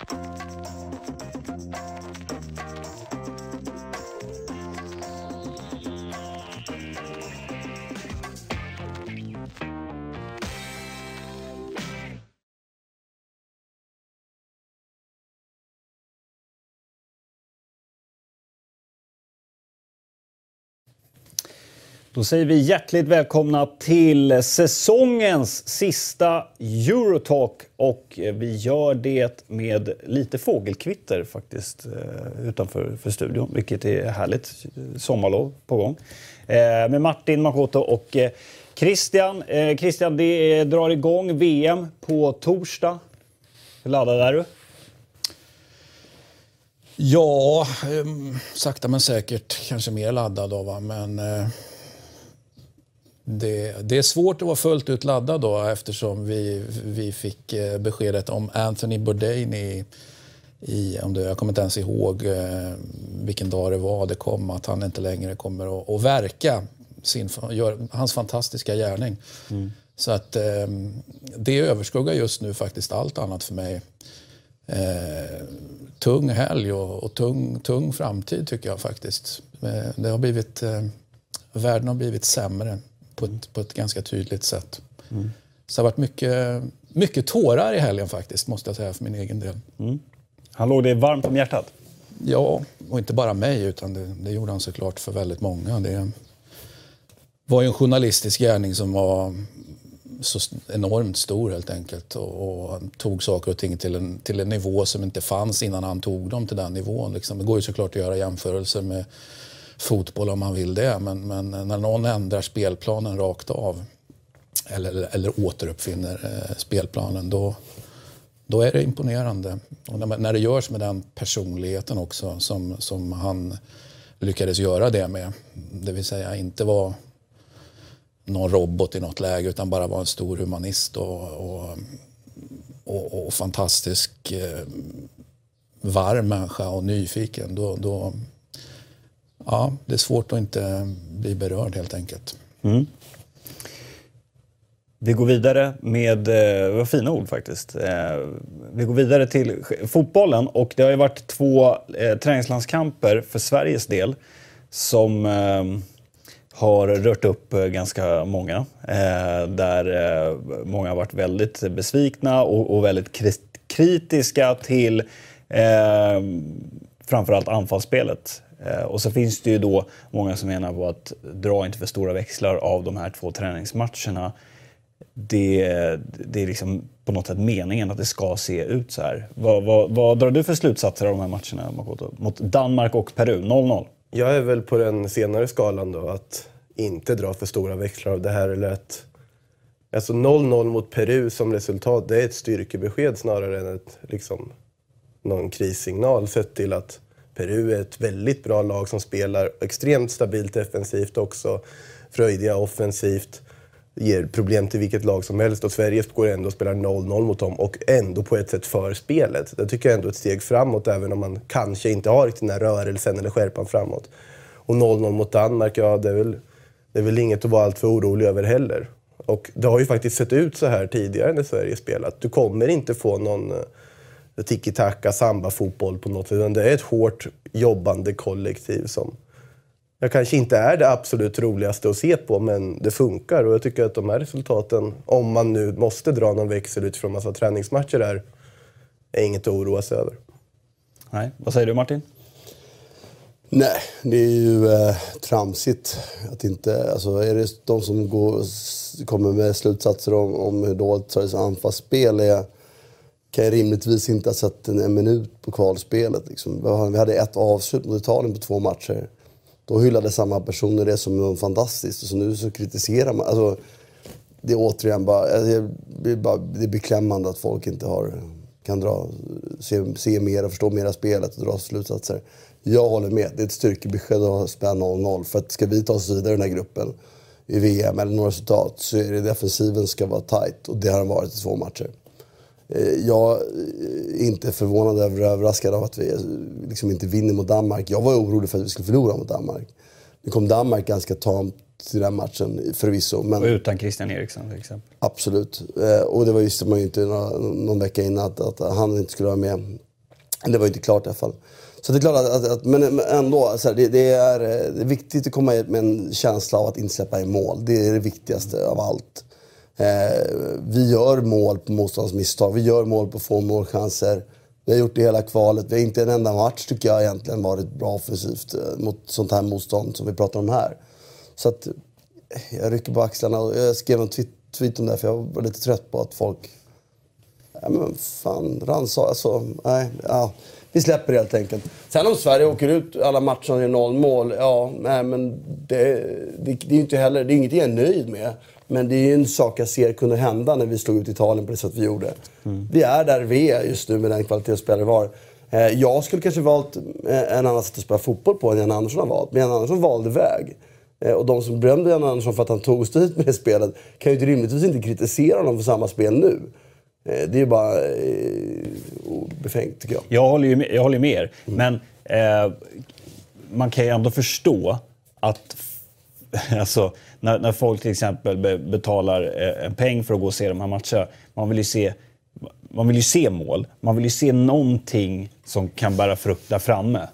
あっ! Då säger vi hjärtligt välkomna till säsongens sista Eurotalk och vi gör det med lite fågelkvitter faktiskt eh, utanför för studion, vilket är härligt. Sommarlov på gång. Eh, med Martin Makoto och eh, Christian. Christian, det drar igång VM på torsdag. Hur laddad är du? Ja, sakta men säkert kanske mer laddad då, va? men det, det, är svårt att vara fullt ut laddad då eftersom vi, vi fick eh, beskedet om Anthony Bourdain i, i om det, jag kommer inte ens ihåg eh, vilken dag det var det kom, att han inte längre kommer att, att verka sin, gör, hans fantastiska gärning. Mm. Så att eh, det överskuggar just nu faktiskt allt annat för mig. Eh, tung helg och, och, tung, tung framtid tycker jag faktiskt. Det har blivit, eh, världen har blivit sämre på ett, på ett ganska tydligt sätt. Mm. Så det har varit mycket, mycket tårar i helgen faktiskt, måste jag säga för min egen del. Mm. Han låg dig varmt om hjärtat? Ja, och inte bara mig, utan det, det gjorde han såklart för väldigt många. Det var ju en journalistisk gärning som var så enormt stor helt enkelt. Och, och tog saker och ting till en, till en nivå som inte fanns innan han tog dem till den nivån. Liksom. Det går ju såklart att göra jämförelser med fotboll om man vill det. Men, men när någon ändrar spelplanen rakt av eller, eller återuppfinner eh, spelplanen då, då är det imponerande. Och när, när det görs med den personligheten också som, som han lyckades göra det med. Det vill säga inte vara någon robot i något läge utan bara vara en stor humanist och, och, och, och fantastisk eh, varm människa och nyfiken. Då, då, ja, det är svårt att inte bli berörd helt enkelt. Mm. Vi går vidare med, eh, det var fina ord faktiskt. Eh, vi går vidare till fotbollen och det har ju varit två eh, träningslandskamper för Sveriges del som har rört upp ganska många. Där många har varit väldigt besvikna och väldigt kritiska till framförallt anfallsspelet. Eh, och så finns det ju då många som menar på att dra inte för stora växlar av de här två träningsmatcherna. Det, det är liksom på något sätt meningen att det ska se ut så här. Vad, vad, vad drar du för slutsatser av de här matcherna, Makoto? Mot Danmark och Peru, 0-0. Jag är väl på den senare skalan då, att inte dra för stora växlar av det här. Eller att, alltså 0-0 mot Peru som resultat, det är ett styrkebesked snarare än ett, liksom, någon krissignal sett till att Peru är ett väldigt bra lag som spelar extremt stabilt defensivt också. Fröjdiga offensivt. Ger problem till vilket lag som helst och Sverige går ändå och spelar 0-0 mot dem och ändå på ett sätt för spelet. Det tycker jag ändå är ett steg framåt även om man kanske inte har den här rörelsen eller skärpan framåt. Och 0-0 mot Danmark, ja det är, väl, det är väl inget att vara alltför orolig över heller. Och det har ju faktiskt sett ut så här tidigare när Sverige spelat. Du kommer inte få någon eh, tiki-taka, samba-fotboll på något sätt. Det är ett hårt jobbande kollektiv som jag kanske inte är det absolut roligaste att se på, men det funkar. Och jag tycker att de här resultaten, om man nu måste dra någon växel utifrån massa träningsmatcher, är, är inget att oroa sig över. Nej. Vad säger du Martin? Nej, det är ju eh, tramsigt att inte... Alltså, är det de som går, kommer med slutsatser om, om hur dåligt Sveriges anfallsspel är kan jag rimligtvis inte ha sett en, en minut på kvalspelet. Liksom. Vi hade ett avslut mot Italien på två matcher. Då hyllade samma personer det som något fantastiskt och så nu så kritiserar man. Alltså, det är återigen bara, alltså, det är, bara, det är beklämmande att folk inte har, kan dra, se, se mer och förstå mer av spelet och dra slutsatser. Jag håller med. Det är ett styrkebesked att spela 0-0. För att ska vi ta oss vidare i den här gruppen i VM eller några resultat så är det defensiven ska vara tight och det har den varit i två matcher. Eh, jag är inte förvånad över överraskad av att vi liksom inte vinner mot Danmark. Jag var orolig för att vi skulle förlora mot Danmark. Nu kom Danmark ganska tamt till den matchen förvisso. Men... Och utan Christian Eriksson till exempel. Absolut. Eh, och det var visste man ju inte några, någon vecka innan att, att, han inte skulle vara med. Det var ju inte klart i alla fall. Så det är klart att, att, att men ändå, här, det, det, är, det är viktigt att komma med en känsla av att inte släppa in mål. Det är det viktigaste av allt. Eh, vi gör mål på motståndsmisstag. Vi gör mål på få målchanser. Vi har gjort det hela kvalet. Vi har inte en enda match tycker jag egentligen varit bra offensivt eh, mot sånt här motstånd som vi pratar om här. Så att eh, jag rycker på axlarna. Jag skrev en tweet om det för jag var lite trött på att folk... Ja men fan, ransa, alltså, nej, ja. Vi släpper det helt enkelt. Sen om Sverige åker ut alla matcher och gör noll mål, ja, nej men det, det, det är inte heller, det är inget jag är nöjd med. Men det är ju en sak jag ser kunde hända när vi slog ut Italien på det sätt vi gjorde. Mm. Vi är där vi är just nu med den kvalitetsspelare vi har. Eh, jag skulle kanske valt eh, en annan sätt att spela fotboll på än Jan Andersson har valt. Men Jan Andersson valde väg. Eh, och de som berömde Jan Andersson för att han tog oss dit med det spelet kan ju rimligtvis inte kritisera honom för samma spel nu. Det är ju bara befängt tycker jag. Jag håller ju med, jag håller med er. Mm. Men eh, man kan ju ändå förstå att alltså, när, när folk till exempel be, betalar eh, en peng för att gå och se de här matcherna. Man vill ju se, man vill ju se mål. Man vill ju se någonting som kan bära frukt där framme.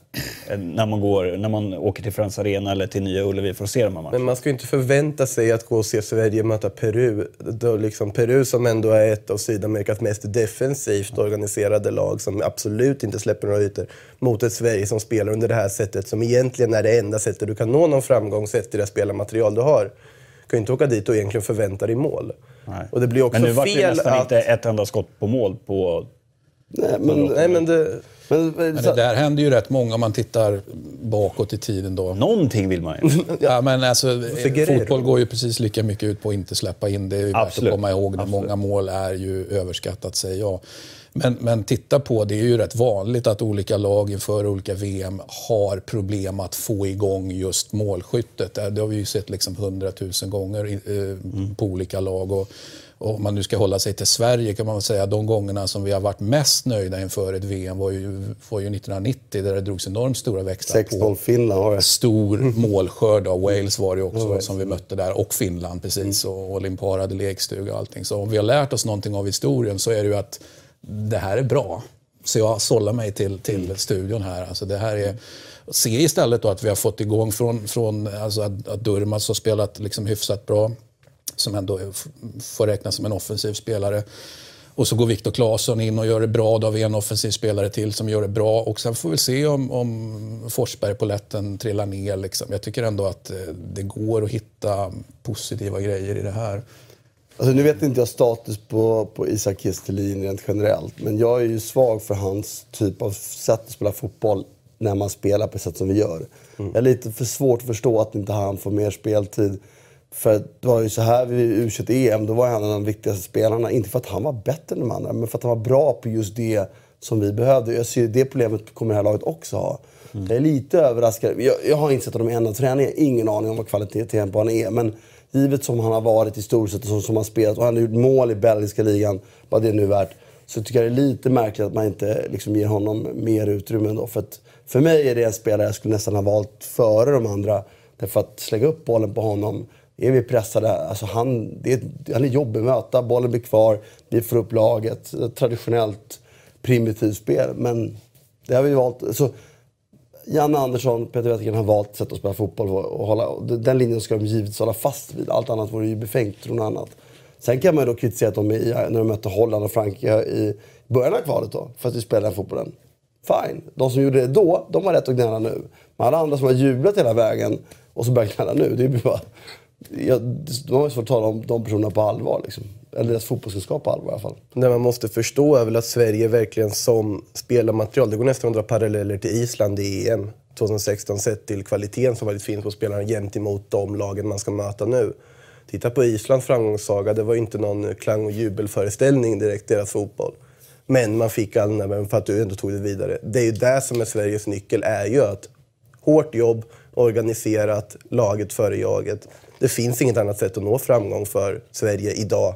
Eh, när man, går, när man åker till Friends Arena eller till Nya Ullevi för att se de här matcherna. Men man ska ju inte förvänta sig att gå och se Sverige möta Peru. Då liksom Peru som ändå är ett av Sydamerikas mest defensivt organiserade lag som absolut inte släpper några ytor. Mot ett Sverige som spelar under det här sättet som egentligen är det enda sättet du kan nå någon framgång sett till det spelarmaterial du har. Du kan ju inte åka dit och egentligen förvänta dig mål. Nej. Och det blir också Men nu var det nästan att... inte ett enda skott på mål på... Nej, men, nej, men det... Men, men det där händer ju rätt många om man tittar bakåt i tiden. Då. Någonting vill man ju. ja, men alltså, fotboll går ju precis lika mycket ut på att inte släppa in. Det är ju värt att komma ihåg. Absolut. Många mål är ju överskattat, säger jag. Men, men titta på, det är ju rätt vanligt att olika lag inför olika VM har problem att få igång just målskyttet. Det har vi ju sett liksom hundratusen gånger eh, mm. på olika lag. Och, och om man nu ska hålla sig till Sverige kan man säga att de gångerna som vi har varit mest nöjda inför ett VM var ju, var ju 1990 där det drogs enormt stora växlar 16 Finland har jag. Stor målskörd av Wales var det också mm. som vi mötte där och Finland precis mm. och Olimpar hade lekstuga och allting. Så om vi har lärt oss någonting av historien så är det ju att det här är bra. Så jag sållar mig till, till mm. studion här. Alltså det här är, se istället då att vi har fått igång från, från alltså att, att Durmaz har spelat liksom hyfsat bra som ändå får räknas som en offensiv spelare. Och så går Viktor Claesson in och gör det bra. Då har vi en offensiv spelare till som gör det bra. Och sen får vi se om, om Forsberg på lätten trillar ner. Liksom. Jag tycker ändå att eh, det går att hitta positiva grejer i det här. Alltså, nu vet inte jag status på, på Isak Kiestelin rent generellt. Men jag är ju svag för hans typ av sätt att spela fotboll när man spelar på det sätt som vi gör. Mm. Jag är lite för svårt att förstå att inte han får mer speltid. För det var ju så här vid u em då var han en av de viktigaste spelarna. Inte för att han var bättre än de andra, men för att han var bra på just det som vi behövde. Jag ser det problemet kommer det här laget också ha. Mm. Jag är lite överraskad. Jag, jag har inte sett honom i en av träningarna. Ingen aning om vad kvaliteten på honom är. Men givet som han har varit i stort sett och som, som han spelat och han har gjort mål i belgiska ligan, vad det är nu värt. Så tycker jag det är lite märkligt att man inte liksom ger honom mer utrymme ändå. För, att, för mig är det en spelare jag skulle nästan ha valt före de andra. Därför att slänga upp bollen på honom är vi pressade, alltså han, det är, han är jobbig att möta, bollen blir kvar, vi får upp laget. Traditionellt primitivt spel, men det har vi valt. Så, Janne Andersson, Peter Wettergren har valt sätt att spela fotboll och hålla, den linjen ska de givetvis hålla fast vid. Allt annat vore ju befängt från annat. Sen kan man ju då kritisera att de när de mötte Holland och Frankrike i början av kvalet då, för att vi spelade den fotbollen. Fine. De som gjorde det då, de har rätt att gnälla nu. Men alla andra som har jublat hela vägen och så börjar gnälla nu, det är bara jag, man svårt att tala om de personerna på allvar. Liksom. Eller deras fotbollskunskap på allvar i alla fall. Det man måste förstå är väl att Sverige verkligen som spelarmaterial, det går nästan att dra paralleller till Island i EM 2016 sett till kvaliteten som väldigt fin på spelarna gentemot de lagen man ska möta nu. Titta på Islands framgångssaga, det var ju inte någon klang och jubelföreställning direkt, deras fotboll. Men man fick all den där för att du ändå tog det vidare. Det är ju det som är Sveriges nyckel, är ju att hårt jobb, organiserat, laget före jaget det finns inget annat sätt att nå framgång för Sverige idag.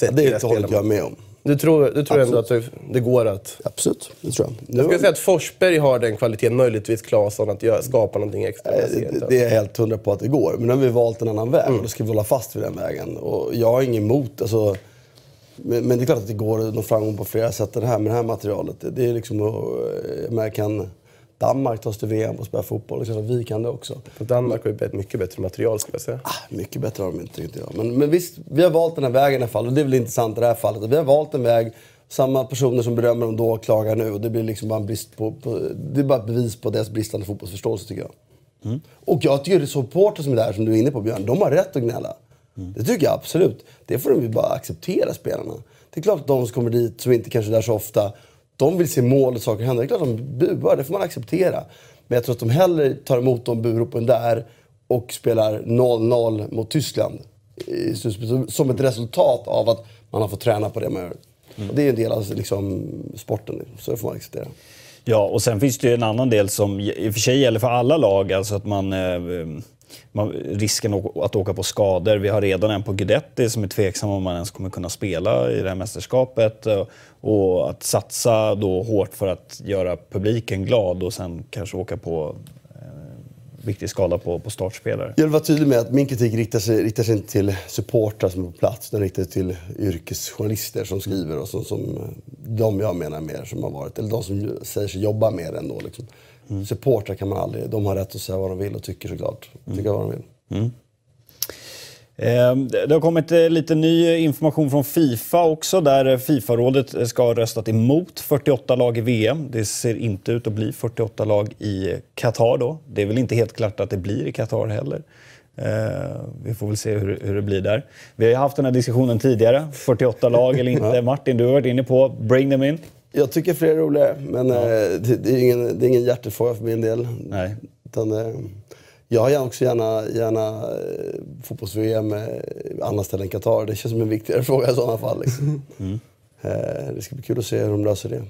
Ja, det håller jag med om. Du tror, du tror ändå att det, det går att... Absolut, det tror jag. Jag skulle säga att Forsberg har den kvaliteten, möjligtvis Claesson, att göra, skapa någonting extra. Det, det är jag helt hundra på att det går. Men nu har vi valt en annan väg och då ska vi hålla fast vid den vägen. Och jag har inget emot... Alltså, men, men det är klart att det går att nå framgång på flera sätt det här med det här materialet. Det, det är liksom... eh, Jag kan Danmark ta sig till VM och spela fotboll? Det är klart att vi kan det också. För Danmark har ju mycket bättre material skulle jag säga. Ah, mycket bättre har de inte, tycker jag. Men, men visst, vi har valt den här vägen i alla fall. Och det är väl intressant i det här fallet. Vi har valt en väg. Samma personer som berömmer dem då klagar nu. Och det blir liksom bara en brist på, på... Det är bara ett bevis på deras bristande fotbollsförståelse tycker jag. Och jag tycker att supportrar som är där, som du är inne på Björn, de har rätt att gnälla. Det tycker jag absolut. Det får de ju bara acceptera, spelarna. Det är klart att de som kommer dit, som inte kanske är där så ofta, de vill se mål och saker hända. Det är klart de buar, det får man acceptera. Men jag tror att de hellre tar emot de buropen där och spelar 0-0 mot Tyskland. slutspelet, Som ett resultat av att man har fått träna på det man gör. Och det är en del av liksom, sporten, så det får man acceptera. Ja, och sen finns det ju en annan del som i och för sig gäller för alla lag. Alltså att man, eh, man, risken att åka på skador. Vi har redan en på Guidetti som är tveksam om man ens kommer kunna spela i det här mästerskapet. Eh, Och att satsa då hårt för att göra publiken glad och sen kanske åka på eh, viktig skada på, på startspelare. Jag vill vara tydlig med att min kritik riktar sig, riktar sig inte till supportrar som är på plats. Den riktar sig till yrkesjournalister som skriver och som, som de jag menar mer som har varit. Eller de som säger sig jobba med det ändå. Liksom. Supportrar kan man aldrig. De har rätt att säga vad de vill och tycker såklart. Tycker vad de vill. Eh, Det har kommit eh, lite ny information från Fifa också där eh, Fifa-rådet ska ha röstat emot 48 lag i VM. Det ser inte ut att bli 48 lag i Qatar då. Det är väl inte helt klart att det blir i Qatar heller. Eh, Vi får väl se hur, det blir där. Vi har haft den här diskussionen tidigare. 48 lag eller inte. Martin, du har varit inne på bring them in. Jag tycker fler är roligare, men eh, det, är ingen, det är ingen hjärtefråga för min del. Nej. Utan, eh, jag har också gärna, gärna eh, fotbolls-VM eh, andra ställen än Qatar. Det känns som en viktigare fråga i sådana fall. Liksom. Eh, det ska bli kul att se hur de löser det.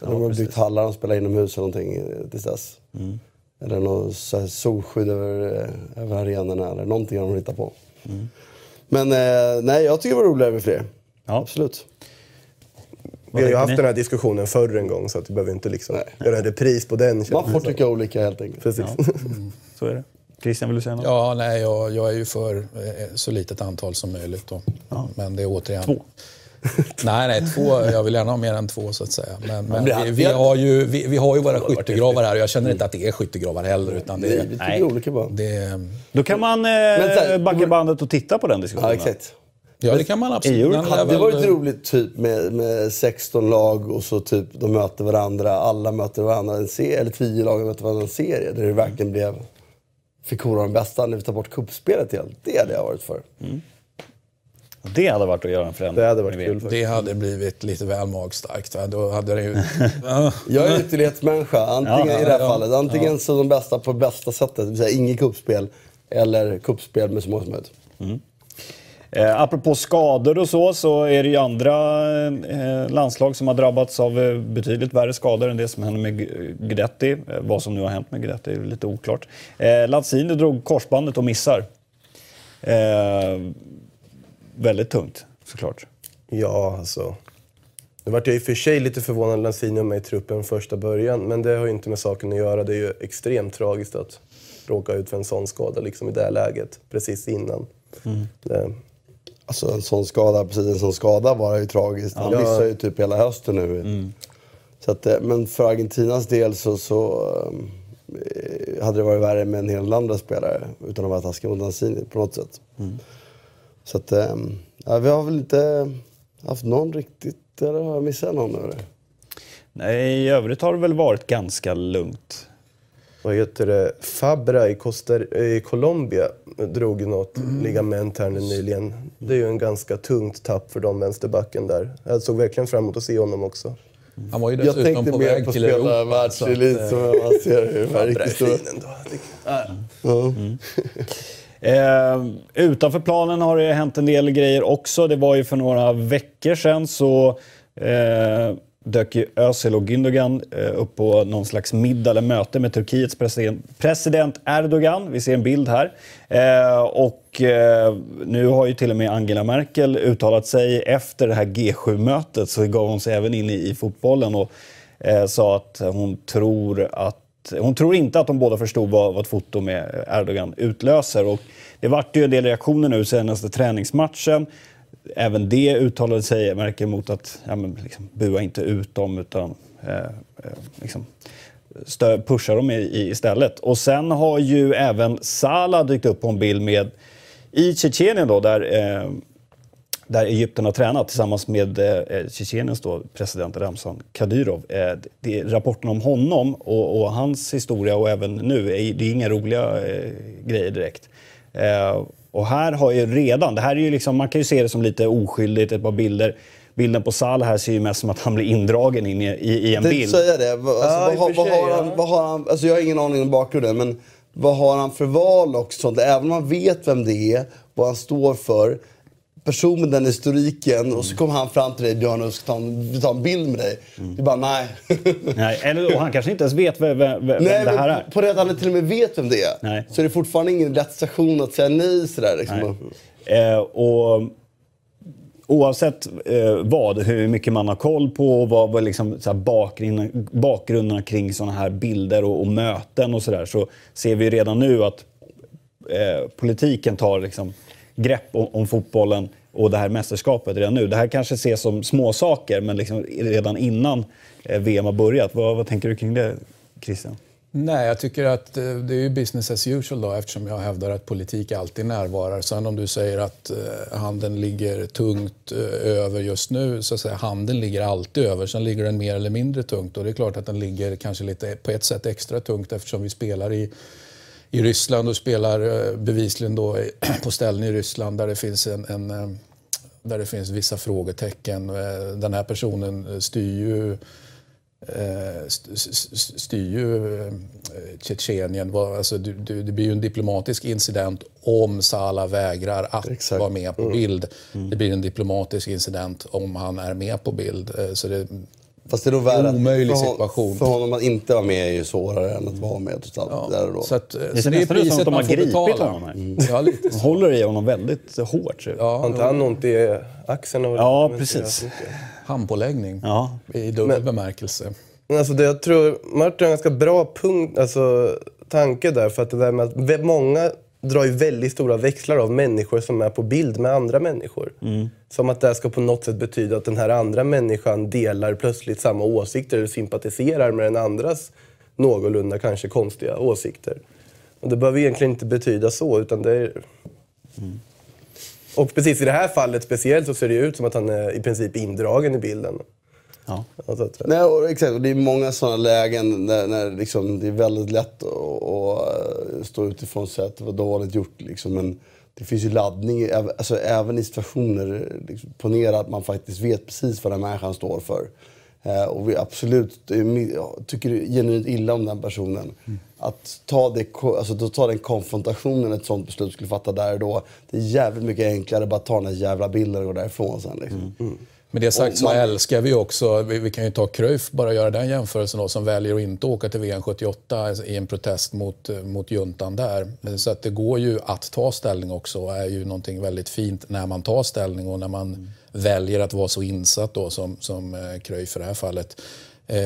de har byggt hallar och spelar inomhus eller någonting tills dess. Eller något så här solskydd över, över arenorna eller någonting har de hittat på. Men eh, nej, jag tycker det var roligare med fler. Ja. Absolut. Vi har ju haft ni? den här diskussionen förr en gång så att vi behöver inte liksom göra en repris på den. Man får tycka olika helt enkelt. Precis. Så är det. Christian, vill du säga något? Ja, nej, jag, jag är ju för eh, så litet antal som möjligt. Då. Men det är återigen... Två. Nej, nej, två. Jag vill gärna ha mer än två så att säga. Men, men vi, vi, har ju, vi, vi har ju våra skyttegravar här och jag känner inte att det är skyttegravar heller. Utan Nej, det, vi tycker Nej. olika bara. det, Då kan man eh, backa bandet och titta på den diskussionen. Ja, exakt. ja, det kan man absolut. Men Hade det varit roligt typ med, med 16 lag och så typ de möter varandra, alla möter varandra, en serie, eller 10 lag möter varandra i en serie där det verkligen blev fick kora de bästa när vi tar bort kuppspelet helt. Det hade jag varit för. Det hade varit att göra en förändring. Det hade varit kul. Det hade blivit lite väl magstarkt. Va? Då hade det ju... Ja. Jag är ytterlighetsmänniska, antingen Ja, i det här ja, fallet. Antingen så de bästa på bästa sättet, det vill säga inget kuppspel, eller kuppspel med så många som möjligt. Eh, apropå skador och så, så är det ju andra eh, landslag som har drabbats av eh, betydligt värre skador än det som hände med Gu- Guidetti. Eh, vad som nu har hänt med Guidetti är lite oklart. Eh, Lanzini drog korsbandet och missar. Eh, väldigt tungt, såklart. Ja, alltså. Nu vart jag i och för sig lite förvånad när Lanzini var med i truppen första början. Men det har ju inte med saken att göra. Det är ju extremt tragiskt att råka ut för en sån skada liksom i det läget. Precis innan. Det, Alltså en sån skada, precis en sån skada var ju tragiskt. Han Ja. missar ju typ hela hösten nu. Så att, eh, men för Argentinas del så, så eh, hade det varit värre med en hel del andra spelare utan att vara taskig mot Lanzini på något sätt. Så att, ja, vi har väl inte haft någon riktigt, eller har jag missat någon nu? Nej, I övrigt har det väl varit ganska lugnt. Vad heter det? Fabra i, Costa, i Colombia drog något ligament här nyligen. Det är ju en ganska tungt tapp för de vänsterbacken där. Jag såg verkligen fram emot att se honom också. Han var ju Jag dessutom tänkte på mer väg på att till spela Europa. så att, världselit eh, som man ser hur Fabra är fin ändå. Eh, utanför planen har det hänt en del grejer också. Det var ju för några veckor sedan så eh, dök ju Özil och Gündogan eh, upp på någon slags middag eller möte med Turkiets president, Erdogan. Vi ser en bild här. Eh, och eh, nu har ju till och med Angela Merkel uttalat sig efter det här G7-mötet så gav hon sig även in i, fotbollen och sa att hon tror att hon tror inte att de båda förstod vad, vad ett foto med Erdogan utlöser. Och det vart ju en del reaktioner nu senaste träningsmatchen även det uttalade sig märker mot att ja, men liksom, bua inte ut dem utan eh, eh liksom, stö, pusha dem i, i, istället. Och sen har ju även Salah dykt upp på en bild med i Tjetjenien då där, eh, där Egypten har tränat tillsammans med eh, eh Tjetjeniens då, president Ramzan Kadyrov. Eh, det, rapporten om honom och, och, hans historia och även nu, är, det är inga roliga eh, grejer direkt. Eh, och här har ju redan, det här är ju liksom, man kan ju se det som lite oskyldigt, ett par bilder. Bilden på Salah här ser ju mest som att han blir indragen in i, i, i en bild. Säga det. Alltså, ja, vad, vad, har han, vad har han, alltså jag har ingen aning om bakgrunden, men vad har han för val och sånt? Även om man vet vem det är, vad han står för person med den historiken mm. och så kommer han fram till dig Björn och ska ta en, ta en bild med dig. Mm. Du bara nej. nej eller, och han kanske inte ens vet vem, vem, vem nej, det här är. På det att han till och med vet vem det är. Nej. Så är det fortfarande ingen rätt station att säga nej sådär. Liksom. Eh, och, oavsett eh, vad, hur mycket man har koll på och vad, vad liksom, så bakgrunden, bakgrunderna kring sådana här bilder och, och möten och sådär så ser vi redan nu att eh, politiken tar liksom, grepp om, om, fotbollen och det här mästerskapet redan nu. Det här kanske ses som små saker men liksom redan innan eh, VM har börjat. Vad, vad tänker du kring det, Christian? Nej, jag tycker att eh, det är ju business as usual då eftersom jag hävdar att politik alltid närvarar. Sen om du säger att eh, handeln ligger tungt över just nu, så att säga handeln ligger alltid över. Sen ligger den mer eller mindre tungt och det är klart att den ligger kanske lite på ett sätt extra tungt eftersom vi spelar i i Ryssland och spelar eh, bevisligen då på ställen i Ryssland där det finns en, en eh, där det finns vissa frågetecken. Eh, den här personen styr ju, styr ju Tjetjenien. Alltså, det blir ju en diplomatisk incident om Salah vägrar att Exakt. vara med på mm. bild. Mm. Det blir en diplomatisk incident om han är med på bild. Så det, Fast det är nog värre omöjlig för, situation. För honom att inte vara med är ju svårare än att vara med. Ja, där och då. Så, att, det, så det är priset att de har gripit honom här. Mm. Ja, lite de håller i honom väldigt hårt. Ja, har inte han ont i axeln? Och ja, precis. Handpåläggning ja. i dubbel men, bemärkelse. Men alltså det, jag tror Martin har en ganska bra punkt, alltså, tanke där. För att det där med att många drar ju väldigt stora växlar av människor som är på bild med andra människor. Mm. Som att det ska på något sätt betyda att den här andra människan delar plötsligt samma åsikter eller sympatiserar med den andras någorlunda kanske konstiga åsikter. Och det behöver egentligen inte betyda så, utan det är... Mm. Och precis i det här fallet speciellt så ser det ut som att han är i princip indragen i bilden. Ja. Nej, och, exakt, och det är många sådana lägen när, när liksom, det är väldigt lätt att, att eh, stå utifrån och säga att det var dåligt gjort. Liksom, men det finns ju laddning, alltså, även i situationer, liksom, ponera att man faktiskt vet precis vad den människan står för. Eh, och vi absolut tycker genuint illa om den personen. Mm. Att ta, det, alltså, ta den konfrontationen ett sånt beslut skulle fatta där och då. Det är jävligt mycket enklare att bara ta den här jävla bilden och gå därifrån sen. Liksom. Mm. Med det sagt så man... älskar vi också, vi, vi, kan ju ta Cruyff, bara göra den jämförelsen då, som väljer att inte åka till VM 78 i en protest mot, mot juntan där. Så att det går ju att ta ställning också och är ju någonting väldigt fint när man tar ställning och när man mm. väljer att vara så insatt då som, som eh, Cruyff i det här fallet. Eh,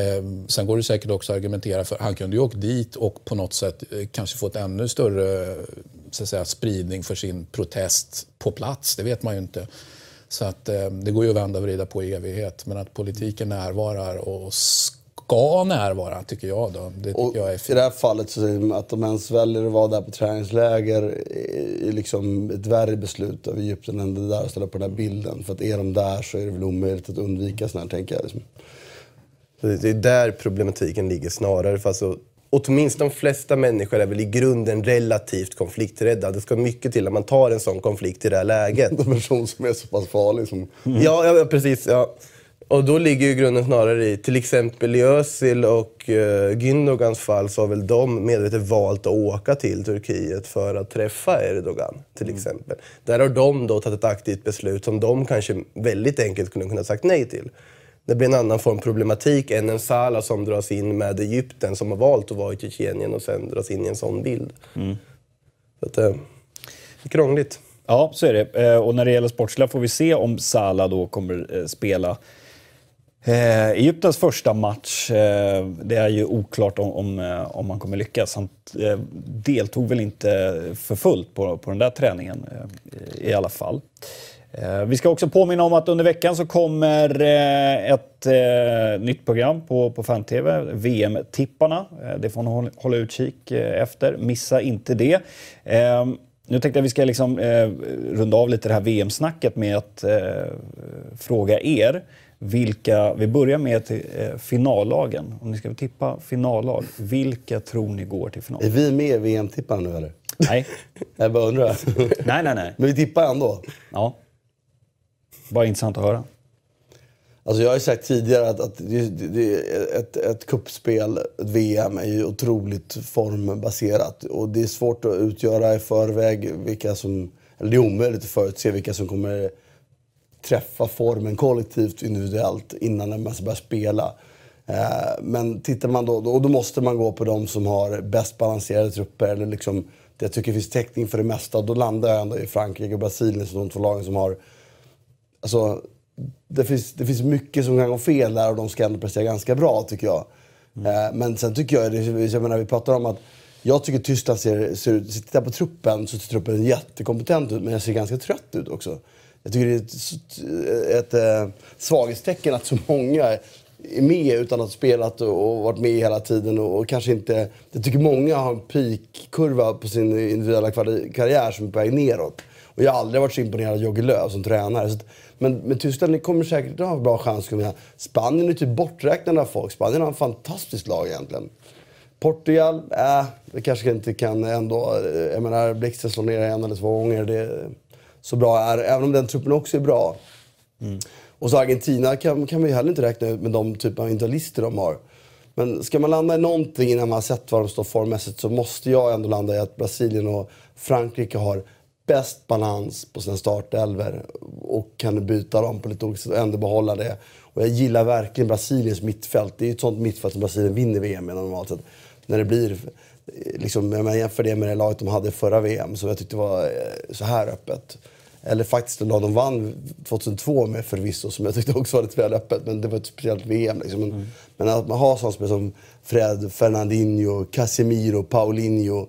sen går det säkert också att argumentera för, han kunde ju åkt dit och på något sätt eh, kanske fått ännu större så att säga, spridning för sin protest på plats, det vet man ju inte. Så att, eh, det går ju att vända och vrida på i evighet. Men att politiken närvarar och ska närvara, tycker jag. Då. Det tycker och jag är fint. I det här fallet, så att de ens väljer att vara där på träningsläger är liksom ett värre beslut av Egypten än det där att ställa på den här bilden. För att är de där så är det väl omöjligt att undvika sånt här, tänker jag. Liksom. Det är där problematiken ligger snarare. För alltså, åtminstone de flesta människor är väl i grunden relativt konflikträdda. Det ska mycket till att man tar en sån konflikt i det här läget. En person som är så pass farlig som... Mm. Ja, ja, precis. Ja. Och då ligger ju grunden snarare i, till exempel i Özil och uh, Gündogans fall så har väl de medvetet valt att åka till Turkiet för att träffa Erdogan till mm. exempel. Där har de då tagit ett aktivt beslut som de kanske väldigt enkelt kunde kunna sagt nej till. Det blir en annan form problematik än en Salah som dras in med Egypten som har valt att vara i Tjetjenien och sen dras in i en sån bild. Så att, eh, det är krångligt. Ja, så är det. Eh, Och när det gäller sportsliga får vi se om Salah då kommer eh, spela eh, Egyptens första match. Eh, det är ju oklart om, om, om han kommer lyckas. Han eh, deltog väl inte för fullt på, på den där träningen eh, i alla fall. Eh, Vi ska också påminna om att under veckan så kommer eh, ett eh, nytt program på, på Fan-TV, VM-tipparna. Det får ni håll- hålla utkik efter. Missa inte det. Eh, Nu tänkte jag vi ska liksom, runda av lite det här VM-snacket med att fråga er vilka, vi börjar med till, eh, finallagen. Om ni ska tippa finallag, vilka tror ni går till final? Är vi med i VM-tipparna nu eller? Nej, Jag bara undrar. nej, nej. nej. Men vi tippar ändå. Ja. Bara intressant att höra. Alltså jag har ju sagt tidigare att, att det, det, ett, ett kuppspel, ett VM, är ju otroligt formbaserat. Och det är svårt att utgöra i förväg vilka som... Eller det är omöjligt att förutse vilka som kommer träffa formen kollektivt individuellt innan man börjar spela. Eh, men tittar man då, och då måste man gå på de som har bäst balanserade trupper. Eller liksom, det jag tycker finns täckning för det mesta. Då landar jag ändå i Frankrike och Brasilien som de två lagen som har Alltså, det, finns, det finns mycket som kan gå fel där och de ska ändå prestera ganska bra tycker jag. Eh, men sen tycker jag, jag menar, vi pratar om att jag tycker Tyskland ser, ser ut, tittar på truppen så ser truppen jättekompetent ut men jag ser ganska trött ut också. Jag tycker det är ett, ett, ett svaghetstecken att så många är med utan att ha spelat och, och varit med hela tiden och, och kanske inte... Jag tycker många har en peakkurva på sin individuella karriär som är på väg neråt. Och jag har aldrig varit så imponerad av Jogge Löw som tränare. Att, men, men Tyskland ni kommer säkert att ha en bra chans. Spanien är typ borträknade av folk. Spanien har en fantastisk lag egentligen. Portugal, äh, det kanske inte kan ändå... eh, Jag menar, Blixten slår ner en eller två gånger. Det, så bra är Även om den truppen också är bra. Och så Argentina kan, kan ju heller inte räkna ut med de typer av individualister de har. Men ska man landa i någonting innan man har sett var de står formmässigt så måste jag ändå landa i att Brasilien och Frankrike har bäst balans på sina startelver och kan byta dem på lite olika sätt och ändå behålla det. Och jag gillar verkligen Brasiliens mittfält. Det är ett sånt mittfält som Brasilien vinner VM med normalt sett. När det blir, eh, liksom, om jag jämför det med det laget de hade förra VM som jag tyckte var eh, så här öppet. Eller faktiskt det lag de vann 2002 med förvisso, som jag tyckte också var lite väl öppet. Men det var ett speciellt VM. Liksom. Men, men att man har sådana spel som Fred, Fernandinho, Casemiro, Paulinho.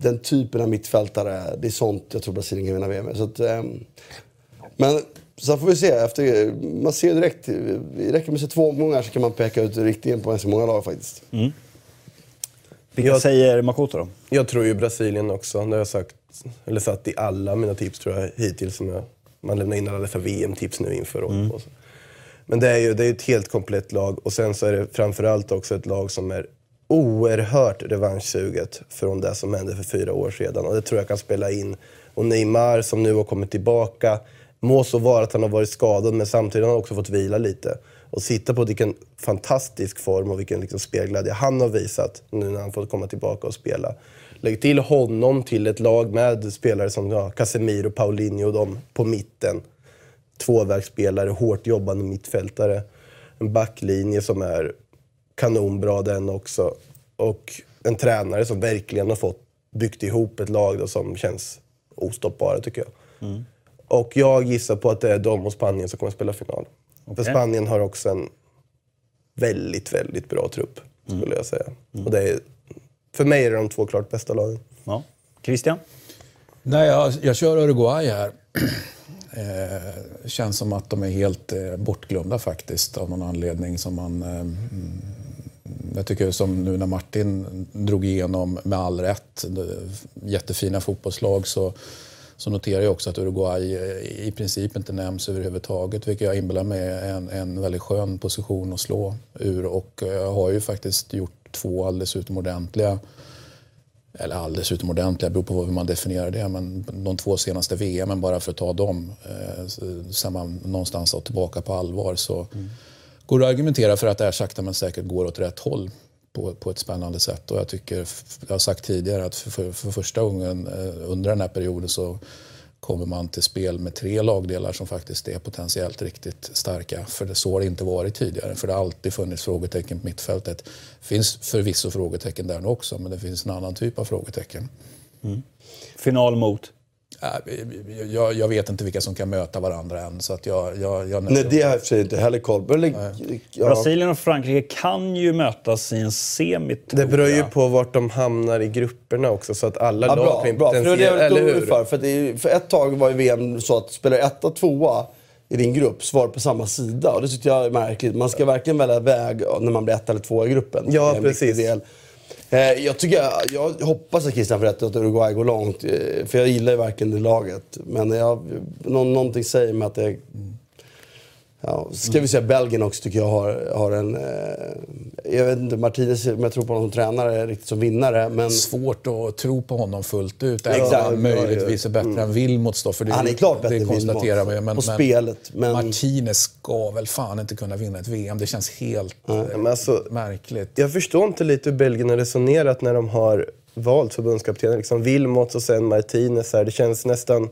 Den typen av mittfältare, det är sånt jag tror Brasilien kan vinna VM med. Så att, ehm, men sen får vi se. Efter, man ser direkt, det räcker med att se två omgångar så kan man peka ut riktningen på ganska många lag faktiskt. Vilka Jag- säger Makoto då? Jag tror ju Brasilien också. Det har jag sagt, eller satt i alla mina tips tror jag hittills. Som jag, man lämnar in alla dessa VM-tips nu inför. Så. Men det är ju det är ett helt komplett lag. Och sen så är det framförallt också ett lag som är oerhört revanschsuget från det som hände för fyra år sedan. Och det tror jag kan spela in. Och Neymar som nu har kommit tillbaka. Må så vara att han har varit skadad men samtidigt har han också fått vila lite. Och sitta på vilken fantastisk form och vilken liksom spelglädje han har visat nu när han fått komma tillbaka och spela. Lägg till honom till ett lag med spelare som ja, Casemiro, Paulinho och de på mitten. Tvåvägsspelare, hårt jobbande mittfältare. En backlinje som är kanonbra den också. Och en tränare som verkligen har fått byggt ihop ett lag då som känns ostoppbara tycker jag. Och jag gissar på att det är de och Spanien som kommer att spela final. För Okej. Spanien har också en väldigt, väldigt bra trupp skulle jag säga. Och det är, för mig är det de två klart bästa lagen. Ja. Christian? Nej, jag, jag kör Uruguay här. Eh, känns som att de är helt eh, bortglömda faktiskt av någon anledning som man... Eh, mm, jag tycker som nu när Martin drog igenom med all rätt jättefina fotbollslag så, så noterar jag också att Uruguay i princip inte nämns överhuvudtaget vilket jag inbillar mig är en, en väldigt skön position att slå ur. Och eh, har ju faktiskt gjort två alldeles utomordentliga eller alldeles utomordentliga, beror på hur man definierar det, men de två senaste VM, bara för att ta dem, eh, sen man någonstans har tillbaka på allvar. Så mm går att argumentera för att det här sakta men säkert går åt rätt håll på, på ett spännande sätt. Och jag tycker, jag har sagt tidigare att för, för, för första gången eh, under den här perioden så kommer man till spel med tre lagdelar som faktiskt är potentiellt riktigt starka. För det så har det inte varit tidigare. För det har alltid funnits frågetecken på mittfältet. Det finns förvisso frågetecken där nu också, men det finns en annan typ av frågetecken. Mm. Final mot? Äh, Jag, jag vet inte vilka som kan möta varandra än. Så att jag, jag, jag Nej, det har jag för sig inte heller koll på. Ja. Brasilien och Frankrike kan ju mötas i en semi, Det beror ju på vart de hamnar i grupperna också så att alla Ja, lag bra, kan bra. För det jag lite orolig för. Det är, för ett tag var ju VM så att spelar etta, tvåa i din grupp så var det på samma sida. Och det tyckte jag är märkligt. Man ska verkligen välja väg när man blir ett eller två i gruppen. Ja, är precis. Del. Eh, jag, tycker, jag hoppas att Christian får rätt och att Uruguay går långt. Eh, för jag gillar ju verkligen det laget. Men jag, någonting säger mig att det... Ja, ska vi säga Belgien också tycker jag har, har en... Eh, jag vet inte, Martinez, om jag tror på honom som tränare, riktigt som vinnare. Men svårt att tro på honom fullt ut. Även om han möjligtvis är bättre än Wilmots då. För det, Han är klart bättre det än konstaterar Wilmots vi. Men, på spelet, men- Martinez ska väl fan inte kunna vinna ett VM. Det känns helt eh, men alltså- märkligt. Jag förstår inte lite hur Belgien har resonerat när de har valt förbundskaptenen. Liksom Wilmots och sen Martinez. Här. Det känns nästan...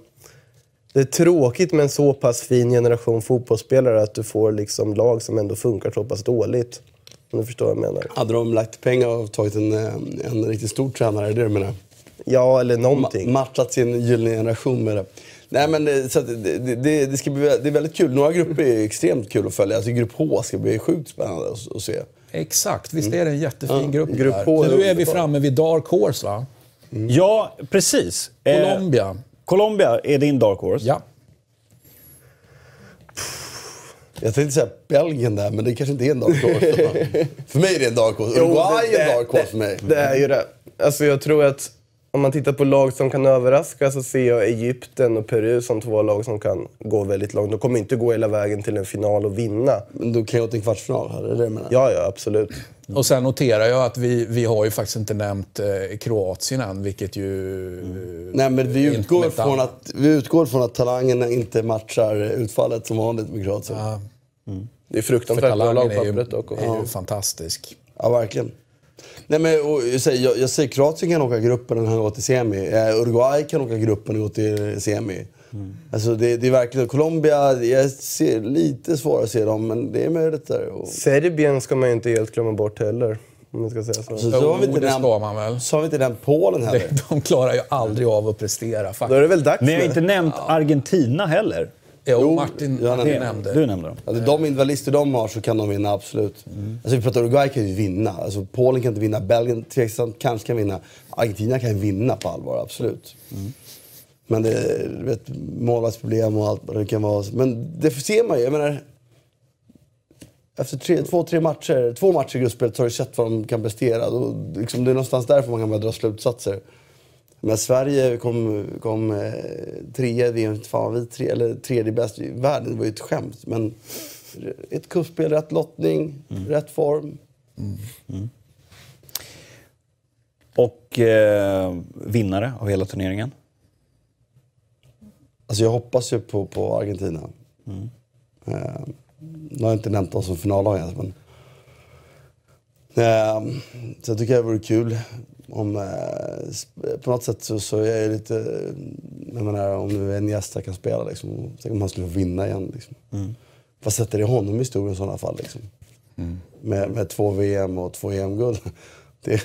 Det är tråkigt med en så pass fin generation fotbollsspelare att du får liksom lag som ändå funkar så pass dåligt. Om du förstår vad jag menar. hade de lagt pengar och tagit en, eh, en riktigt stor tränare, är det du menar? Ja, eller Ma- någonting. matchat sin gyllene generation med det. Nej men det, så att det, det, det, ska bli, det är väldigt kul. Några grupper är extremt kul att följa. Alltså grupp H ska bli sjukt spännande att, att se. Exakt, visst är det en jättefin grupp, Grupp där. H Nu är vi framme vid Dark Horse va? Ja, precis. Eh, Colombia. Colombia är din dark horse. Ja. Jag tänkte säga Belgien där, men det kanske inte är en dark horse. för mig är det en dark horse. Uruguay är en dark horse för mig. Det är ju det. Alltså jag tror att om man tittar på lag som kan överraska så ser jag Egypten och Peru som två lag som kan gå väldigt långt. De kommer inte gå hela vägen till en final och vinna. Men då kan jag en kvartsfinal, är det det menar? Ja, ja, absolut. Och sen noterar jag att vi, vi har ju faktiskt inte nämnt eh, Kroatien än, vilket ju... Nej men vi utgår, från att, vi utgår från att talangerna inte matchar utfallet som vanligt med Kroatien. Ja, Det är fruktansvärt bra talangen är ju, lagpappret dock. är ju fantastisk. verkligen. Nej, men, och, jag, säger, jag, jag säger Kroatien kan åka gruppen och gå till semi. Eh, Uruguay kan åka gruppen och gå till semi. Alltså det, det är verkligen... Colombia, jag ser lite svårare att se dem, men det är möjligt där. Och, Serbien ska man ju inte helt glömma bort heller. Om man ska säga så. så, så har vi inte nämnt, ska man väl. så har vi inte nämnt Polen heller. Det- De klarar ju aldrig av att prestera Då är faktiskt. det väl dags Ni har inte nämnt Argentina heller. Jo, Jo, Martin, jag Martin nämnde. nämnde. Du nämnde dem. Alltså, de individualister de har så kan de vinna, absolut. Alltså, vi pratar Uruguay kan ju vinna. Alltså, Polen kan inte vinna. Belgien tveksamt kanske kan vinna. Argentina kan ju vinna på allvar, absolut. Men det är vet, målvaktsproblem och allt vad det kan vara. Men det ser man ju. Jag menar, efter tre, två, tre matcher, två matcher i gruppspelet så har du sett vad de kan prestera. Då, liksom, det är någonstans därför man kan börja dra slutsatser. Men Sverige kom, kom eh, trea, är inte fan vi tre, eller tredje bäst i världen. Det var ju ett skämt. Men ett kuppspel, rätt lottning, rätt form. Och eh, vinnare av hela turneringen. Alltså jag hoppas ju på, på Argentina. Eh, nu har jag inte nämnt dem som finallag ens, men... Eh, så jag tycker det vore kul om... Eh, på något sätt så, så är jag lite... Jag menar, om nu en gäst kan spela liksom. Tänk om han skulle vinna igen liksom. Vad sätter det honom i historien i sådana fall liksom? Med, med två VM och två EM-guld. Det,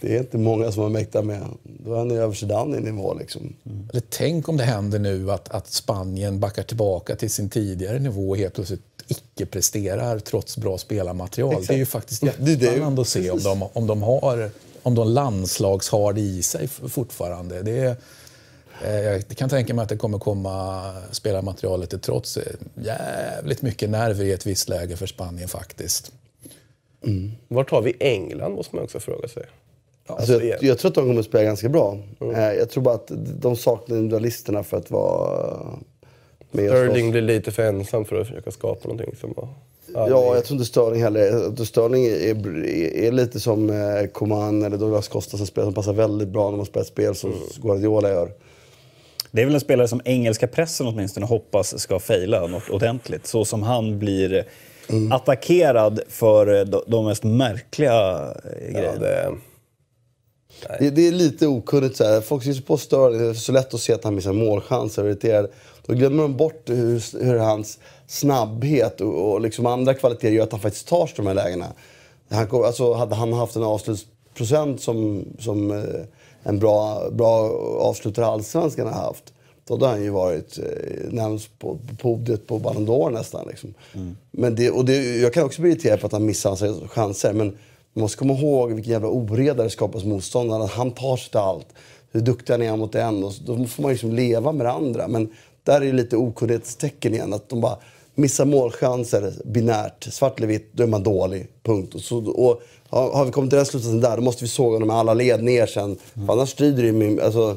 det är inte många som har mäktat med. Då är han över Zidane i nivå liksom. Eller tänk om det händer nu att, att Spanien backar tillbaka till sin tidigare nivå och helt plötsligt icke presterar trots bra spelarmaterial. Det är ju faktiskt jättespännande att se om de, om de har om de landslags har det i sig fortfarande. Det är, eh, jag kan tänka mig att det kommer komma spelarmaterialet till trots eh, jävligt mycket nerver i ett visst läge för Spanien faktiskt. Vart har vi England måste man också fråga sig. Alltså, jag, igen. jag tror att de kommer att spela ganska bra. Eh, Jag tror bara att de saknar individualisterna för att vara med Sterling blir lite för ensam för att försöka skapa någonting som var... Ja, jag tror inte Sterling heller. Sterling är, är, lite som eh, Coman eller Douglas Costa som spelar som passar väldigt bra när man spelar ett spel som Guardiola gör. Det är väl en spelare som engelska pressen åtminstone hoppas ska fejla något ordentligt. Så som han blir attackerad för de, mest märkliga eh, Ja, det, Det, det är lite okunnigt. Så här. Folk ser så på Sterling, det är så lätt att se att han missar målchanser och är irriterad. Då glömmer de bort hur, hur hans snabbhet och, och liksom andra kvaliteter gör att han faktiskt tar sig de här lägena. Han, alltså, hade han haft en avslutsprocent som, som eh, en bra, bra avslutare Allsvenskan har haft. Då hade han ju varit eh, närmast på, på podiet på Ballon d'Or nästan. Liksom. Men det, och det, jag kan också bli irriterad på att han missar hans chanser. Men man måste komma ihåg vilken jävla oreda det skapas motståndare. Att han tar sig till allt. Hur duktig han är mot en. Och då får man liksom leva med det andra. Men där är det lite okunnighetstecken igen. Att de bara missar målchanser binärt. Svart eller vitt, då är man dålig. Punkt. Och, så, och har, vi kommit till den slutsatsen där, då måste vi såga dem med alla led ner sen. Mm. annars strider det ju. Alltså,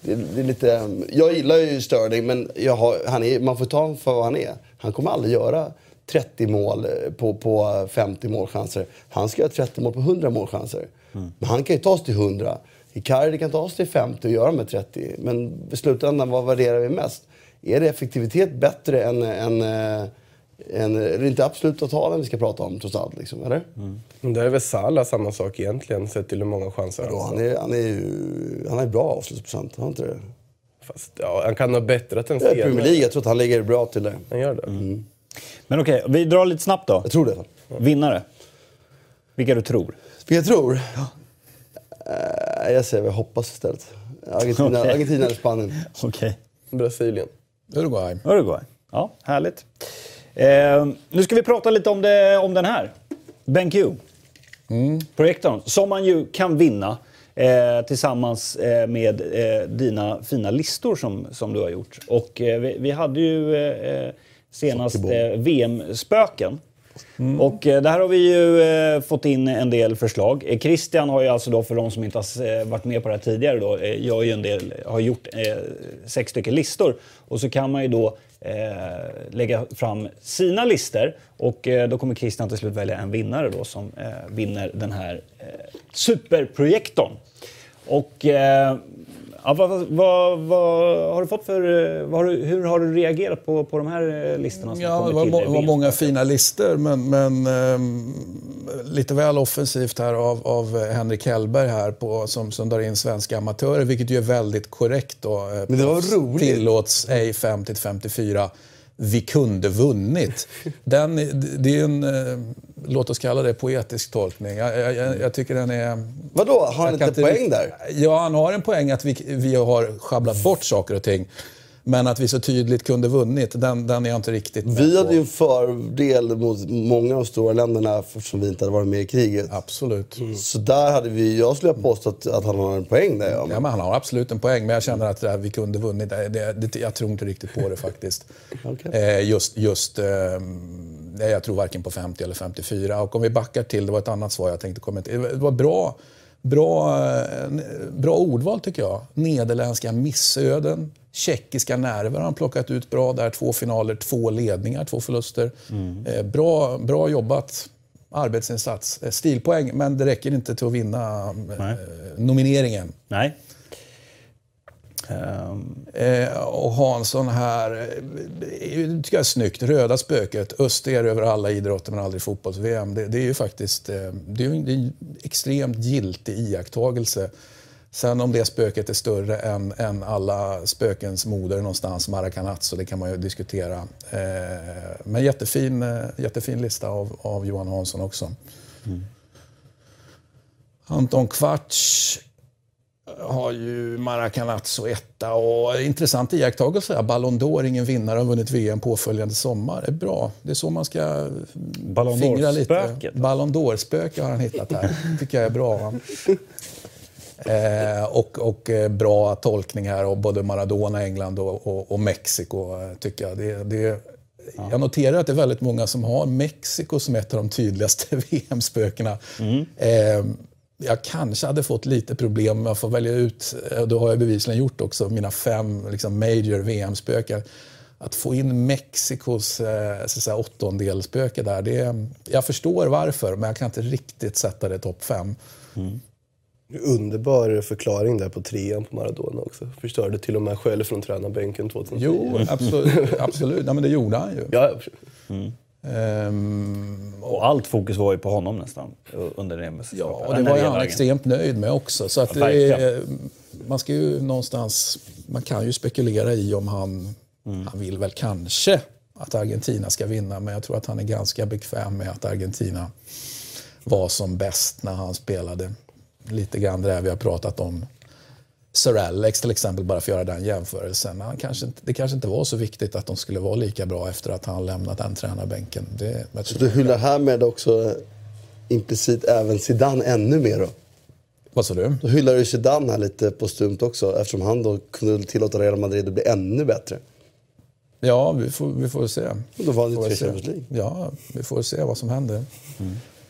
det, det är lite, jag gillar ju Sterling, men jag har, han är, man får ta honom för vad han är. Han kommer aldrig göra 30 mål eh, på, på 50 målchanser. Han ska göra 30 mål på 100 målchanser. Men han kan ju ta sig till 100. Icardi kan ta sig till 50 och göra med 30. Men i slutändan, vad värderar vi mest? Är det effektivitet bättre än... än, är det inte absoluta talen vi ska prata om trots allt? Liksom, eller? Men där är väl Salah samma sak egentligen, sett till hur många chanser han har. han, är, han, är ju, han ju bra avslutsprocent, har han inte det? Fast, ja, han kan ha bättrat en Det är Premier League, jag tror att han ligger bra till det. Han gör det. Men okej, vi drar lite snabbt då. Jag tror det. i alla fall. Vinnare. Vilka du tror. Vilka jag tror? Eh, jag säger vad jag hoppas istället. Argentina, Okej. Argentina eller Spanien. Okej. Brasilien. Uruguay. Uruguay. Ja, härligt. Eh, nu ska vi prata lite om, det, om den här. BenQ. Projektorn. Som man ju kan vinna eh, tillsammans eh, med eh, dina fina listor som, som du har gjort. Och eh, vi, vi hade ju senast eh, VM-spöken. Och eh, där har vi ju eh, fått in en del förslag. Eh, Christian har ju alltså då, för de som inte har varit med på det här tidigare, då, gör ju en del, har gjort eh, sex stycken listor. Och så kan man ju då eh, lägga fram sina listor och då kommer Christian till slut välja en vinnare då som vinner den här superprojektorn. Och ja, vad, vad, vad, har du fått för... eh, Vad har du, hur har du reagerat på, på de här eh, listorna som Ja, det var, till må, eh, var många fina listor men, men ehm, lite väl offensivt här av, av Henrik Hellberg här på, som, som drar in svenska amatörer, vilket ju är väldigt korrekt. Då. Eh, Men det var roligt. Tillåts ej 50 54. Vi kunde vunnit. Den, det är en, eh, låt oss kalla det poetisk tolkning. Jag, jag, jag, tycker den är... Vadå, har han inte poäng där? Ja, han har en poäng att vi, vi har schabblat bort saker och ting. Men att vi så tydligt kunde vunnit, den, den är jag inte riktigt med Vi hade ju en fördel mot många av de stora länderna eftersom vi inte hade varit med i kriget. Absolut. Så där hade vi, jag skulle ha påstått att han har en poäng där. Ja. Men han har absolut en poäng, men jag känner att det här, vi kunde vunnit. Det, det, det, jag tror inte riktigt på det faktiskt. Okej. eh, just, just, eh, nej, jag tror varken på 50 eller 54. Och om vi backar till, det var ett annat svar jag tänkte kommentera. Det var bra, bra, eh, bra ordval tycker jag. Nederländska missöden. Tjeckiska nerver har han plockat ut bra där. Två finaler, två ledningar, två förluster. Eh, bra, bra jobbat. Arbetsinsats. Eh, Stilpoäng, men det räcker inte till att vinna eh, nomineringen. Nej. Ehm, Eh, och Hansson här, eh, det tycker jag är snyggt. Röda spöket, öst är över alla idrotter men aldrig fotbolls-VM. Det, det är ju faktiskt eh, det är en, extremt giltig iakttagelse. Sen om det spöket är större än, än alla spökens moder någonstans, Maracanazzo, det kan man ju diskutera. Eh, men jättefin, eh, jättefin lista av, av Johan Hansson också. Anton Kvarts har ju Maracanazzo etta och intressant iakttagelse. Ballon d'Or, ingen vinnare, har vunnit VM påföljande sommar. Det är bra. Det är så man ska Ballon fingra lite. d'Or-spöket. Ballon d'Or-spöke har han hittat här. tycker jag är bra. Eh, och, och eh, bra tolkning här av både Maradona, England och, och, och Mexiko. tycker jag. Det, det, Jag noterar att det är väldigt många som har Mexiko som ett av de tydligaste VM-spökena. Eh, jag kanske hade fått lite problem med att få välja ut, och det har jag bevisligen gjort också, mina fem liksom, major VM-spöken. Att få in Mexikos eh, så att säga, åttondelsspöke där, det, jag förstår varför, men jag kan inte riktigt sätta det i topp fem. Underbar förklaring där på trean på Maradona också. Förstörde till och med själv från tränarbänken 2010. Jo, absolut. absolut. Ja, men det gjorde han ju. Ja, Ehm, Och allt fokus var ju på honom nästan under det Ja, mästerskapet. och det var han extremt nöjd med också. Så att Ja, är, man ska ju någonstans, man kan ju spekulera i om han, Mm. han vill väl kanske att Argentina ska vinna, men jag tror att han är ganska bekväm med att Argentina var som bäst när han spelade. Lite grann det där vi har pratat om Sir Alex till exempel, bara för att göra den jämförelsen. Han kanske inte, det kanske inte var så viktigt att de skulle vara lika bra efter att han lämnat den tränarbänken. Det, jag Så du hyllar härmed också eh, implicit även Zidane ännu mer då? Vad sa du? Då hyllar du Zidane här lite postumt också eftersom han då kunde tillåta Real Madrid att bli ännu bättre. Ja, vi får, vi får se. Och då Får ni vi tre. Champions League. Ja, vi får se vad som händer.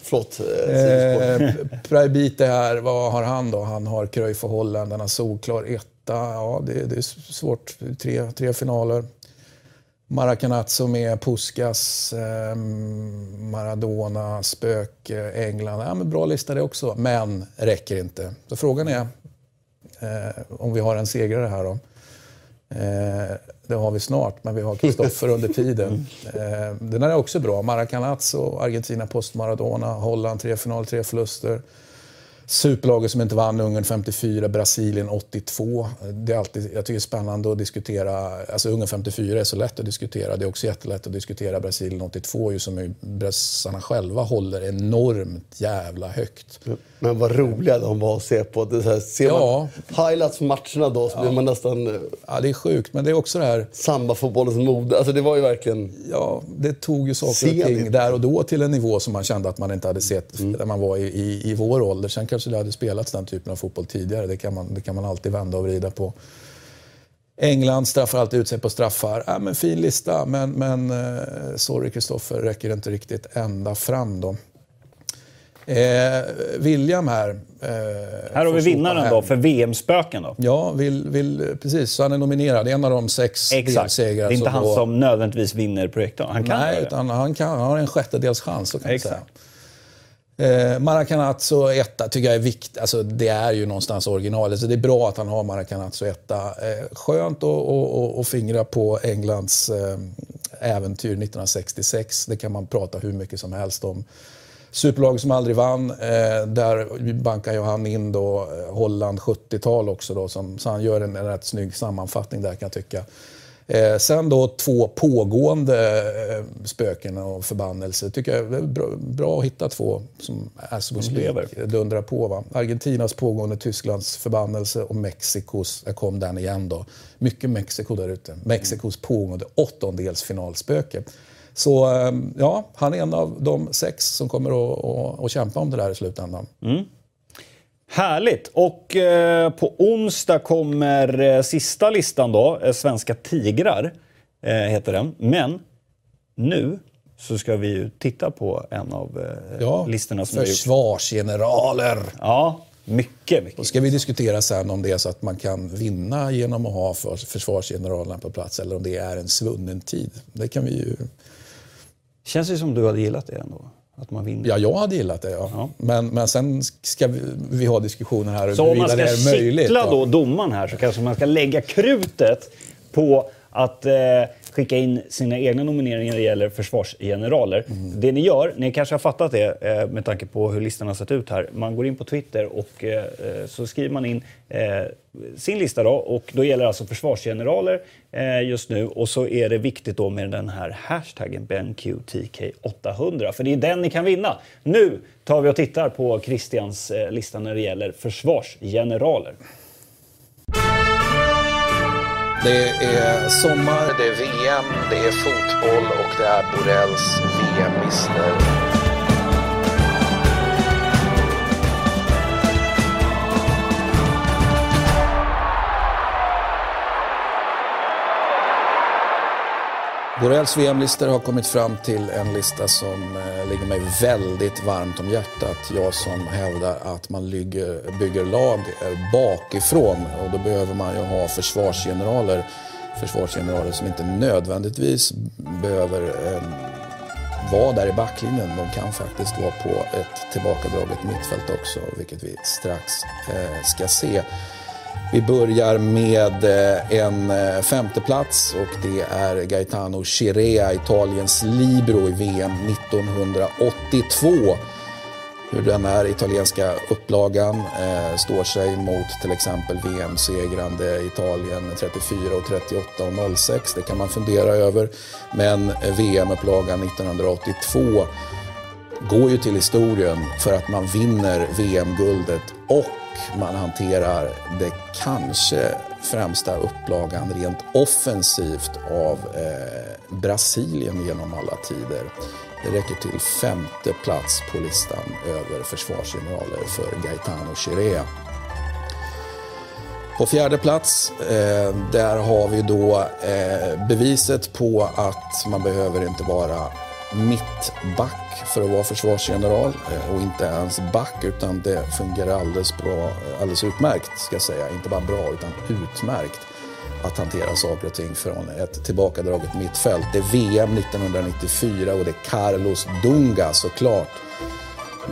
Förlåt. Eh, eh, Praibite här, vad har han då? Han har Cruyff och Holland, han har solklar etta. Ja, det, det är svårt. Tre, tre finaler. Maracanazzo med Puskas, eh, Maradona, Spöke, England. Ja, men bra lista det också, men räcker inte. Så frågan är eh, om vi har en segrare här då. Eh, det har vi snart, men vi har Kristoffer under tiden. Eh, den är också bra. Maracanazzo, Argentina post Maradona, Holland tre final, tre förluster. Superlaget som inte vann, Ungern 54, Brasilien 82. Det är alltid, jag tycker det är spännande att diskutera. Alltså Ungern 54 är så lätt att diskutera. Det är också jättelätt att diskutera Brasilien 82 ju som brassarna själva håller enormt jävla högt. Men vad roliga de var att se på. Det här, ser Ja. man highlights från matcherna då så blir man nästan eh, Ja, det är sjukt, men det är också det här sambafotbollens mode. Alltså det var ju verkligen... Ja, det tog ju saker och ting det. där och då till en nivå som man kände att man inte hade sett när man var i, i, i vår ålder. Sen kanske det hade spelats den typen av fotboll tidigare. Det kan man, det kan man alltid vända och vrida på. England straffar alltid ut sig på straffar. Ja, men fin lista, men, men eh, sorry Kristoffer, räcker inte riktigt ända fram då. Eh, William här. Eh, Här har vi vinnaren hem. då för VM-spöken då. Ja, vill, vill, precis. Så han är nominerad. En av de sex Exakt. Det är inte han då- som nödvändigtvis vinner projektorn. Han kan Nej, utan han, kan, han har en sjättedels chans, så kan Exakt. Eh, Maracanazzo etta tycker jag är viktigt. Alltså, det är ju någonstans originalet, så det är bra att han har Maracanazzo etta. Eh, skönt att fingra på Englands eh, äventyr 1966. Det kan man prata hur mycket som helst om. Superlag som aldrig vann. Eh, där bankar ju han in då eh, Holland 70-tal också. Då, som, så han gör en, en rätt snygg sammanfattning där kan jag tycka. Eh, sen då två pågående eh, spöken och förbannelser. Tycker jag är bra, bra att hitta två som är så Som lever. dundrar på. Va? Argentinas pågående, Tysklands förbannelse och Mexikos, jag kom den igen då. Mycket Mexiko där ute. Mexikos pågående åttondelsfinalspöke. Så eh, ja, han är en av de sex som kommer att, att, att kämpa om det där i slutändan. Härligt! Och eh, på onsdag kommer eh, sista listan då, eh, Svenska Tigrar, eh, heter den. Men nu så ska vi ju titta på en av eh, Ja, listorna som försvarsgeneraler. Ja, mycket, mycket. Då ska vi diskutera sen om det är så att man kan vinna genom att ha för, försvarsgeneralerna på plats eller om det är en svunnen tid. Det kan vi ju... Känns det som du hade gillat det ändå? Att man vinner? Ja, jag hade gillat det. Ja. Ja. Men, men sen ska vi, vi ha diskussioner här Så om man ska det är möjligt. va? då domaren här så kanske man ska lägga krutet på att eh, skicka in sina egna nomineringar när det gäller försvarsgeneraler. Mm. Det ni gör, ni kanske har fattat det eh, med tanke på hur listan har sett ut här. Man går in på Twitter och eh, eh, så skriver man in sin lista då och då gäller alltså försvarsgeneraler just nu och så är det viktigt då med den här hashtaggen BenQTK800 för det är den ni kan vinna. Nu tar vi och tittar på Christians lista när det gäller försvarsgeneraler. Det är sommar, det är VM, det är fotboll och det är Borrells VM-mister. Borrells VM-listor har kommit fram till en lista som eh, ligger mig väldigt varmt om hjärtat. Jag som hävdar att man bygger, bygger lag eh, bakifrån och då behöver man ju ha försvarsgeneraler. Försvarsgeneraler som inte nödvändigtvis behöver eh, vara där i backlinjen. De kan faktiskt vara på ett tillbakadraget mittfält också, vilket vi strax eh, ska se. Vi börjar med eh, en eh, femteplats och det är Gaetano Chirea, Italiens Libro i VM 1982 hur den här italienska upplagan eh, står sig mot till exempel VM-segrande Italien 34 och 38 och 06. Det kan man fundera över. Men VM-upplagan 1982 går ju till historien för att man vinner VM-guldet och man hanterar det kanske främsta upplagan rent offensivt av eh, Brasilien genom alla tider. Det räcker till femte plats på listan över försvarsgeneraler för Gaetano Chiré. På fjärde plats, eh, där har vi då eh, beviset på att man behöver inte vara mittback för att vara försvarsgeneral eh, och inte ens back utan det fungerar alldeles, bra, eh, alldeles utmärkt ska jag säga. Inte bara bra utan utmärkt att hantera saker och ting från ett tillbakadraget mittfält. Det är VM 1994 och det är Carlos Dunga såklart.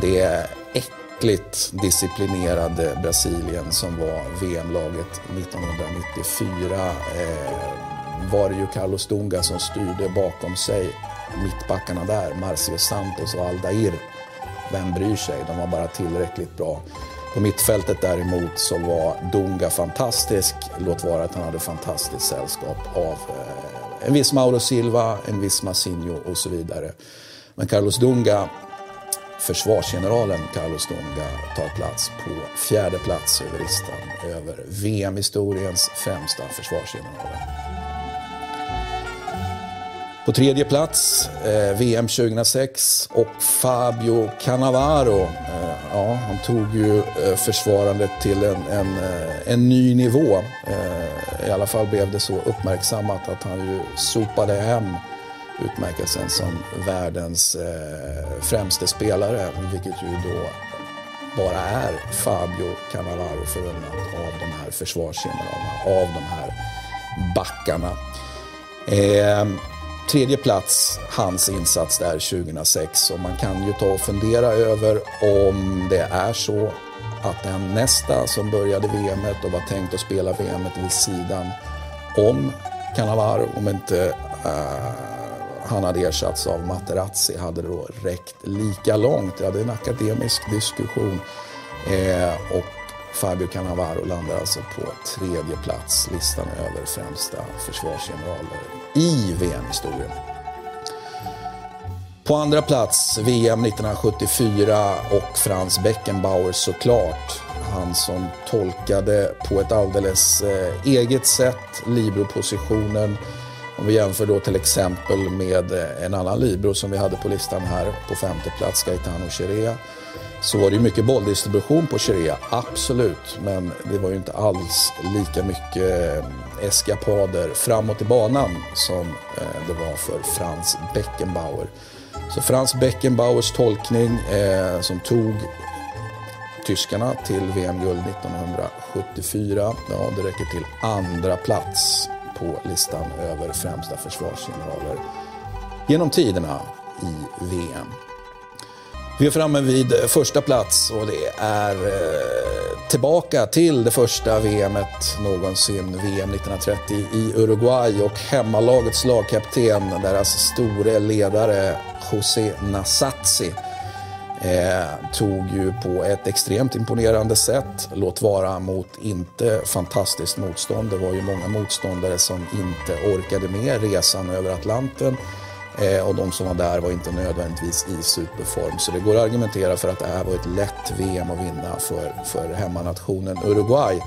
Det är äckligt disciplinerade Brasilien som var VM-laget 1994. Eh, var det ju Carlos Dunga som styrde bakom sig mittbackarna där, Marcio Santos och Aldair. Vem bryr sig? De var bara tillräckligt bra. På mittfältet däremot så var Dunga fantastisk. Låt vara att han hade fantastiskt sällskap av eh, en viss Mauro Silva, en viss Massinho och så vidare. Men Carlos Dunga, försvarsgeneralen Carlos Dunga tar plats på fjärde plats över listan över VM-historiens främsta försvarsgeneraler. På tredje plats, eh, VM 2006 och Fabio Cannavaro. Eh, ja, han tog ju eh, försvarandet till en, en, eh, en ny nivå. Eh, I alla fall blev det så uppmärksammat att han ju sopade hem utmärkelsen som världens eh, främste spelare, vilket ju då bara är Fabio Cannavaro förunnat av de här försvarsgeneralerna, av de här backarna. Ehm, Tredje plats, hans insats där 2006. Och man kan ju ta och fundera över om det är så att den nästa som började VM och var tänkt att spela VM vid sidan om Cannavaro, om inte uh, han hade ersatts av Materazzi, hade då räckt lika långt. Det är en akademisk diskussion. Eh, och Fabio Cannavaro landar alltså på tredje plats, listan över främsta försvarsgeneraler i VM-historien. På andra plats, VM 1974 och Franz Beckenbauer såklart. Han som tolkade på ett alldeles eh, eget sätt Libro-positionen. Om vi jämför då till exempel med eh, en annan Libro som vi hade på listan här på femte plats, Gaetano Chirea så var det ju mycket bolldistribution på Chirea, absolut. Men det var ju inte alls lika mycket eh, eskapader framåt i banan som eh, det var för Franz Beckenbauer. Så Franz Beckenbauers tolkning eh, som tog tyskarna till VM-guld 1974, ja det räcker till andra plats på listan över främsta försvarsgeneraler genom tiderna i VM. Vi är framme vid första plats och det är eh, tillbaka till det första VMet någonsin, VM 1930 i Uruguay och hemmalagets lagkapten, deras store ledare José Nasazzi eh, tog ju på ett extremt imponerande sätt, låt vara mot inte fantastiskt motstånd. Det var ju många motståndare som inte orkade med resan över Atlanten Eh, och de som var där var inte nödvändigtvis i superform. Så det går att argumentera för att det här var ett lätt VM att vinna för, för hemmanationen Uruguay.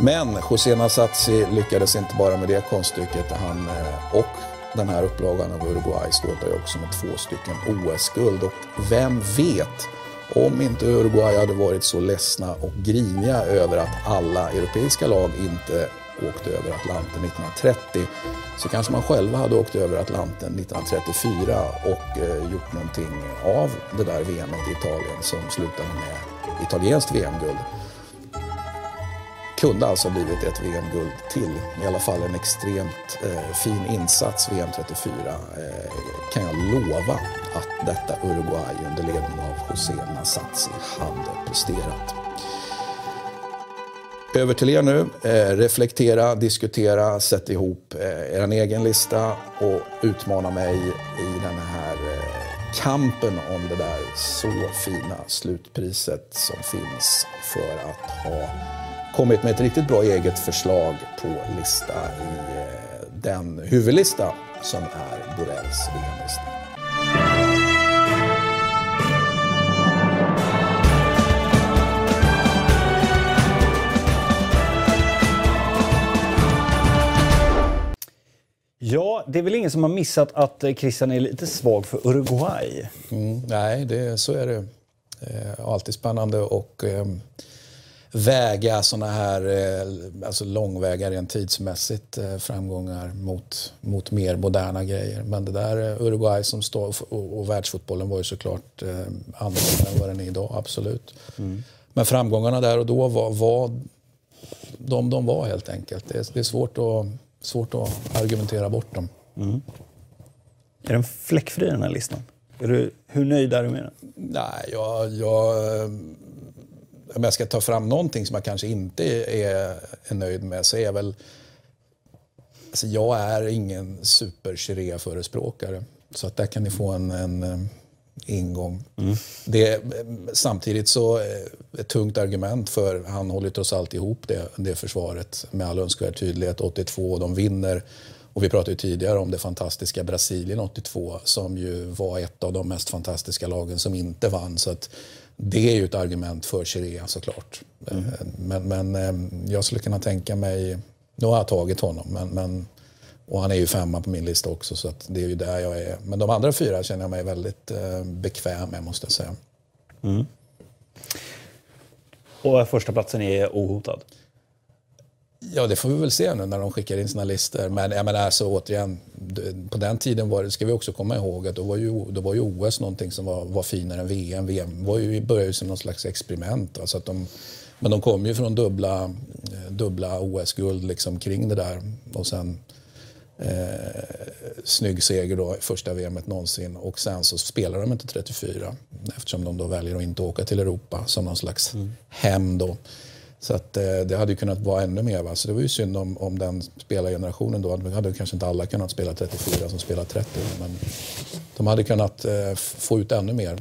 Men José Nasazzi lyckades inte bara med det konststycket. Han eh, och den här upplagan av Uruguay ståtar ju också med två stycken OS-guld. Och vem vet om inte Uruguay hade varit så ledsna och griniga över att alla europeiska lag inte åkte över Atlanten 1930 så kanske man själva hade åkt över Atlanten 1934 och eh, gjort någonting av det där VMet i Italien som slutade med italienskt VM-guld. Kunde alltså blivit ett VM-guld till. I alla fall en extremt eh, fin insats VM 34 eh, kan jag lova att detta Uruguay under ledning av José Nasazzi hade presterat över till er nu. Eh, reflektera, diskutera, sätt ihop eh, er egen lista och utmana mig i den här eh, kampen om det där så fina slutpriset som finns för att ha kommit med ett riktigt bra eget förslag på lista i eh, den huvudlista som är Borrells VM-lista. Ja, det är väl ingen som har missat att eh, Christian är lite svag för Uruguay. Mm, nej, det, så är det. Eh, alltid spännande att eh, väga såna här eh, alltså långväga rent tidsmässigt eh, framgångar mot, mot mer moderna grejer. Men det där eh, Uruguay som står och, och världsfotbollen var ju såklart eh, annorlunda än vad den är idag, absolut. Mm. Men framgångarna där och då var, var de de var helt enkelt. Det är, det är svårt, att, svårt att argumentera bort dem. Mm. Är den fläckfri den här listan? Är du, hur nöjd är du med den? Nej, jag, jag, om jag ska ta fram någonting som jag kanske inte är, är nöjd med så är jag väl... Alltså jag är ingen super förespråkare Så att där kan ni få en, en ingång. Mm. Det, samtidigt så ett tungt argument för han håller trots allt ihop det, det försvaret med all önskvärd tydlighet. 82 och de vinner. Och vi pratade ju tidigare om det fantastiska Brasilien 82 som ju var ett av de mest fantastiska lagen som inte vann. Så att det är ju ett argument för Chirea såklart. Mm. Men, men jag skulle kunna tänka mig, nu har jag tagit honom, men, men och han är ju femma på min lista också så det är ju där jag är. Men de andra fyra känner jag mig väldigt eh, bekväm med måste jag säga. Mm. Och första platsen är ohotad? Ja, det får vi väl se nu när de skickar in sina listor. Men jag menar, alltså, återigen, på den tiden var det, ska vi också komma ihåg att då var ju, då var ju OS någonting som var, var finare än VM. VM var ju, började ju som någon slags experiment. Alltså att de, men de kom ju från dubbla, dubbla OS-guld liksom kring det där. Och sen Eh, snygg seger då, första VMet någonsin. Och sen så spelar de inte 34 eftersom de då väljer att inte åka till Europa som någon slags mm. hem då. Så att, eh, det hade ju kunnat vara ännu mer. Va? Så det var ju synd om, om den spelargenerationen då. De hade kanske inte alla kunnat spela 34 som spelar 30. Men de hade kunnat eh, få ut ännu mer.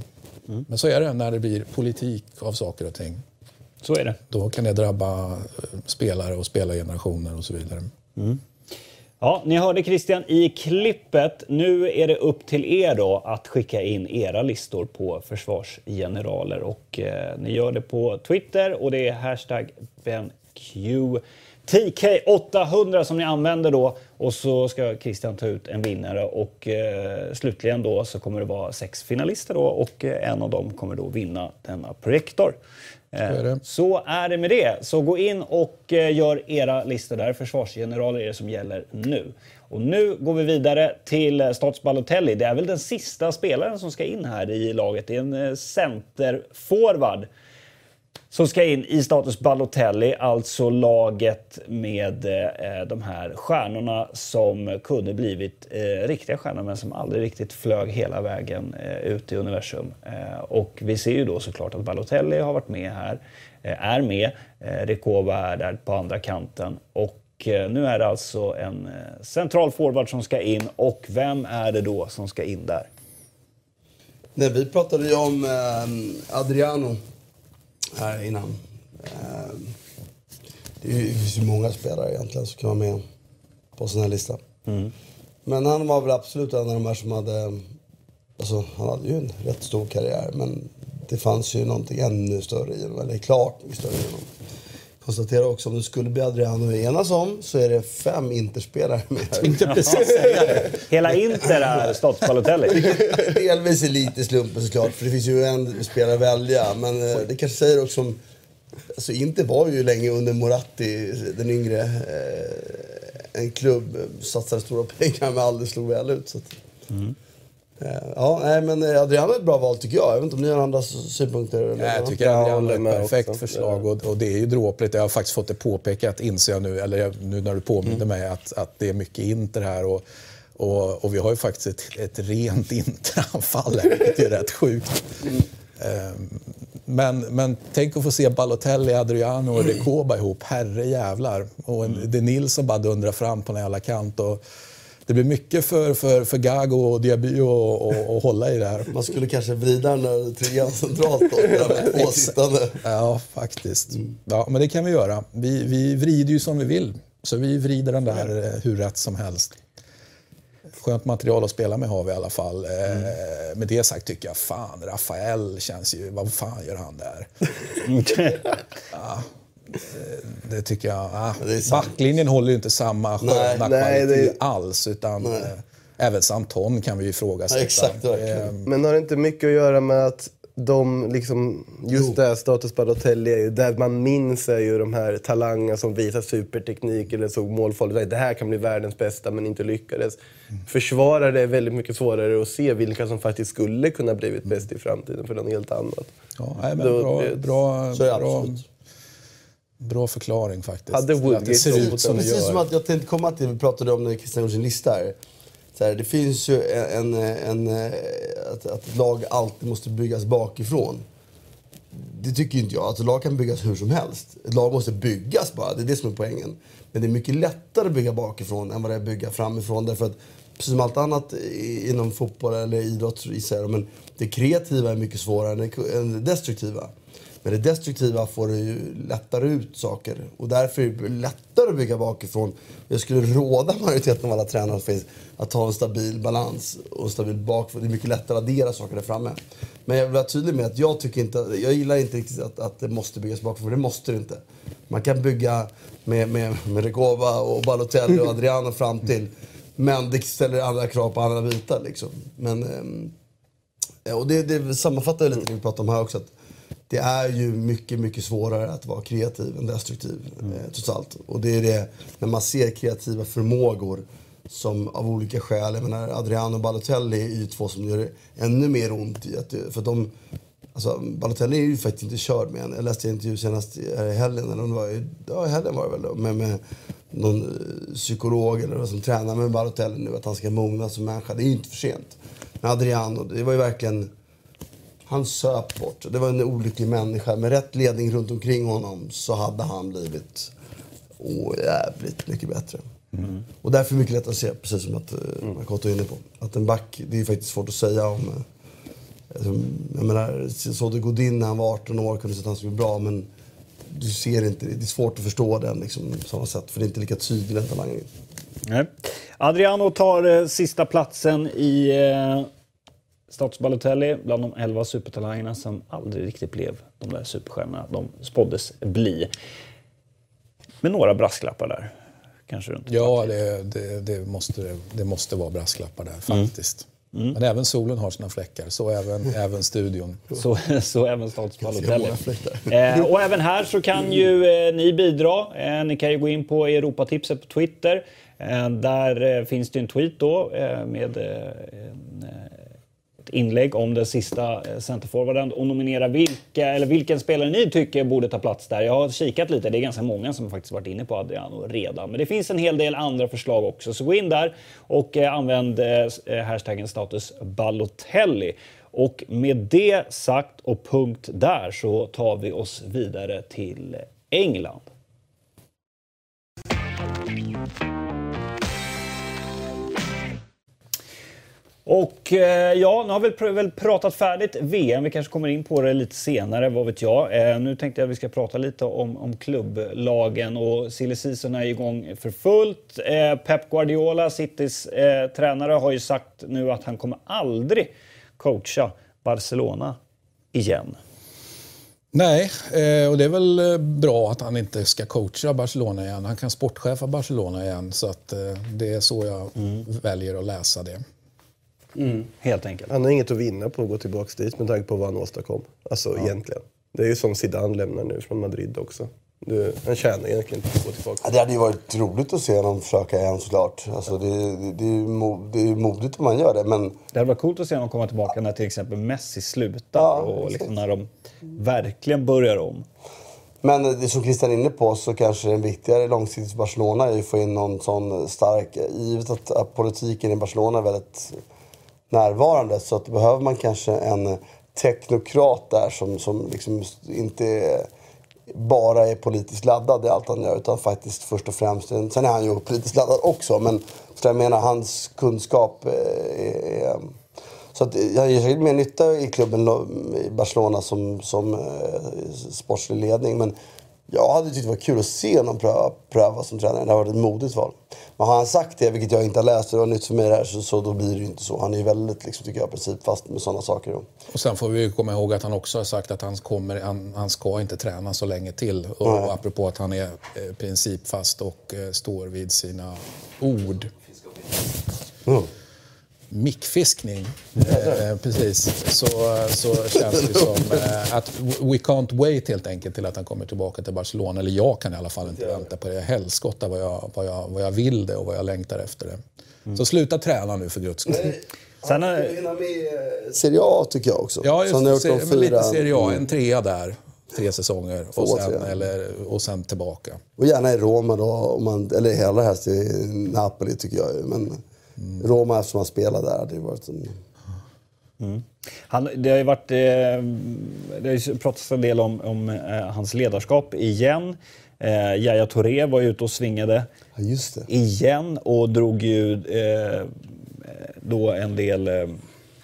Mm. Men så är det när det blir politik av saker och ting. Så är det. Då kan det drabba eh, spelare och spelargenerationer och så vidare. Mm. Ja, ni hörde Christian i klippet. Nu är det upp till er då att skicka in era listor på försvarsgeneraler och eh, ni gör det på Twitter och det är hashtag TK800 som ni använder då och så ska Christian ta ut en vinnare och eh, slutligen då så kommer det vara sex finalister då och eh, en av dem kommer då vinna denna projektor. Är eh, så är det med det. Så gå in och eh, gör era listor där. Försvarsgeneraler är det som gäller nu. Och nu går vi vidare till eh, Stats Balotelli. Det är väl den sista spelaren som ska in här i laget. Det är en centerforward som ska in i status Balotelli, alltså laget med eh, de här stjärnorna som kunde blivit eh, riktiga stjärnor men som aldrig riktigt flög hela vägen eh, ut i universum. Eh, och vi ser ju då såklart att Balotelli har varit med här, eh, är med. Eh, Rekova är där på andra kanten och eh, nu är det alltså en eh, central forward som ska in och vem är det då som ska in där? Nej, vi pratade ju om eh, Adriano här innan. Ehm, det finns ju många spelare egentligen som kan vara med på sån här lista. Mm. Men han var väl absolut en av de här som hade... Alltså, han hade ju en rätt stor karriär, men det fanns ju någonting ännu större i honom. Eller klart mycket större i honom konstaterar också om det skulle bli Adriano enas om så är det fem Interspelare med. Tänkte precis säga det. Hela Inter är Stotts Balotelli. Delvis är lite slumpen såklart, för det finns ju en spelare att välja. Men eh, det kanske säger också om... Alltså Inter var ju länge under Moratti, den yngre. Eh, en klubb satsade stora pengar men aldrig slog väl ut. Så mm. Eh, ja, nej, men eh, Adriano är ett bra val tycker jag. Jag vet inte om ni har andra synpunkter? Eller? Nej, jag tycker Adriano är ett perfekt också. förslag och, och, det är ju dråpligt. Jag har faktiskt fått det påpekat, inser jag nu, eller nu när du påminner mm. mig, att, att det är mycket Inter här. Och, och, och vi har ju faktiskt ett, ett rent Interanfall här, vilket är rätt sjukt. Mm. Um, Men, men tänk att få se Balotelli, Adriano och Recoba ihop. Herre jävlar. Och en, det är Nils som bara dundrar fram på en jävla kant. Och det blir mycket för, för, för Gago och Diaby att hålla i det här. Man skulle kanske vrida den där trean centralt då, med två sittande. Ja, faktiskt. Ja, men det kan vi göra. Vi, vi vrider ju som vi vill. Så vi vrider den där eh, hur rätt som helst. Skönt material att spela med har vi i alla fall. Mm. Med det sagt tycker jag fan, Rafael känns ju... Vad fan gör han där? ja, det tycker jag. Ah, backlinjen håller ju inte samma sköna kvalitet det... alls. Utan, nej. även Santon kan vi ju ifrågasätta. Ja, exakt, Men har det inte mycket att göra med att de liksom, just jo. där, status Balotelli är ju, där man minns är ju de här talangerna som visar superteknik eller såg målfarligt Det här kan bli världens bästa men inte lyckades. Mm. Försvarare är väldigt mycket svårare att se vilka som faktiskt skulle kunna blivit bäst i framtiden för något helt annat. Ja, nej, men Då, bra, det, bra, bra, bra förklaring faktiskt. Hade Woodgate det ser ut som det gör. som att jag tänkte komma till, vi pratade om när Christian gjorde sin lista här så här, det finns ju en, en, en att, att ett lag alltid måste byggas bakifrån. Det tycker inte jag. Alltså, lag kan byggas hur som helst. Ett lag måste byggas bara. Det är det som är poängen. Men det är mycket lättare att bygga bakifrån än vad det är att bygga framifrån. Därför att precis som allt annat inom fotboll eller idrott, men det kreativa är mycket svårare än det destruktiva. Men det destruktiva får du ju lättare ut saker. Och därför är det lättare att bygga bakifrån. Jag skulle råda majoriteten av alla tränare som finns att ha en stabil balans och en stabil bakifrån. Det är mycket lättare att addera saker där framme. Men jag vill vara tydlig med att jag tycker inte, jag gillar inte riktigt att, att det måste byggas bakifrån. För det måste det inte. Man kan bygga med, med, med Rekova och Balotelli och Adriano fram till. Men det ställer andra krav på andra bitar liksom. Men, ehm, och det, det sammanfattar lite det vi pratade om här också. Att, det är ju mycket, mycket svårare att vara kreativ än destruktiv. Mm. Eh, trots allt. Och det är det, när man ser kreativa förmågor som av olika skäl, jag menar Adriano och Balotelli är ju två som gör det ännu mer ont i att, för de, alltså Balotelli är ju faktiskt inte körd med än. Jag läste en intervju senast i helgen, eller om det var, ja i helgen var det väl, med, med någon eh, psykolog eller någon som tränar med Balotelli nu, att han ska mogna som människa. Det är ju inte för sent. Men Adriano, det var ju verkligen han söp bort. Det var en olycklig människa. Med rätt ledning runt omkring honom så hade han blivit oh, jävligt mycket bättre. Mm. Och därför är det mycket lättare att se, precis som att mm. Makoto är inne på. Att en back, det är faktiskt svårt att säga om... Eh, alltså, jag menar, Sodde Godin när han var 18 år kunde säga att han skulle bli bra, men du ser inte, det är svårt att förstå den liksom, på samma sätt, för det är inte lika tydlig den talangen. Nej. Adriano tar eh, sista platsen i eh Status Balotelli bland de 11 supertalangerna som aldrig riktigt blev de där superstjärnorna de spåddes bli. Med några brasklappar där. Kanske runt ja, det, det, det, måste, det måste vara brasklappar där mm. faktiskt. Mm. Mm. Men även solen har sina fläckar, så även, även studion. Så, så även Status Balotelli. Eh, och även här så kan ju eh, ni bidra. Eh, ni kan ju gå in på Europatipset på Twitter. Eh, där eh, finns det en tweet då eh, med en inlägg om den sista eh, centerforwarden och nominera vilka, eller vilken spelare ni tycker borde ta plats där. Jag har kikat lite, det är ganska många som faktiskt varit inne på Adriano redan. Men det finns en hel del andra förslag också, så gå in där och eh, använd eh, hashtaggen status Balotelli. Och med det sagt och punkt där så tar vi oss vidare till England. Och eh, ja, nu har vi väl pratat färdigt VM. Vi kanske kommer in på det lite senare, vad vet jag. Eh, nu tänkte jag att vi ska prata lite om, om klubblagen och silly season är igång för fullt. Eh, Pep Guardiola, Citys eh, tränare, har ju sagt nu att han kommer aldrig coacha Barcelona igen. Nej, och det är väl bra att han inte ska coacha Barcelona igen. Han kan sportchefa Barcelona igen, så att det är så jag mm. väljer att läsa det. Mm, helt enkelt. Han har inget att vinna på att gå tillbaka dit med tanke på vad han åstadkom. Alltså ja. egentligen. Det är ju som Zidane lämnar nu från Madrid också. Du, han tjänar egentligen inte på att gå tillbaka. Ja, det hade ju varit roligt att se honom försöka igen såklart. Alltså, det, det, det, är ju det är modigt om man gör det. Men... Det hade varit coolt att se honom komma tillbaka när till exempel Messi slutar ja, och liksom när de verkligen börjar om. Men det som Christian är inne på så kanske den viktigare långsiktigt för Barcelona är att få in någon sån stark... Givet att politiken i Barcelona är väldigt närvarande. Så att behöver man kanske en teknokrat där som, som liksom inte bara är politiskt laddad i allt han gör. Utan faktiskt först och främst, sen är han ju politiskt laddad också. Men så jag menar, hans kunskap eh, är, är så att jag gör säkert mer nytta i klubben i Barcelona som, som eh, sportslig ledning. Men jag hade tyckt det var kul att se honom pröva, pröva som tränare. Det har varit ett modigt val. Men har han sagt det, vilket jag inte har läst, det var nytt för mig det här, så, så då blir det ju inte så. Han är ju väldigt, liksom, tycker jag, principfast med sådana saker. Och sen får vi komma ihåg att han också har sagt att han, kommer, han, han ska inte träna så länge till. Och, och apropå att han är eh, principfast och eh, står vid sina ord. Mm mickfiskning. Eh, precis. Så, så känns det som eh, att we can't wait helt enkelt till att han kommer tillbaka till Barcelona. Eller jag kan i alla fall inte vänta på det. Helskotta vad jag, vad, jag, vad jag vill det och vad jag längtar efter det. Mm. Så sluta träna nu för guds skull. Sen är... hinna med Serie A tycker jag också. Ja, just, så ser, fyra... lite Serie A. En trea där. Tre säsonger och sen, eller, och sen tillbaka. Och gärna i Roma då, om man, eller hellre helst i Napoli tycker jag. Men. Roma eftersom han spelade där hade ju varit en... Mm. Han, det har ju varit, eh, det har pratats en del om, om eh, hans ledarskap igen. Eh, Yahya Touré var ute och svingade ja, igen och drog ju eh, då en del... Eh,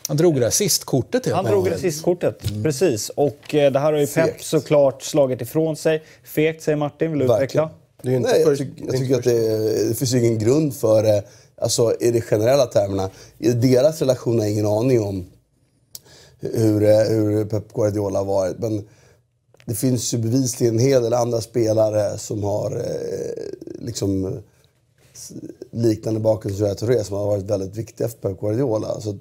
han drog rasistkortet helt Han drog rasistkortet, mm. precis. Och eh, det här har ju Fekt. Pep såklart slagit ifrån sig. Fegt säger Martin, vill du utveckla? Nej, jag, tycker, jag tycker att det, det finns ingen grund för det Alltså i de generella termerna. I deras relation har jag ingen aning om hur, eh, hur Pep Guardiola har varit. Men det finns ju bevisligen en hel del andra spelare som har eh, liksom liknande bakgrund som Touré som har varit väldigt viktiga för Pep Guardiola. Så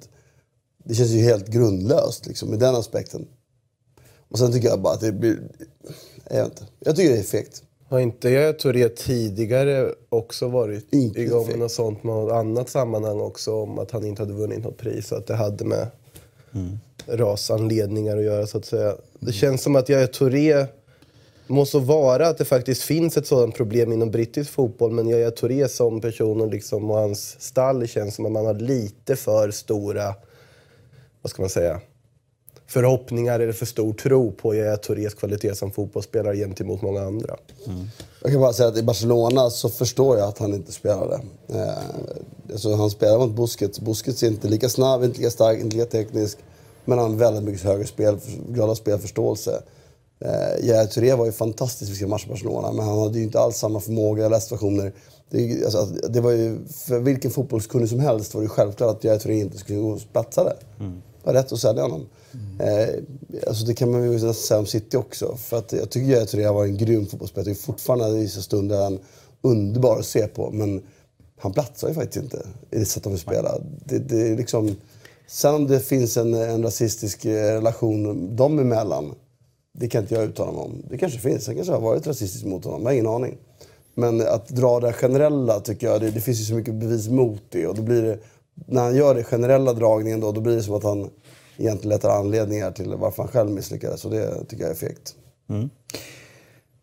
det känns ju helt grundlöst liksom, i den aspekten. Och sen tycker jag bara att det blir... Jag vet inte. Jag tycker det är fegt. Har inte jag Touré tidigare också varit inte igång med något sånt med något annat sammanhang också om att han inte hade vunnit något pris och att det hade med mm. rasanledningar att göra så att säga. Det mm. känns som att jag Touré må så vara att det faktiskt finns ett sådant problem inom brittisk fotboll men jag är Touré som person och, liksom, och hans stall känns som att man har lite för stora, vad ska man säga, förhoppningar eller för stor tro på Yahya Tourés kvalitet som fotbollsspelare gentemot många andra. Mm. Jag kan bara säga att i Barcelona så förstår jag att han inte spelade. Eh, alltså han spelar mot Busquets. Busquets är inte lika snabb, inte lika stark, inte lika teknisk. Men han har väldigt mycket högre spel, grad av spelförståelse. Eh, Yahya Touré var ju fantastisk i sin match i Barcelona, men han hade ju inte alls samma förmåga i situationer. Det, alltså, det var ju, för vilken fotbollskunnig som helst var det självklart att Yahya Touré inte skulle gå och platsa där. Mm. Var rätt att sälja honom. Eh, alltså det kan man ju nästan säga om City också. För att jag tycker att Touré var en grym fotbollsspelare. Fortfarande i vissa stunder han underbar att se på. Men han platsar ju faktiskt inte i det sätt de vill spela. Det, det är liksom... Sen om det finns en, en rasistisk eh, relation dem emellan, det kan inte jag uttala mig om. Det kanske finns. Han kanske har varit rasistisk mot honom. Jag har ingen aning. Men att dra det generella tycker jag, det, det finns ju så mycket bevis mot det. Och då blir det, när han gör den generella dragningen då, då blir det som att han egentligen letar anledningar till varför han själv misslyckades. Och det tycker jag är fegt. Mm.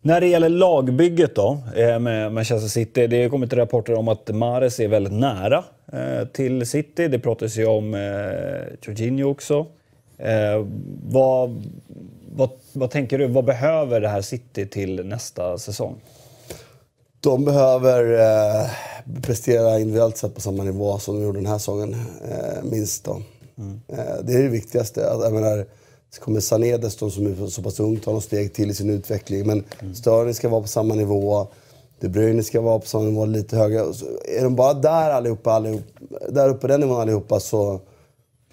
När det gäller lagbygget då eh, med Manchester City. Det har kommit rapporter om att Mares är väldigt nära eh, till City. Det pratas ju om eh, Jorginho också. Vad, vad, vad tänker du? Vad behöver det här City till nästa säsong? De behöver eh, prestera individuellt sett på samma nivå som de gjorde den här säsongen. Eh, minst då. Mm. Det är det viktigaste. Jag menar, kommer Sané dessutom som är så pass ung ta något steg till i sin utveckling. Men mm. Störning ska vara på samma nivå. De Bruyne ska vara på samma nivå, lite högre. Så är de bara där allihopa, allihop, där uppe på den nivån allihopa så...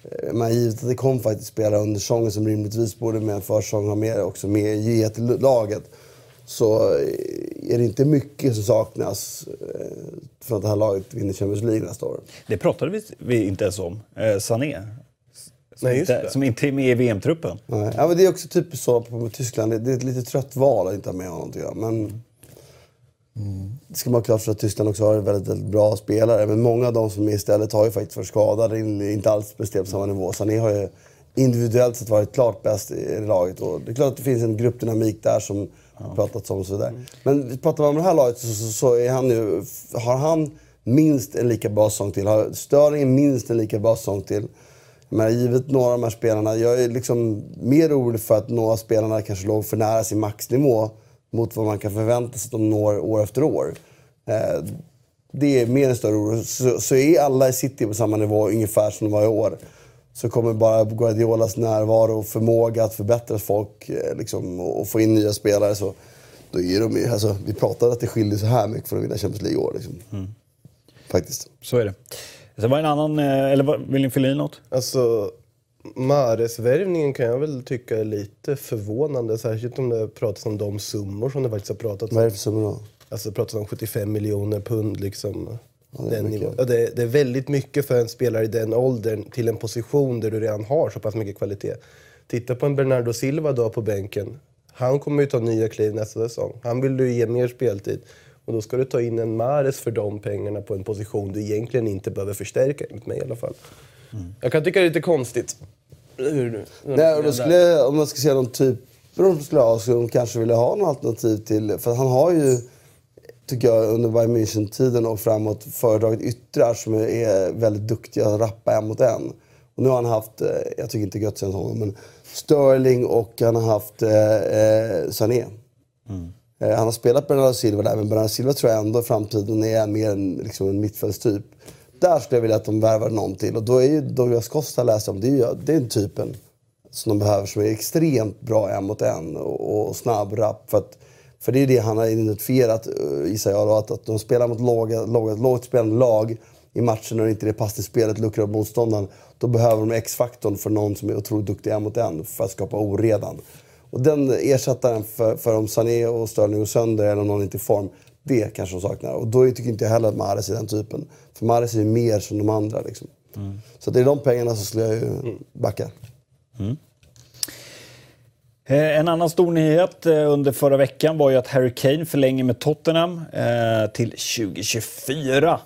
Eh, men givet att det kom faktiskt spelare under säsongen som rimligtvis borde med en försäsong ha mer också med till laget. Så är det inte mycket som saknas för att det här laget vinner Champions League nästa år. Det pratade vi inte ens om. Eh, Sané. Som, Nej, inte, som inte är med i VM-truppen. Ja, men det är också typiskt så på Tyskland. Det är ett lite trött val att inte ha med honom. Men mm. det ska man ha klart för att Tyskland också har väldigt, väldigt bra spelare. Men många av de som är istället har ju faktiskt varit skadade. Inte alls presterat på samma nivå. Sané har ju individuellt sett varit klart bäst i laget. Och det är klart att det finns en gruppdynamik där som ja. pratats om och så vidare. Men pratar man om det här laget så, så, så, är han ju, har han minst en lika bra sång till. Har Störling minst en lika bra sång till. Men givet några av de här spelarna, jag är liksom mer orolig för att några av spelarna kanske låg för nära sin maxnivå mot vad man kan förvänta sig att de når år efter år. Eh, det är mer en större oro. Så, så är alla i City på samma nivå ungefär som de var i år så kommer bara Guardiolas närvaro och förmåga att förbättra folk eh, liksom, och få in nya spelare så då är de ju, alltså, vi pratade att det skiljer så här mycket från att vinna Champions League i år. Liksom. Mm. Faktiskt. Så är det. Sen var en annan, eh, eller vill ni fylla i något? Alltså, Mares-värvningen kan jag väl tycka är lite förvånande. Särskilt om det pratas om de summor som det faktiskt har pratats om. Vad är det för summor då? Alltså det pratas om 75 miljoner pund liksom. Ja, det, är det, det, är väldigt mycket för en spelare i den åldern till en position där du redan har så pass mycket kvalitet. Titta på en Bernardo Silva då på bänken. Han kommer ju ta nya kliv nästa säsong. Han vill du ge mer speltid. Och då ska du ta in en Mares för de pengarna på en position du egentligen inte behöver förstärka, enligt mig i alla fall. Mm. Jag kan tycka det är lite konstigt. Hur, hur, Nej, skulle, om man ska säga någon typ de skulle ha, skulle de kanske vilja ha något alternativ till... För han har ju, tycker jag, under Bayern München-tiden och framåt föredragit yttrar som är väldigt duktiga att rappa en mot en. Och nu har han haft, eh, jag tycker inte Götze är honom, men Sterling och han har haft eh, eh Sané. Mm. Eh, han har spelat Bernardo Silva där, men Bernardo Silva tror jag ändå i framtiden är mer en, liksom en mittfältstyp. Där skulle jag vilja att de värvar någon till. Och då är ju Douglas Costa, läste om, det är ju den typen som de behöver som är extremt bra en mot en och, och snabb, rapp. För, att, för det är det han har identifierat, eh, gissar jag, då, att, att de spelar mot låga, låga, lågt spelande lag i matchen när inte det passningsspelet luckrar upp motståndaren. Då behöver de X-faktorn för någon som är otroligt duktig en mot en för att skapa oredan. Och den ersättaren för, för om Sané och Sterling går sönder eller om någon inte är i form, det kanske de saknar. Och då tycker inte jag heller att Mahrez är den typen. För Mahrez är ju mer som de andra. Liksom. Mm. Så det är de pengarna som skulle jag ju backa. Mm. Eh, en annan stor nyhet eh, under förra veckan var ju att Harry Kane förlänger med Tottenham eh, till 2024.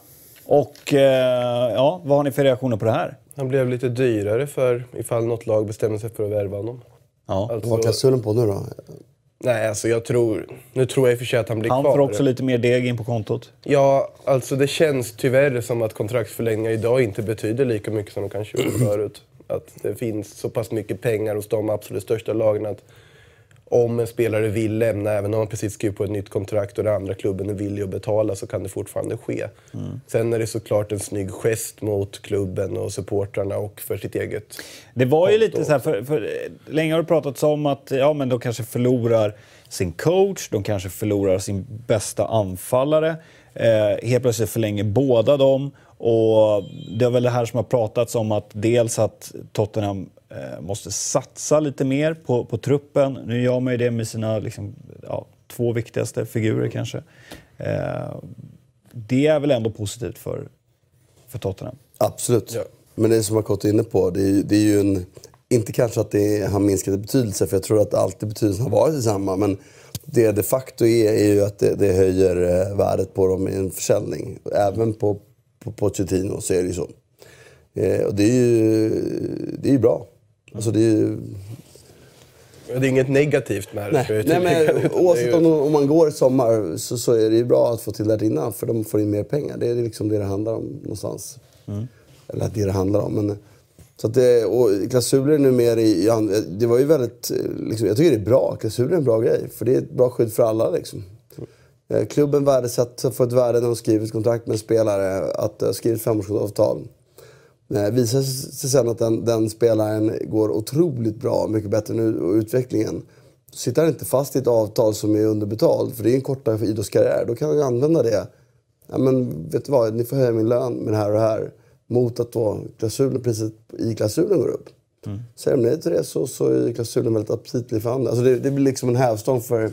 Och ja, vad har ni för reaktioner på det här? Han blev lite dyrare för ifall något lag bestämmer sig för att värva honom. Ja. Alltså, vad klausulen på nu då? Nej, alltså jag tror... Nu tror jag i och för sig att han blir han kvar. Han får också lite mer deg in på kontot. Ja, alltså det känns tyvärr som att kontraktsförlängningar idag inte betyder lika mycket som de kanske gjorde förut. Att det finns så pass mycket pengar hos de absolut största lagen att om en spelare vill lämna, även om han precis skrivit på ett nytt kontrakt och den andra klubben är villig att betala, så kan det fortfarande ske. Mm. Sen är det såklart en snygg gest mot klubben och supportrarna och för sitt eget Det var ju lite så här, för, för, länge har det pratats om att ja, men de kanske förlorar sin coach, de kanske förlorar sin bästa anfallare. Eh, helt plötsligt förlänger båda dem. Och det är väl det här som har pratats om att dels att Tottenham Eh, måste satsa lite mer på, på truppen. Nu gör man ju det med sina liksom, ja, två viktigaste figurer kanske. Eh, det är väl ändå positivt för, för Tottenham? Absolut. Ja. Men det som jag gått inne på, det är, det är ju en... Inte kanske att det har minskat i betydelse, för jag tror att alltid betydelsen har varit detsamma. Men det de facto är, är ju att det, det höjer eh, värdet på dem i en försäljning. Även på, på Pochettino så är det ju så. Eh, och det är ju, det är ju bra. Alltså det är ju... Det är inget negativt med det. Nej, Nej men oavsett om, om man går i sommar så, så är det ju bra att få till det innan för de får in mer pengar. Det är liksom det det handlar om någonstans. Mm. Eller det det handlar om. Men, så att det, och klausuler är nu mer i... Det var ju väldigt... Liksom, jag tycker det är bra. Klausuler är en bra grej. För det är ett bra skydd för alla. Liksom. Mm. Klubben värdesätter, får ett värde när de skriver kontrakt med en spelare. Att det har skrivit femårsavtal. Eh, visar sig sen att den, den, spelaren går otroligt bra, mycket bättre nu och utvecklingen. Sitter han inte fast i ett avtal som är underbetalt, för det är en kortare idrottskarriär. Då kan han använda det. Ja, men vet du vad, ni får höja min lön med det här och det här. Mot att då klausulen, priset i klausulen går upp. Mm. Säger de nej till det så, så är klausulen väldigt aptitlig för andra. Alltså det, det blir liksom en hävstång för eh,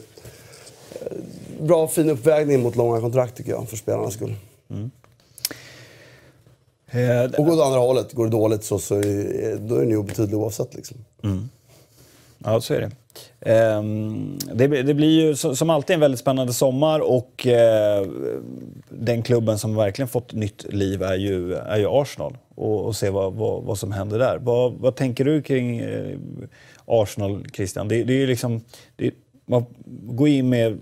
bra fin uppvägning mot långa kontrakt tycker jag, för spelarnas skull. Mm. Eh, och går det andra hållet, går det dåligt så, så är, då är den ju obetydlig oavsett. Liksom. Mm. Ja, så är det. Um, det, det, blir ju som alltid en väldigt spännande sommar och uh, den klubben som verkligen fått nytt liv är ju, är ju Arsenal. Och, och se vad, vad, vad, som händer där. Vad, vad tänker du kring uh, Arsenal, Christian? Det, det är ju liksom... Det, man går in med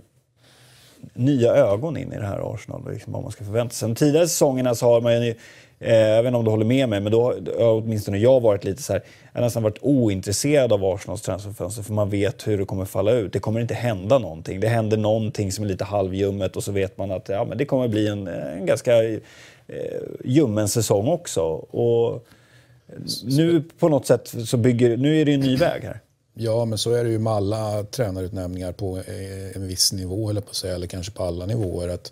nya ögon in i det här Arsenal. Liksom vad man ska förvänta sig. De tidigare säsongerna så har man ju Eh, jag vet inte om du håller med mig, men då har åtminstone jag varit lite så här, jag har nästan varit ointresserad av Arsenals transferfönster för man vet hur det kommer falla ut. Det kommer inte hända någonting. Det händer någonting som är lite halvljummet och så vet man att ja, men det kommer bli en, en ganska eh, ljummen säsong också. Och nu på något sätt så bygger, nu är det en ny väg här. Ja, men så är det ju med alla tränarutnämningar på eh, en viss nivå, eller, på eller kanske på alla nivåer. Att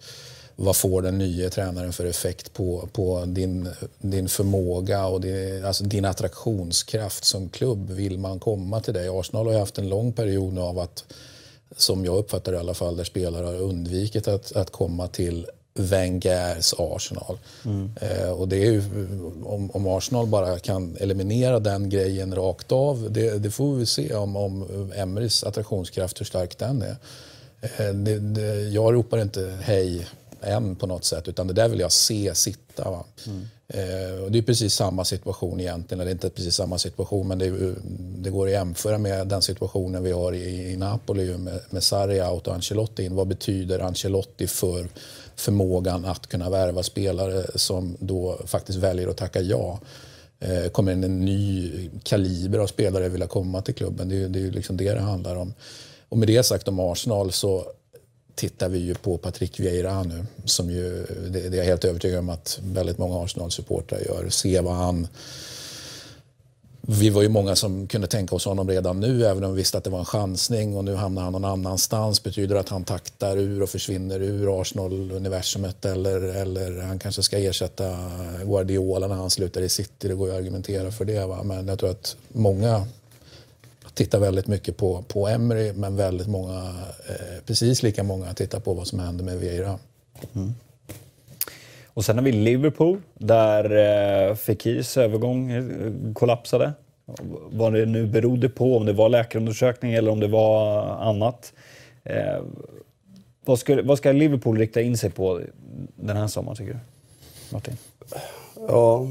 vad får den nya tränaren för effekt på, på din, din förmåga och din, alltså din attraktionskraft som klubb? Vill man komma till dig? Arsenal har ju haft en lång period nu av att, som jag uppfattar det i alla fall, där spelare har undvikit att, att komma till Wengers Arsenal. Mm. Eh, och det är ju, om, om, Arsenal bara kan eliminera den grejen rakt av, det, det får vi se om, om Emerys attraktionskraft, hur stark den är. Eh, det, det, jag ropar inte hej än på något sätt, utan det där vill jag se sitta. Mm. Eh, och det är precis samma situation egentligen, eller inte precis samma situation, men det, det går att jämföra med den situationen vi har i, i Napoli med, med Sarri out och Ancelotti in. Vad betyder Ancelotti för förmågan att kunna värva spelare som då faktiskt väljer att tacka ja? Eh, kommer en ny kaliber av spelare vilja komma till klubben? Det, det är liksom det det handlar om. Och med det sagt om Arsenal så tittar vi ju på Patrick Vieira nu. Som ju, det, det är jag helt övertygad om att väldigt många Arsenal-supportrar gör. Se vad han... Vi var ju många som kunde tänka oss honom redan nu, även om vi visste att det var en chansning. Och nu hamnar han någon annanstans. Betyder det att han taktar ur och försvinner ur Arsenal-universumet? Eller, eller han kanske ska ersätta Guardiola när han slutar i City. Det går ju att argumentera för det. Va? Men jag tror att många tittar väldigt mycket på, på Emery men väldigt många, eh, precis lika många tittar på vad som händer med Vieira. Mm. Och sen har vi Liverpool där eh, Fekirs övergång eh, kollapsade. Vad det nu berodde på, om det var läkarundersökning eller om det var annat. Eh, vad, ska, vad ska Liverpool rikta in sig på den här sommaren tycker du? Martin? Ja,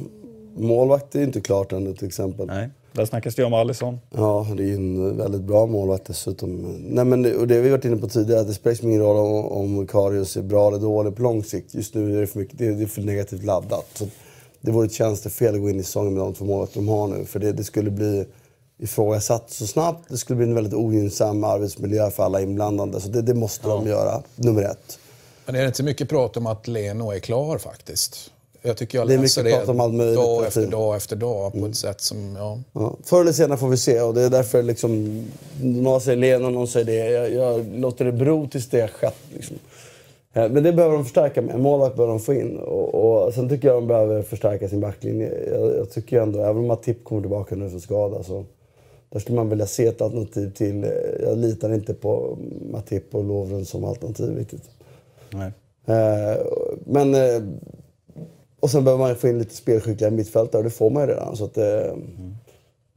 målvakt är inte klart ännu till exempel. Nej. Där snackas det om Alisson. Ja, det är ju en väldigt bra målvakt dessutom. Nej, men det, och det har vi varit inne på tidigare, att det spelar ingen roll om, om Karius är bra eller dålig på lång sikt. Just nu är det för, mycket, det är för negativt laddat. Så det vore ett tjänstefel att gå in i säsongen med de två målvakter de har nu. För det, det skulle bli ifrågasatt så snabbt. Det skulle bli en väldigt ogynnsam arbetsmiljö för alla inblandade. Så det, det måste ja. de göra, nummer ett. Men är det inte mycket prat om att Leno är klar faktiskt? Jag tycker jag det är mycket prat om allt möjligt. Dag efter dag efter dag på ett mm. sätt som, ja. ja. Förr eller senare får vi se och det är därför liksom, någon säger Lena, någon säger det. Jag, jag låter det bero tills det har skett. Liksom. Eh, men det behöver de förstärka med. Målvakt behöver de få in. Och, och, sen tycker jag de behöver förstärka sin backlinje. Jag, jag tycker ändå, även om Matip kommer tillbaka nu för skada, så där skulle man vilja se ett alternativ till... Eh, jag litar inte på Matip och Lovren som alternativ riktigt. Nej. Eh, men och sen behöver man få in lite spelskickliga mittfältare och det får man ju redan. Så att det, mm.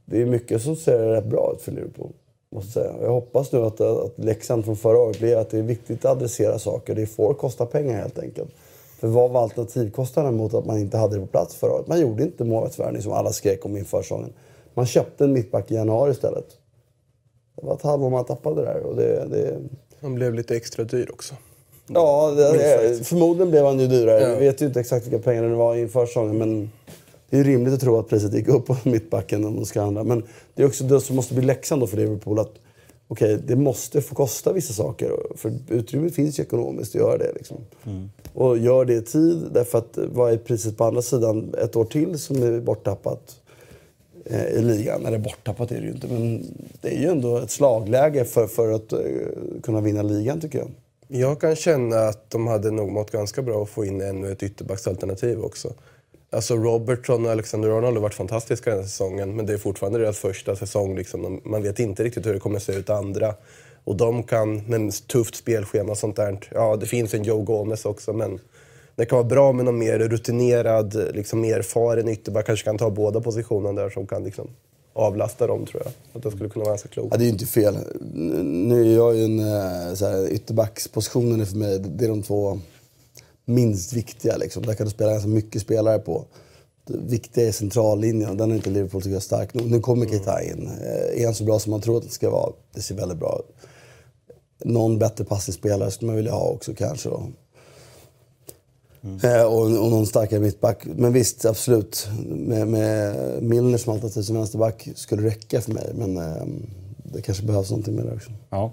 det är mycket som ser rätt bra ut för Liverpool. Måste säga. Jag hoppas nu att, att läxan från förra året blir att det är viktigt att adressera saker. Det får kosta pengar helt enkelt. För vad var alternativkostnaden mot att man inte hade det på plats förra året? Man gjorde inte målvaktsvärvning som alla skrek om inför säsongen. Man köpte en mittback i januari istället. Det var ett halvår man tappade där. Och det, det... Han blev lite extra dyr också. Ja, det, förmodligen blev han ju dyrare. Ja. Vi vet ju inte exakt vilka pengar det var inför säsongen. Men det är rimligt att tro att priset gick upp på mittbacken om de ska handla. Men det är också det som måste bli läxan då för Liverpool. Att okej, okay, det måste få kosta vissa saker. För utrymmet finns ju ekonomiskt att göra det. Liksom. Mm. Och gör det i tid. Därför att vad är priset på andra sidan ett år till som är borttappat eh, i ligan? Eller borttappat är det ju inte, men det är ju ändå ett slagläge för, för att kunna vinna ligan tycker jag. Jag kan känna att de hade nog mått ganska bra att få in ännu ett ytterbacksalternativ också. Alltså Robertson och Alexander Arnold har varit fantastiska den här säsongen men det är fortfarande deras första säsong. Liksom. Man vet inte riktigt hur det kommer att se ut andra. Och de kan, med tufft spelschema och sånt där. Ja, det finns en Joe Gomez också men det kan vara bra med någon mer rutinerad, liksom erfaren ytterback. Kanske kan ta båda positionerna där som kan liksom avlasta dem tror jag. Att det skulle kunna vara ganska klokt. Ja, det är ju inte fel. Nu är jag ju en eh, så här, ytterbackspositionen är för mig, det är de två minst viktiga. Liksom. Där kan du spela ganska mycket spelare på. Det viktiga är centrallinjen den är inte Liverpool tycker jag stark nog. Nu kommer Keita in. Eh, är han så bra som man tror att det ska vara? Det ser väldigt bra ut. någon bättre passningsspelare skulle man vilja ha också kanske. Då. Mm. och, och någon starkare mittback. Men visst, absolut. Med, med Milner som alternativ som vänsterback skulle räcka för mig. Men eh, det kanske behövs någonting mer också. Ja.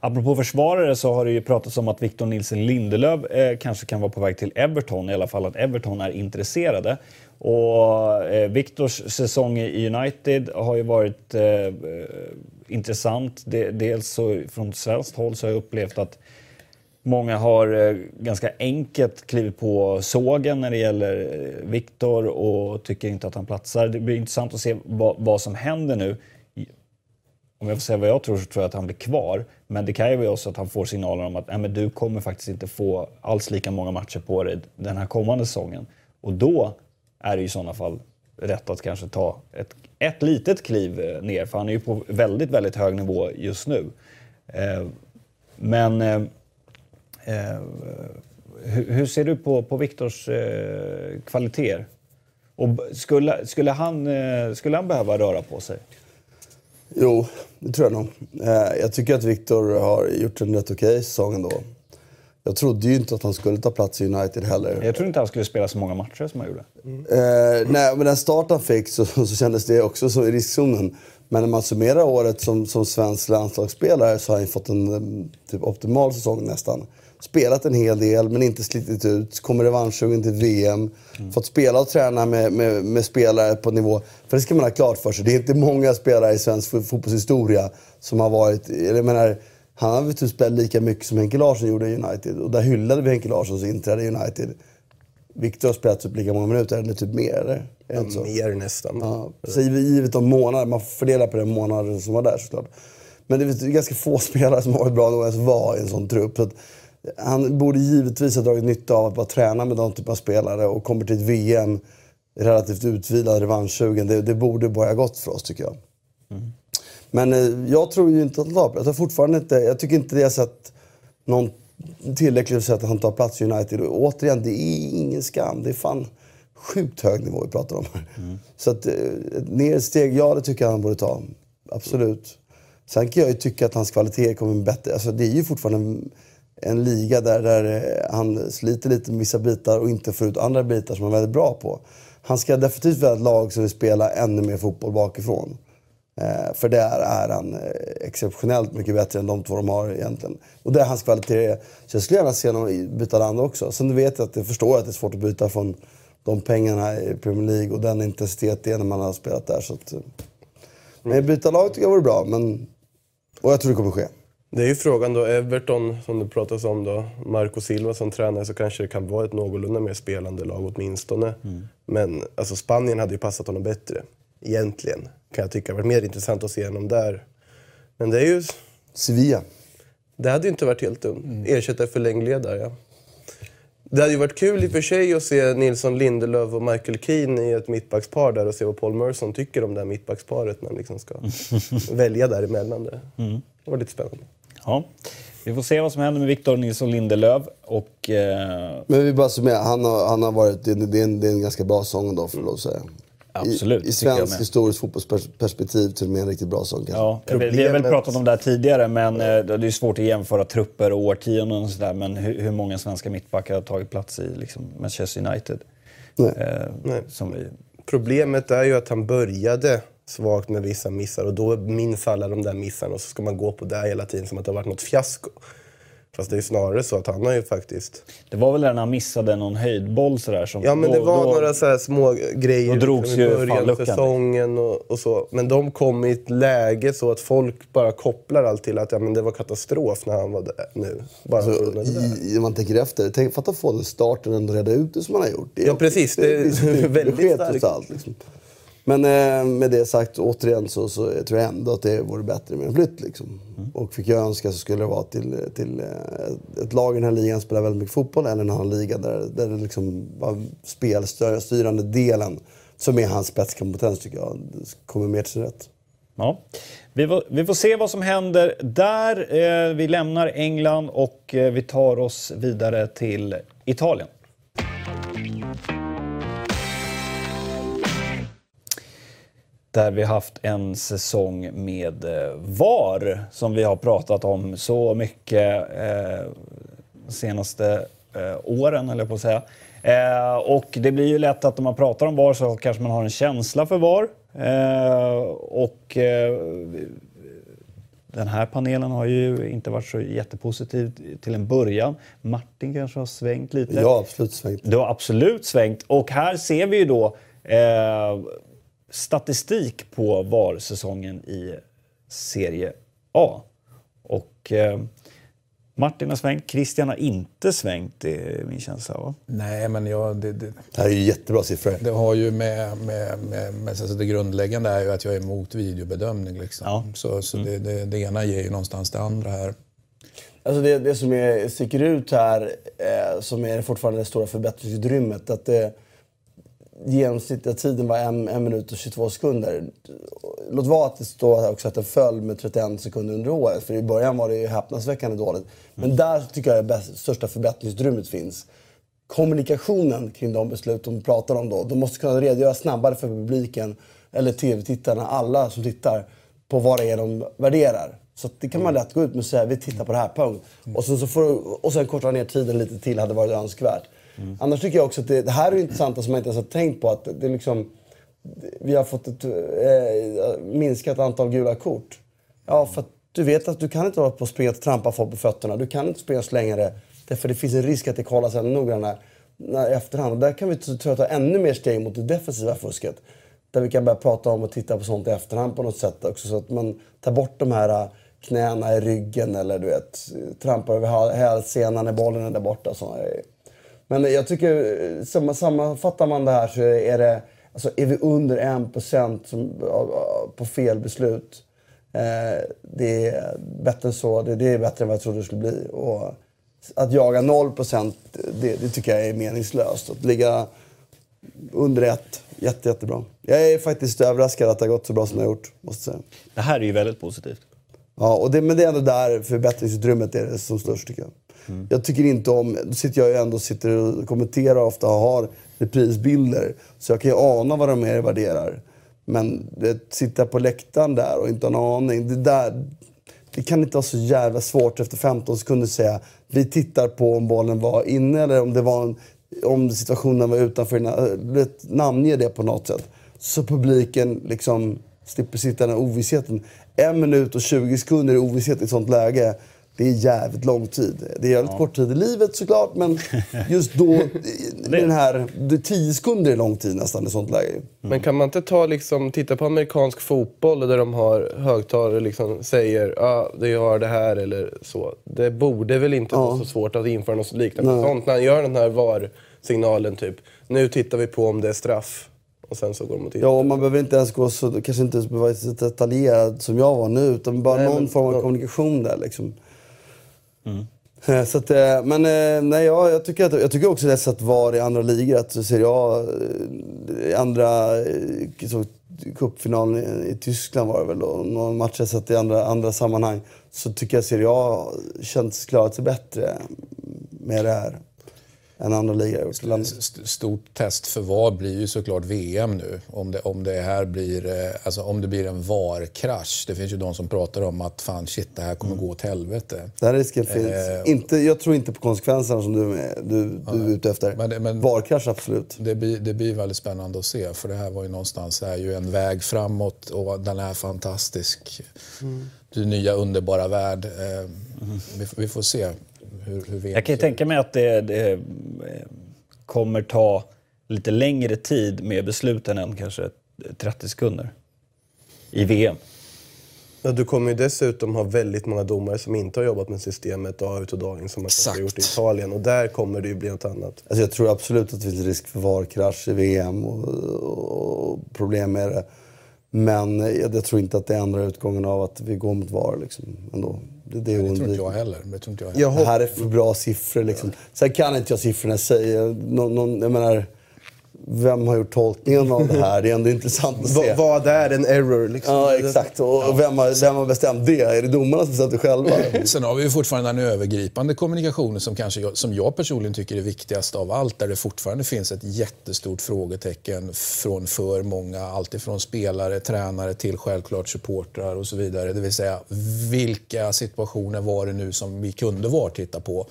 Apropå försvarare så har det ju pratats om att Victor Nilsson Lindelöf eh, kanske kan vara på väg till Everton, i alla fall att Everton är intresserade. Och eh, Victors säsong i United har ju varit eh, eh intressant. dels så från svenskt håll så har jag upplevt att Många har eh, ganska enkelt klivit på sågen när det gäller eh, Viktor och tycker inte att han platsar. Det blir intressant att se vad, vad, som händer nu. Om jag får säga vad jag tror så tror jag att han blir kvar. Men det kan ju vara också att han får signaler om att Nej, men du kommer faktiskt inte få alls lika många matcher på dig den här kommande säsongen. Och då är det i sådana fall rätt att kanske ta ett, ett litet kliv eh, ner. För han är ju på väldigt, väldigt hög nivå just nu. Men hur, hur, ser du på, på Viktors eh, kvaliteter? Och skulle, skulle, han, eh, skulle han behöva röra på sig? Jo, det tror jag nog. Eh, jag tycker att Viktor har gjort en rätt okej okay säsong ändå. Jag trodde ju inte att han skulle ta plats i United heller. Jag trodde inte han skulle spela så många matcher som han gjorde. Mm. Eh, nej, men den start han fick så, så kändes det också som i riskzonen. Men när man summerar året som, som svensk landslagsspelare så har han fått en typ, optimal säsong nästan spelat en hel del men inte slitit ut. Kommer revanschsugen till VM. Mm. Fått spela och träna med, med, med, spelare på nivå. För det ska man ha klart för sig. Det är inte många spelare i svensk fotbollshistoria som har varit... Jag menar, han har väl spelat lika mycket som Henke Larsson gjorde i United. Och där hyllade vi Henke Larssons inträde i United. Viktor har spelat typ lika många minuter, eller typ mer? Eller? Ja, mer nästan. Ja, så givet de månader, man fördelar på de månader som var där såklart. Men det är ganska få spelare som har varit bra nog ens vara i en sån trupp. Så att, han borde givetvis ha dragit nytta av att bara träna med de typer av spelare och kommer till ett VM relativt utvilad, revanschsugen. Det, det borde börja gott för oss tycker jag. Mm. Men eh, jag tror ju inte att han tar Jag, tror fortfarande inte, jag tycker inte det har sett någon tillräckligt för att han tar plats i United. Och återigen, det är ingen skam. Det är fan sjukt hög nivå vi pratar om Mm. Så att, eh, ett nedsteg, ja det tycker jag han borde ta. Absolut. Sen kan jag ju tycka att hans kvalitet kommer bättre. Alltså, det är ju fortfarande en liga där, där eh, han sliter lite med vissa bitar och inte får ut andra bitar som han är väldigt bra på. Han ska definitivt vara ett lag som vill spela ännu mer fotboll bakifrån. Eh, för där är han eh, exceptionellt mycket bättre än de två de har egentligen. Och det är hans kvalitet. Så jag skulle gärna se honom byta land också. Sen vet jag att jag förstår att det är svårt att byta från de pengarna i Premier League och den intensitet det är när man har spelat där. Så att, eh, men byta lag tycker jag vore bra. Men, och jag tror det kommer ske. Det är ju frågan då, Everton som det pratas om då, Marco Silva som tränare så kanske det kan vara ett någorlunda mer spelande lag åtminstone. Mm. Men alltså Spanien hade ju passat honom bättre, egentligen. Kan jag tycka. Det varit mer intressant att se honom där. Men det är ju... Sevilla. Det hade ju inte varit helt dumt. Mm. Ersätta för längdledare, ja. Det hade ju varit kul i och för sig att se Nilsson Lindelöf och Michael Keane i ett mittbackspar där och se vad Paul Merson tycker om det här mittbacksparet när han liksom ska välja däremellan. Det. Mm. det var lite spännande. Ja. Vi får se vad som händer med Victor Nilsson Lindelöf. Och, eh... Men vi bara summerar, han har, han har varit, det, är en, det är en ganska bra sång då, får jag säga. Absolut, I, i svensk historiskt fotbollsperspektiv till och med en riktigt bra sång. Ja, Problemet... Vi har väl pratat om det här tidigare, men eh, det är svårt att jämföra trupper och årtionden och sådär. Men hur, hur, många svenska mittbackar har tagit plats i liksom, Manchester United? Nej. Eh, Nej. Vi... Problemet är ju att han började svagt med vissa missar och då minns alla de där missarna och så ska man gå på det hela tiden som att det har varit något fiasko. Fast det är snarare så att han har ju faktiskt... Det var väl när han missade någon höjdboll sådär? Som, ja, men det var då, några så små grejer då drogs liksom, i början av säsongen och, och, så. Men de kom i ett läge så att folk bara kopplar allt till att ja, men det var katastrof när han var där nu. Bara alltså, i, man tänker efter, tänk, fatta få den starten och ändå reda ut det som man har gjort. Det, ja, precis. Det, det, det, det är väldigt starkt. Allt, liksom. Men eh, med det sagt, återigen så, så tror jag ändå att det vore bättre med en flytt. Liksom. Mm. Och fick jag önska så skulle det vara till, till eh, ett lag i den här ligan som spelar väldigt mycket fotboll eller en annan liga där, där det liksom var spelstyrande delen som är hans spetskompetens tycker jag kommer mer till sin rätt. Ja. Vi får, vi får se vad som händer där. Eh, vi lämnar England och eh, vi tar oss vidare till Italien. Där vi haft en säsong med eh, VAR som vi har pratat om så mycket eh, senaste eh, åren, eller på att säga. Eh, och det blir ju lätt att när man pratar om VAR så kanske man har en känsla för VAR. Eh, och eh, den här panelen har ju inte varit så jättepositiv till en början. Martin kanske har svängt lite. Har absolut svängt. Du har absolut svängt. Och här ser vi ju då eh, statistik på VAR-säsongen i Serie A. Och eh, Martin har svängt, Christian har inte svängt, det är min känsla. Va? Nej, men jag, det, det, Det här är ju jättebra siffror. det har ju med, med, med, med alltså det grundläggande är ju att jag är emot videobedömning. Liksom. Ja. Så, så det, det, det ena ger ju någonstans det andra här. Alltså det, det som är, sticker ut här, eh, som är fortfarande det stora förbättringsutrymmet, att det, genomsnittliga tiden var en, en minut och 22 sekunder. Låt vara att det står också att den föll med 31 sekunder under året, för i början var det ju häpnadsväckande dåligt. Men där tycker jag det största förbättringsutrymmet finns. Kommunikationen kring de beslut de pratar om då. De måste kunna redogöra snabbare för publiken, eller tv-tittarna, alla som tittar, på vad det är de värderar. Så det kan man lätt gå ut med och säga vi tittar på det här, punkt. Och sen, så får, och sen korta ner tiden lite till hade varit önskvärt. Annars tycker jag också att det, det här är intressant som jag inte ens har tänkt på. Att det liksom, vi har fått ett eh, minskat antal gula kort. Ja, för att du vet att du kan inte vara på och springa och trampa folk på fötterna. Du kan inte springa och slänga det. Därför det finns en risk att det kollas ännu noggrannare när- i efterhand. Och där kan vi tror ta ännu mer steg mot det defensiva fusket. Där vi kan börja prata om och titta på sånt i efterhand på något sätt också. Så att man tar bort de här eh, knäna i ryggen eller du vet, trampar över hälsenan när bollen är där borta. och grejer. Men jag tycker, eh, samma- sammanfattar man det här så är det, alltså är vi under 1% som, på fel beslut. Eh, det är bättre än så, det, det är bättre än vad jag trodde det skulle bli. Och att jaga 0% det, det tycker jag är meningslöst. Att ligga under ett, jätte, jättebra. Jag är faktiskt överraskad att det har gått så bra som det har gjort, måste säga. Det här är ju väldigt positivt. Ja, och det, men det är ändå där förbättringsutrymmet är det som störst tycker jag. Mm. Jag tycker inte om, då sitter jag ju ändå och sitter och kommenterar ofta och har reprisbilder. Så jag kan ju ana vad de mer värderar. Men att sitta på läktaren där och inte ha en aning. Det, där, det kan inte vara så jävla svårt efter 15 sekunder att säga vi tittar på om bollen var inne eller om det var en, om situationen var utanför. Namnge det på något sätt. Så publiken liksom slipper sitta i den här ovissheten. En minut och 20 sekunder i ovisshet i ett sånt läge. Det är jävligt lång tid. Det är jävligt kort tid i livet såklart, men just då, den här, det 10 sekunder är lång tid nästan i sånt läge. Men kan man inte ta liksom, titta på amerikansk fotboll där de har högtalare liksom säger ah, det gör det här eller så. Det borde väl inte vara så svårt att införa något liknande sånt när han gör den här VAR-signalen typ. Nu tittar vi på om det är straff. Och sen så går de och tittar. Ja, och man behöver inte ens gå så, kanske inte ens behöva vara så detaljerad som jag var nu, utan bara Nej, någon men- form av ja. kommunikation där liksom. Mm. Så att, eh, men eh, nej, ja, jag, tycker att, jag tycker också det är så att VAR i andra ligor, att Serie A, eh, andra så, cupfinalen i Tyskland var det väl, och någon match jag sett i andra, andra sammanhang, så tycker jag Serie A känns klarat sig bättre med det här än andra ligor. St- Stort test för VAR blir ju såklart VM nu. Om det, om det här blir, eh, alltså om det blir en VAR-krasch. Det finns ju de som pratar om att fan shit, det här kommer gå åt helvete. Den risken finns. Eh, inte, jag tror inte på konsekvenserna som du, du, du är ute efter. Men det- men- VAR-krasch, absolut. Det blir, det blir väldigt spännande att se för det här var ju någonstans är ju en väg framåt och den är fantastisk. Du nya underbara värld. Eh, vi, får- vi får se hur, hur Jag kan tänka mig att det, det eh, kommer ta lite längre tid med besluten än kanske 30 sekunder i VM. Ja, du kommer ju dessutom ha väldigt många domare som inte har jobbat med systemet dag ut och dag in som man kanske har gjort i. Italien. Och där kommer det ju bli något annat. Alltså jag tror absolut att det finns risk för VAR-krasch i VM och, och problem med det. Men jag, jag tror inte att det ändrar utgången av att vi går mot VAR. Liksom, ändå. Det, det är Det tror inte jag heller. Det tror inte jag heller. Jag Det här är för bra siffror. Liksom. Sen kan inte jag siffrorna säga. Någon, någon, jag menar, vem har gjort tolkningen av det här? Det är ändå intressant att se. Va, vad är en error? Liksom? Ja, exakt. Och vem har, vem har bestämt det? Är det domarna som bestämt det själva? Sen har vi ju fortfarande den övergripande kommunikationen som, kanske jag, som jag personligen tycker är viktigast av allt. Där det fortfarande finns ett jättestort frågetecken från för många. Alltifrån spelare, tränare till självklart supportrar och så vidare. Det vill säga, vilka situationer var det nu som vi kunde vara titta på?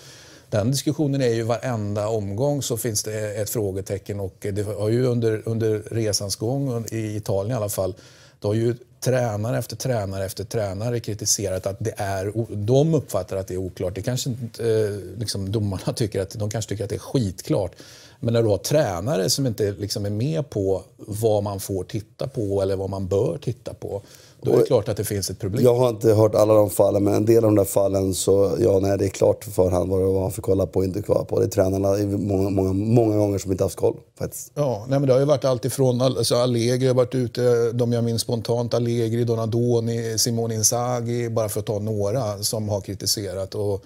Den diskussionen är ju varenda omgång så finns det ett frågetecken och det har ju under, under resans gång, i Italien i alla fall, då har ju tränare efter tränare efter tränare kritiserat att det är, de uppfattar att det är oklart. Det kanske inte eh, liksom, domarna tycker att, de kanske tycker att det är skitklart. Men när du har tränare som inte liksom är med på vad man får titta på eller vad man bör titta på, då är det klart att det finns ett problem. Jag har inte hört alla de fallen, men en del av de där fallen så, ja, nej, det är klart för förhand vad man får kolla på och inte kolla på. Det är tränarna många, många, många gånger som inte haft koll faktiskt. Ja, nej, men det har ju varit allt ifrån alltså Allegri har varit ute, de jag minns spontant, Allegri, Donadoni, Simone Inzaghi, bara för att ta några som har kritiserat. Och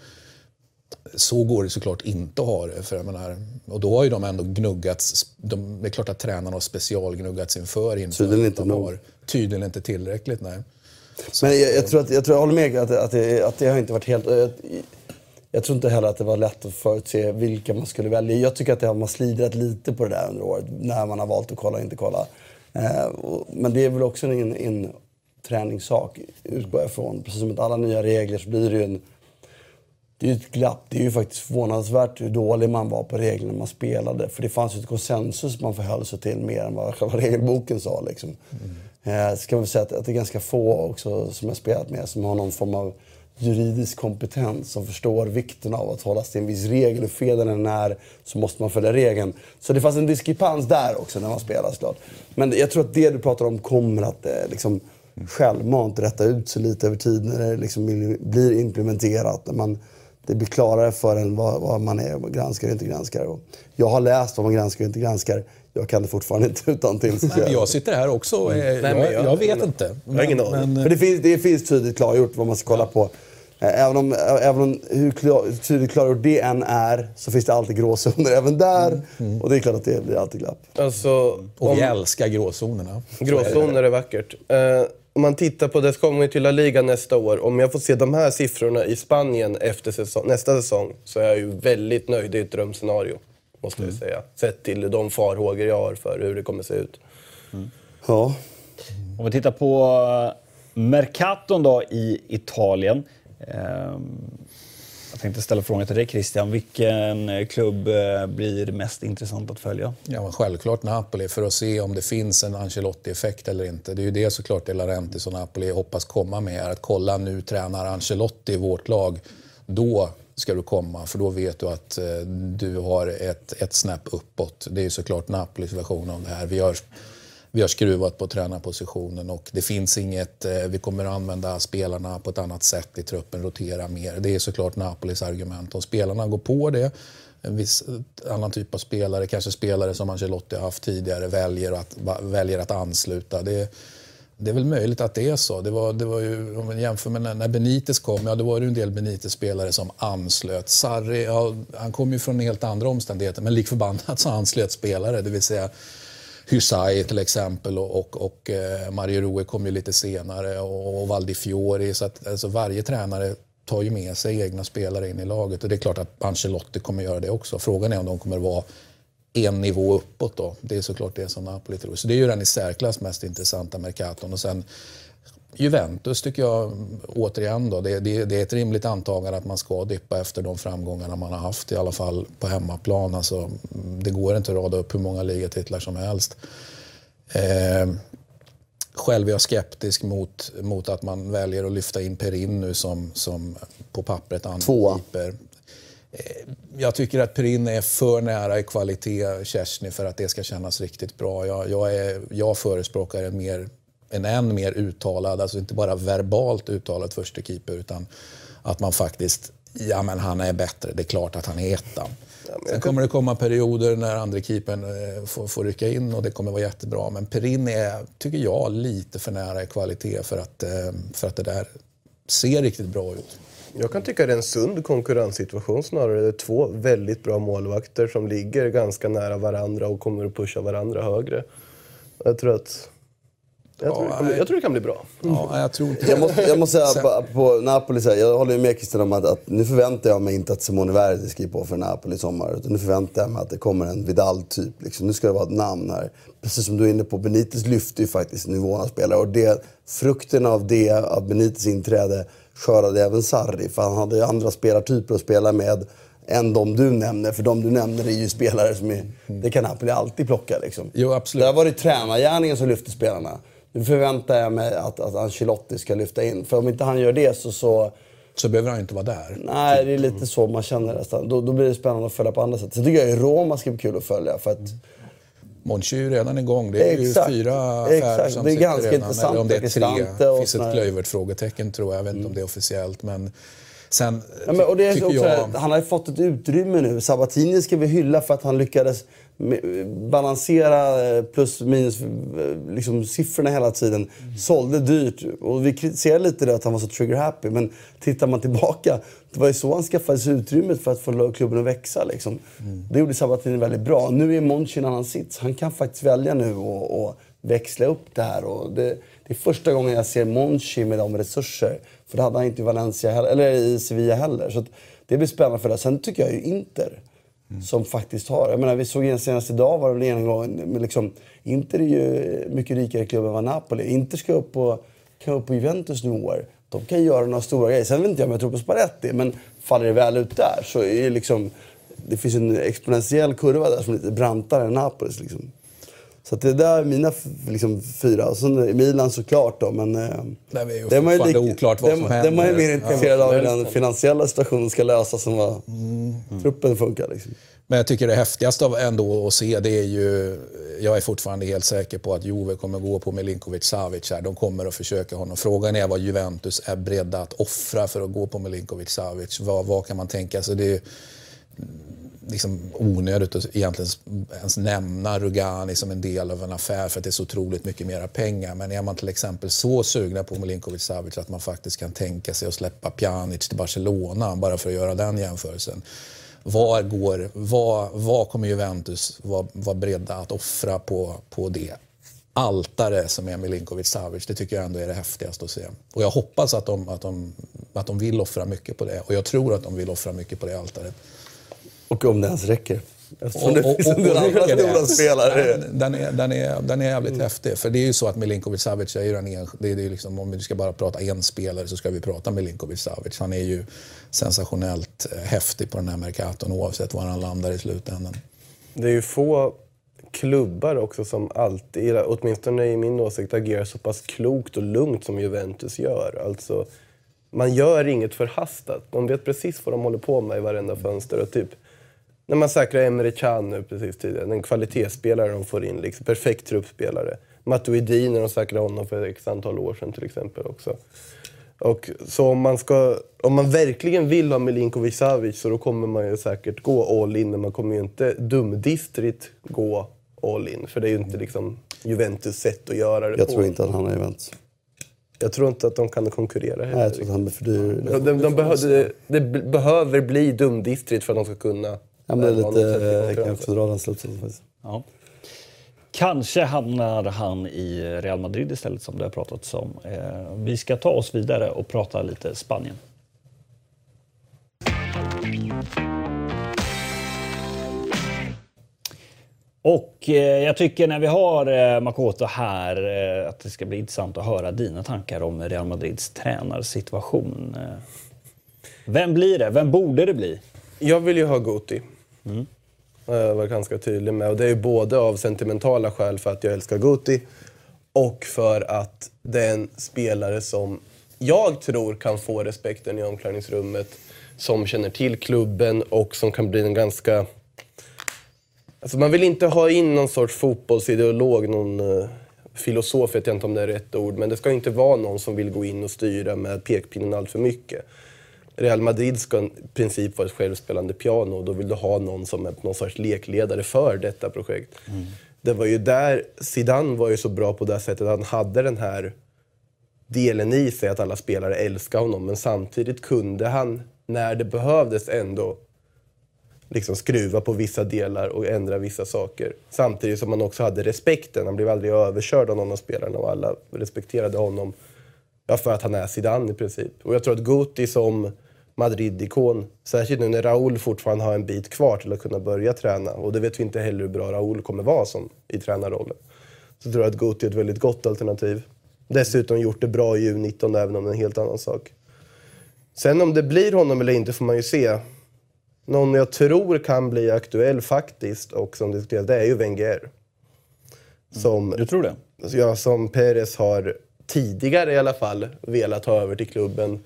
så går det såklart inte att ha det. För jag menar, och då har ju de ändå gnuggats. De, det är klart att tränarna har specialgnuggats inför. inför Tydligen inte de nog. Tydligen inte tillräckligt, nej. Men jag, jag, tror att, jag tror jag håller med att, att, det, att det har inte varit helt... Jag, jag tror inte heller att det var lätt att förutse vilka man skulle välja. Jag tycker att det har man slirat lite på det där under året. När man har valt att kolla och inte kolla. Eh, och, men det är väl också en, en träningssak, utgår jag ifrån. Precis som med alla nya regler så blir det ju en... Det är ju ett glapp. Det är ju faktiskt förvånansvärt hur dålig man var på reglerna man spelade. För det fanns ju ett konsensus man förhöll sig till mer än vad själva regelboken sa. Liksom. Mm. Eh, ska man säga att, att det är ganska få också som jag spelat med som har någon form av juridisk kompetens som förstår vikten av att hålla sig till en viss regel. Hur fel den är så måste man följa regeln. Så det fanns en diskrepans där också när man spelar såklart. Men jag tror att det du pratar om kommer att eh, liksom, självmant rätta ut sig lite över tid när det liksom blir implementerat. När man, det blir klarare för en vad, vad man är granskar och inte granskar. Och jag har läst vad man granskar och inte granskar. Jag kan det fortfarande inte utan till. Nej, men jag sitter här också och är, men jag, jag- jag vet inte. Jag har ingen aning. Men, Men det finns, det finns tydligt klargjort vad man ska kolla på. Eh, Även om, även om hur klar, tydligt klargjort det än är så finns det alltid gråzoner även där. Och det är klart att det blir alltid glapp. Alltså, och om, vi älskar gråzonerna. gråzoner är vackert. Eh, om man tittar på, det kommer ju till La Liga nästa år. Om jag får se de här siffrorna i Spanien efter säsong, nästa säsong så är jag ju väldigt nöjd. Det är ett drömscenario, måste jag säga. Sett till de farhågor jag har för hur det kommer se ut. Ja. Om vi tittar på eh, Mercaton då i Italien. Ehm, Jag tänkte ställa frågan till dig Christian. Vilken eh, klubb eh, blir mest intressant att följa? Ja, men självklart Napoli för att se om det finns en Ancelotti-effekt eller inte. Det är ju det såklart De Laurentiis och Napoli hoppas komma med. Är att kolla nu tränar Ancelotti i vårt lag. Då ska du komma för då vet du att eh, du har ett, ett snäpp uppåt. Det är såklart Napolis version av det här. Vi har, vi har skruvat på tränarpositionen och det finns inget, eh, vi kommer att använda spelarna på ett annat sätt i truppen, rotera mer. Det är såklart Napolis argument. Om spelarna går på det, en viss eh, annan typ av spelare, kanske spelare som Ancelotti har haft tidigare, väljer att, väljer att ansluta. Det, det är väl möjligt att det är så. Det var, det var ju, om man jämför med när, när Benitez kom, ja då var det en del Benitez-spelare som anslöt. Sarri, ja, han kom ju från helt andra omständigheter, men lik förbannat så anslöt spelare. Det vill säga Hysaj till exempel och, och, och eh, Mario Rui kom ju lite senare och, och Valdi Fiori. Så att, alltså, varje tränare tar ju med sig egna spelare in i laget och det är klart att Ancelotti kommer göra det också. Frågan är om de kommer vara en nivå uppåt då. Det är såklart det som Napoli tror. Så det är ju den i särklass mest intressanta Mercaton. Och sen Juventus tycker jag, återigen då, det, det, det är ett rimligt antagande att man ska dippa efter de framgångarna man har haft, i alla fall på hemmaplan. Alltså, det går inte att rada upp hur många ligatitlar som helst. Eh, själv är jag skeptisk mot, mot att man väljer att lyfta in Perin nu som, som på pappret angriper. Jag tycker att Perin är för nära i kvalitet Kersny för att det ska kännas riktigt bra. Jag, jag, är, jag förespråkar en, mer, en än mer uttalad, alltså inte bara verbalt uttalad första keeper utan att man faktiskt, ja men han är bättre, det är klart att han är etta. Sen kommer det komma perioder när andra keepern eh, får, får rycka in och det kommer vara jättebra. Men Perin är, tycker jag, lite för nära i kvalitet för att, eh, för att det där ser riktigt bra ut. Jag kan tycka det är en sund konkurrenssituation snarare. Det är två väldigt bra målvakter som ligger ganska nära varandra och kommer att pusha varandra högre. Jag tror att... Jag, tror, det kan bli, jag tror det kan bli bra. Ja, jag tror inte Jag måste, jag måste säga på, på Napoli, här, jag håller ju med Christian om att, att nu förväntar jag mig inte att Simone Verdi skriver på för Napoli i sommar. Utan nu förväntar jag mig att det kommer en Vidal-typ. Liksom. Nu ska det vara ett namn här. Precis som du är inne på, Benitez lyfter ju faktiskt nivån av spelare. Och det, frukten av det, av Benitez inträde, skördade även Sarri. För han hade andra spelartyper att spela med än de du nämner. För de du nämner är ju spelare som är, det kan Napoli alltid plocka. Liksom. Jo, absolut. Där var det tränargärningen som lyfte spelarna. Nu förväntar jag mig att, att Ancelotti ska lyfta in. För om inte han gör det så... så Så behöver han inte vara där. nej, det är lite så man känner nästan. Då, då blir det spännande att följa på andra sätt. Så tycker jag ju Roma ska bli kul att följa. För att, Monchi är redan igång. Det är Exakt. ju fyra affärer Exakt. som Det är sitter ganska redan. intressant Eller om det är tre. Det finns ett här- Kluivert-frågetecken tror jag. Jag vet inte om det är officiellt. Men sen Ja, men, och det är också, jag... Han har ju fått ett utrymme nu. Sabatini ska vi hylla för att han lyckades balansera eh, plus minus eh, liksom, siffrorna hela tiden. Sålde dyrt. Och vi kritiserade lite det att han var så trigger happy. Men tittar man tillbaka, det var ju så han skaffade sig utrymmet för att få klubben att växa. Liksom. Det gjorde Sabatini väldigt bra. Nu är Monchi en annan sits. Han kan faktiskt välja nu och, och växla upp det här. Och det, det är första gången jag ser Monchi med de resurser. För det hade han inte i Valencia heller, eller i Sevilla heller. Så det blir spännande för det. Sen tycker jag ju Inter. Som faktiskt har... Jag menar, vi såg en senast idag var det en gång. Men liksom, Inter är ju mycket rikare klubb än vad Napoli. Inter ska upp på, kan upp på Juventus nivåer. De kan göra några stora grejer. Sen vet inte jag om jag tror på Sparetti. Men faller det väl ut där så är det liksom... Det finns en exponentiell kurva där som är lite brantare än Napolis. Liksom. Så det där är mina liksom, fyra. Och sen Milan såklart då, men... eh, ju det är ju fortfarande oklart vad det, som Det är man ju händer. mer intresserad av hur Ja. den finansiella situationen ska lösas som vad truppen funkar. Liksom. Men jag tycker det häftigaste av ändå att se det är ju... Jag är fortfarande helt säker på att Juve kommer gå på Milinkovic Savic här. De kommer att försöka honom. Frågan är vad Juventus är beredda att offra för att gå på Milinkovic Savic. Vad, vad kan man tänka sig? Det är liksom onödigt att egentligen ens nämna Rugani som en del av en affär för att det är så otroligt mycket mera pengar. Men är man till exempel så sugna på Milinkovic Savic att man faktiskt kan tänka sig att släppa Pjanic till Barcelona bara för att göra den jämförelsen. Var, går, vad, vad kommer Juventus vara, var beredda att offra på, på det altare som är Milinkovic Savic? Det tycker jag ändå är det häftigaste att se. Och jag hoppas att de, att, de, att de vill offra mycket på det. Och jag tror att de vill offra mycket på det altaret. Och om det ens räcker. Eftersom det finns en del andra räcker det? stora spelare. Den är, den är, den är jävligt häftig. För det är ju så att Milinkovic Savic är ju den en, det är ju liksom, Om vi ska bara prata en spelare så ska vi prata Milinkovic Savic. Han är ju sensationellt eh, häftig på den här Mercaton oavsett var han landar i slutändan. Det är ju få klubbar också som alltid, åtminstone i min åsikt, agerar så pass klokt och lugnt som Juventus gör. Alltså, man gör inget förhastat. De vet precis vad de håller på med i varenda fönster. Och typ, när man säkrar Emre Can nu precis tidigare, en kvalitetsspelare de får in, liksom, perfekt truppspelare. Matuidi när de säkrade honom för x antal år sedan till exempel också. Och så om man, ska, om man verkligen vill ha Milinkovic Savic så då kommer man ju säkert gå all in. Men man kommer ju inte dumdistrit gå all in. För det är ju inte liksom Juventus sätt att göra det Jag på. tror inte att han har Juventus. Jag tror inte att de kan konkurrera heller. Nej, jag tror att han blir för dyr. de, de, de behöver, det, behöver bli dumdistrit för att de ska kunna Ja, men lite, jag kan konkurrensen. också dra den slutsatsen faktiskt. Ja. Kanske hamnar han i Real Madrid istället som det har pratats om. Eh, vi ska ta oss vidare och prata lite Spanien. Och eh, jag tycker när vi har eh, Makoto här att det ska bli intressant att höra dina tankar om Real Madrids tränarsituation. Vem blir det? Vem borde det bli? Jag vill ju ha Guti. Eh, mm. Jag var ganska tydlig med. Och det är ju både av sentimentala skäl för att jag älskar Guti och för att det är en spelare som jag tror kan få respekten i omklädningsrummet. Som känner till klubben och som kan bli en ganska... Alltså man vill inte ha in någon sorts fotbollsideolog, någon uh, filosof, vet jag inte om det är rätt ord. Men det ska inte vara någon som vill gå in och styra med pekpinnen allt för mycket. Real Madrid ska i princip vara ett självspelande piano och då vill du ha någon som är någon sorts lekledare för detta projekt. Det var ju där, Zidane var ju så bra på det sättet han hade den här delen i sig att alla spelare älskar honom. Men samtidigt kunde han, när det behövdes, ändå liksom skruva på vissa delar och ändra vissa saker. Samtidigt som man också hade respekten. Han blev aldrig överkörd av någon av spelarna och alla respekterade honom ja, för att han är Zidane i princip. Och jag tror att Guti som Madrid-ikon, särskilt nu när Raúl fortfarande har en bit kvar till att kunna börja träna, och det vet vi inte heller hur bra Raúl kommer vara som i tränarrollen, så tror jag att Guti är ett väldigt gott alternativ. Dessutom gjort det bra i U19, även om det är en helt annan sak. Sen om det blir honom eller inte får man ju se. Någon jag tror kan bli aktuell faktiskt, och som diskuteras, det är ju Wenger. Som, Du tror det? ja, som Perez har tidigare i alla fall velat ta över till klubben.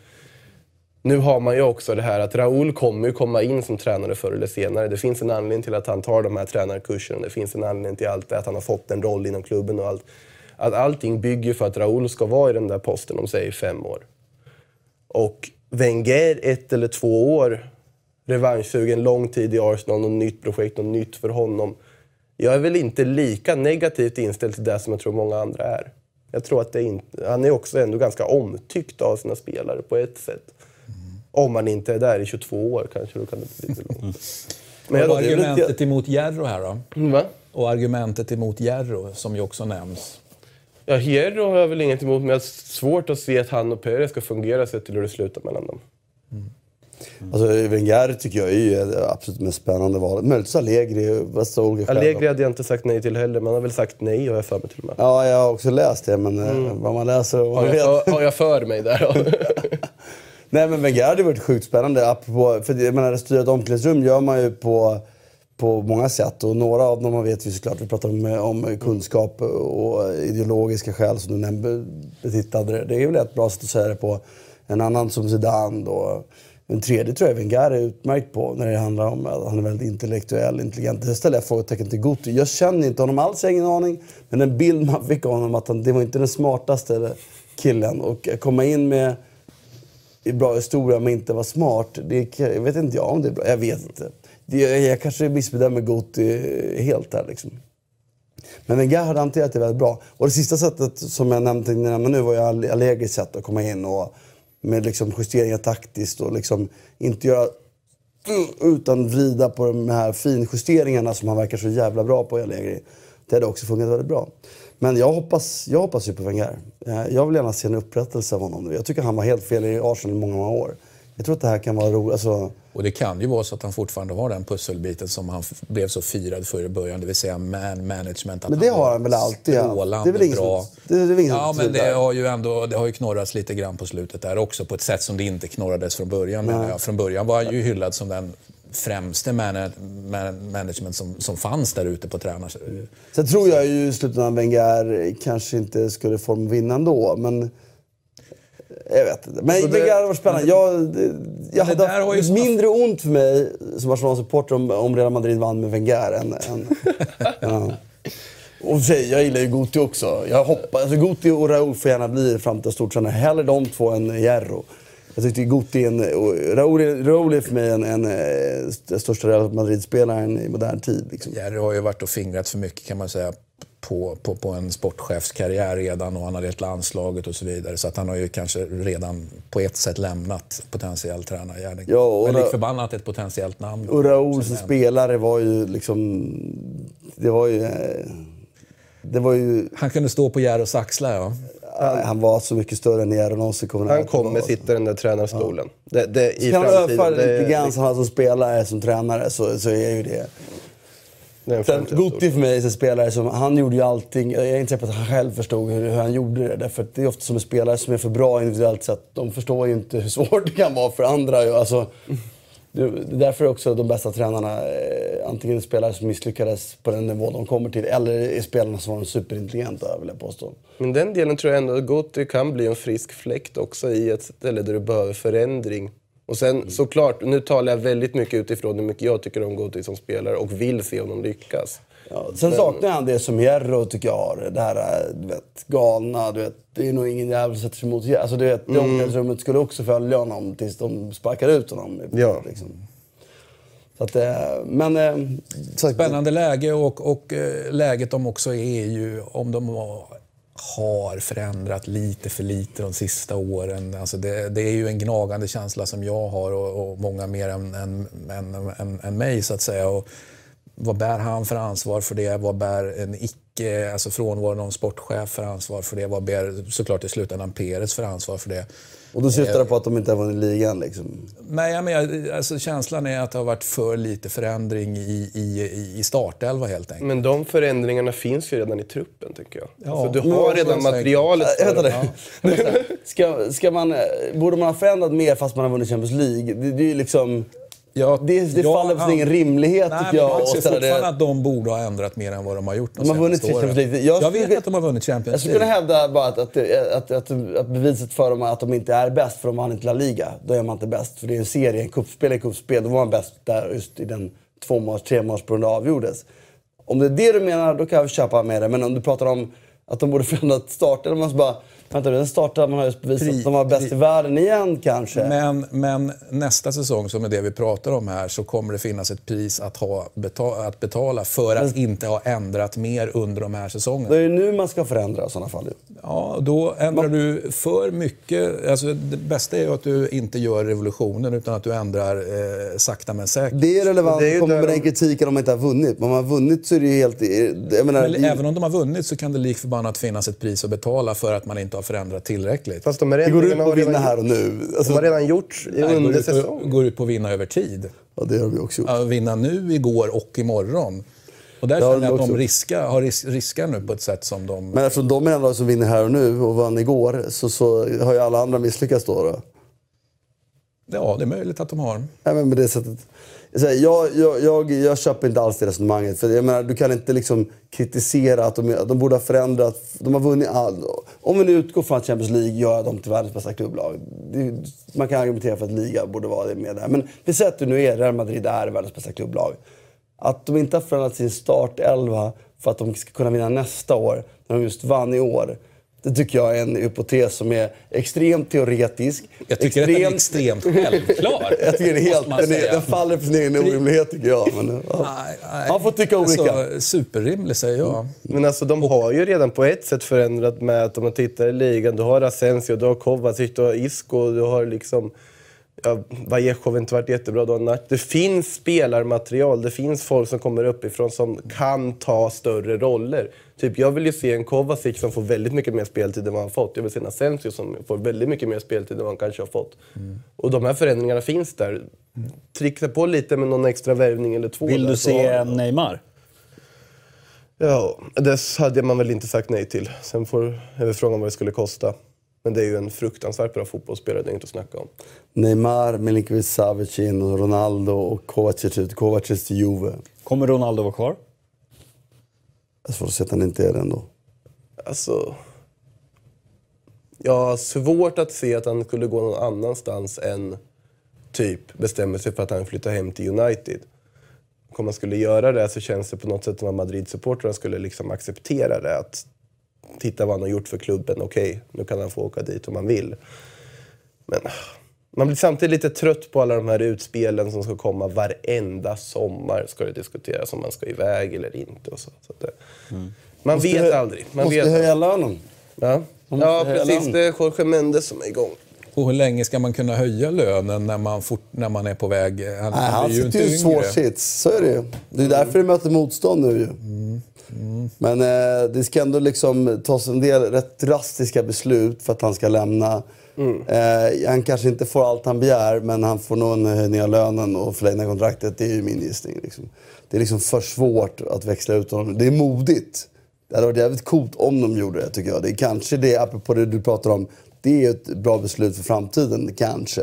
Nu har man ju också det här att Raúl kommer ju komma in som tränare förr eller senare. Det finns en anledning till att han tar de här tränarkurserna. Det finns en anledning till allt att han har fått en roll inom klubben och allt. Att allting bygger för att Raúl ska vara i den där posten om säg fem år. Och Wenger ett eller två år, revanschsugen, lång tid i Arsenal, något nytt projekt, något nytt för honom. Jag är väl inte lika negativt inställd till det som jag tror många andra är. Jag tror att det inte, han är också ändå ganska omtyckt av sina spelare på ett sätt. Om man inte är där i 22 år kanske, då kan det bli lite långt. Men och jag, argumentet emot Jerro här då? Mm, Va? Och argumentet emot Jerro, som ju också nämns. Ja, Hierro har jag väl inget emot, men jag har svårt att se att han och Perez ska fungera sett till hur det slutar mellan dem. Alltså, Wenger tycker jag är ju det absolut mest spännande valet. Möjligtvis Allegri, vissa olika skäl. Allegri hade jag inte sagt nej till heller, man har väl sagt nej har jag för mig till och med. Ja, jag har också läst det, men eh, vad man läser och vad Har man vet. jag, har jag för mig där? Nej men Wenger hade varit sjukt spännande. Apropå, för jag menar, styra ett omklädningsrum gör man ju på, på många sätt. Och några av dem vet vi såklart. Vi pratar om, om kunskap och ideologiska skäl som du nämnde, betittade det. Det är väl ett bra sätt att säga det på. En annan som Zidane då. En tredje tror jag Wenger är utmärkt på när det handlar om att han är väldigt intellektuell, intelligent. Det ställer jag frågetecken till Guti. Jag känner inte honom alls, jag har ingen aning. Men den bild man fick av honom att han, det var inte den smartaste killen. Och komma in med är bra historia men inte var smart. Det, jag vet inte jag om det är bra. Jag vet inte. Det, jag kanske missbedömer Goti eh, helt här liksom. Men Wenger hade hanterat det väldigt bra. Och det sista sättet som jag nämnde nämna nu var ju All- Allegris sätt att komma in och med liksom justeringar taktiskt och liksom inte göra utan vrida på de här finjusteringarna som han verkar så jävla bra på i Allegri. Det hade också funkat väldigt bra. Men jag hoppas, jag hoppas ju på Wenger. Eh, Jag vill gärna se en upprättelse av honom. Jag tycker han var helt fel i Arsenal i många, många år. Jag tror att det här kan vara roligt. Alltså, Och det kan ju vara så att han fortfarande har den pusselbiten som han blev så firad för i början, det vill säga man management. Att Men det var har han väl alltid strålande Det är väl bra. som- det är väl ingen ja, men det har ju ändå det har ju knorrats lite grann på slutet där också på ett sätt som det inte knorrades från början. menar jag. Från början var han ju hyllad som den främste mana- man, management som, som fanns där ute på tränars... Sen tror jag ju i slutändan Wenger kanske inte skulle få dem vinna ändå, men... Jag vet inte. Men det- Wenger var spännande. Jag, det- jag hade haft mindre ont för mig som Barcelona-supporter om, om Real Madrid vann med Wenger än... än ja. Och för jag gillar ju Guti också. Jag hoppas, alltså Guti och Raúl får gärna bli framtida stortränare. Hellre de två än Hierro. Jag tyckte Guti en, Raúl, Raúl är för mig en, en, eh, den största Real Madrid-spelaren i modern tid. Liksom. Jerry har ju varit och fingrat för mycket kan man säga på, på, på en sportchefskarriär redan och han har lett landslaget och så vidare. Så att han har ju kanske redan på ett sätt lämnat potentiell tränargärning. Ja, och Men lik förbannat ett potentiellt namn. Och Raúl som spelare var ju liksom... Det var ju... eh, Det var ju... Han kunde stå på Jerros axlar, ja. Han var så mycket större än Jero någonsin kommer Han kommer sitta i den där tränarstolen. Det, det, I Kan han framtiden. överföra det- lite grann som han som spelare, som tränare, så, så är ju det... Sen, Guti för mig är en spelare som, han gjorde ju allting. Jag är inte säker på att han själv förstod hur, hur han gjorde det. Därför att det är ofta som en spelare som är för bra individuellt sett. De förstår ju inte hur svårt det kan vara för andra. Alltså, det är därför också de bästa tränarna, eh, antingen spelare som misslyckades på den nivå de kommer till, eller är spelarna som var superintelligenta, vill jag påstå. Men den delen tror jag ändå att Guti kan bli en frisk fläkt också i ett ställe där du behöver förändring. Och sen såklart, nu talar jag väldigt mycket utifrån hur mycket jag tycker om Guti som spelare och vill se honom lyckas. Ja, sen saknar han det som Jerro tycker jag har. Det här du vet, galna, du vet, det är nog ingen jävel som sätter sig emot. Alltså, du vet, det omklädningsrummet skulle också följa honom tills de sparkar ut honom. Ja. Liksom. Så att, eh, men... eh, Spännande läge och, och eh, läget de också är ju om de har, har förändrat lite för lite de sista åren. Alltså det, det är ju en gnagande känsla som jag har och, och många mer än, än, än, än, än mig så att säga. Och vad bär han för ansvar för det? Vad bär en icke, alltså frånvaron av sportchef för ansvar för det? Vad bär såklart i slutändan Peres för ansvar för det? Och då syftar du på att de inte har vunnit ligan? Liksom. Nej, men alltså, känslan är att det har varit för lite förändring i, i, i startelva helt enkelt. Men de förändringarna finns ju redan i truppen tycker jag. Ja. Alltså, du har redan materialet Äh, vänta det. nu. Ska, ska man, eh, borde man ha förändrat mer fast man har vunnit Champions League? Det, det är ju liksom... Ja, Det, det ja, faller på egen rimlighet Nej, tycker jag. jag anser fortfarande att de borde ha ändrat mer än vad de har gjort de, De har vunnit Champions. League. Jag Jag, vet att de har vunnit Jag Champions skulle kunna League. hävda bara att, att, att, att, beviset för dem att de inte är bäst för de vann inte La Liga. Då är man inte bäst. För det är en serie, en cupspel är cupspel. Då var man bäst där just i den två månads, tre månadersperiod avgjordes. Om det är det du menar, då kan jag köpa med det. Men om du pratar om att de borde förändrat starten, så bara... Vänta, den startar man har just bevisat Pri- att de var bäst i världen igen kanske. Men, men nästa säsong, som är det vi pratar om här, så kommer det finnas ett pris att, ha, beta, att betala för att inte ha ändrat mer under de här säsongerna. Det är ju nu man ska förändra i sådana fall. Ja, då ändrar du för mycket. Alltså, det bästa är ju att du inte gör revolutionen utan att du ändrar eh, sakta men säkert. Det är relevant Det är där med de- den kritiken om man inte har vunnit. Men om man har vunnit så är det ju helt... Menar, Men det- även om de har vunnit så kan det lik förbannat finnas ett pris att betala för att man inte har förändrat tillräckligt. Fast de här det går ut på att vinna redan, här och nu. de Alltså, har redan Nej, går, under på, säsongen. går ut på att vinna över tid. ja, det har de ju också gjort. Att vinna nu, igår och imorgon. Och där känner jag de att de riskar, har ris riskar nu på ett sätt som de... Men eftersom de är de som vinner här och nu och vann igår så, så har ju alla andra misslyckats då. då. Ja, det är möjligt att de har. Nej, men med det sättet. Så här, Jag, jag, jag, jag köper inte alls det resonemanget. För jag menar, du kan inte liksom kritisera att de, de borde ha förändrat. De har vunnit all, Om vi nu utgår från att Champions League gör dem till världens bästa klubblag. Det, man kan argumentera för att liga borde vara det med där. Men vi säger att du nu är Real Madrid är världens bästa klubblag. Att de inte har förändrat sin startelva för att de ska kunna vinna nästa år, när de just vann i år. Det tycker jag är en hypotes som är extremt teoretisk. Jag tycker att den är extremt självklar. Jag tycker det helt, den, är, den faller på sin egen orimlighet tycker jag. Men, ja. Nej, nej. Man får tycka olika. Alltså, superrimlig säger jag. Men alltså de har ju redan på ett sätt förändrat med att om man tittar i ligan. Du har Asensio, du har Kovacic, du har Isco, du har liksom... Ja, Vallejo har inte varit jättebra, Nath. Det finns spelarmaterial, det finns folk som kommer uppifrån som kan ta större roller. Typ, jag vill ju se en Kovacic som får väldigt mycket mer speltid än vad han fått. Jag vill se en Asensio som får väldigt mycket mer speltid än vad han kanske har fått. Och de här förändringarna finns där. Trixa på lite med någon extra värvning eller två. Vill där, du se Neymar? Ja, det hade man väl inte sagt nej till. Sen får väl frågan vad det skulle kosta. Men det är ju en fruktansvärt bra fotbollsspelare, det är inte att snacka om. Neymar, Milinkovic Savic in och Ronaldo och Kovacic ut. Kovacic till Juve. Kommer Ronaldo vara kvar? Jag får se att han inte är det ändå. Alltså... Jag har svårt att se att han skulle gå någon annanstans än typ bestämmer sig för att han flyttar hem till United. Om man skulle göra det så känns det på något sätt som att Madrid-supportrarna skulle liksom acceptera det. Att titta vad han har gjort för klubben, okej, nu kan han få åka dit om han vill. Men man blir samtidigt lite trött på alla de här utspelen som ska komma varenda sommar. Ska det diskuteras om man ska iväg eller inte. Och så. Så att det, Man Måste vet aldrig. Man måste vet höja lönen. Ja, ja precis. lönen. Det är Jorge Mendes som är igång. Och hur länge ska man kunna höja lönen när man, fort, när man är på väg? Han, Nej, han sitter ju i en svår sits. Så är det ju. Det är därför det möter motstånd nu ju. Men eh, det ska ändå liksom tas en del rätt drastiska beslut för att han ska lämna. Eh, han kanske inte får allt han begär, men han får nog en höjning av lönen och förlänga kontraktet. Det är ju min gissning. Liksom. Det är liksom för svårt att växla ut honom. Det är modigt. Det hade varit jävligt coolt om de gjorde det, tycker jag. Det är kanske det, apropå det du pratar om, det är ett bra beslut för framtiden, kanske.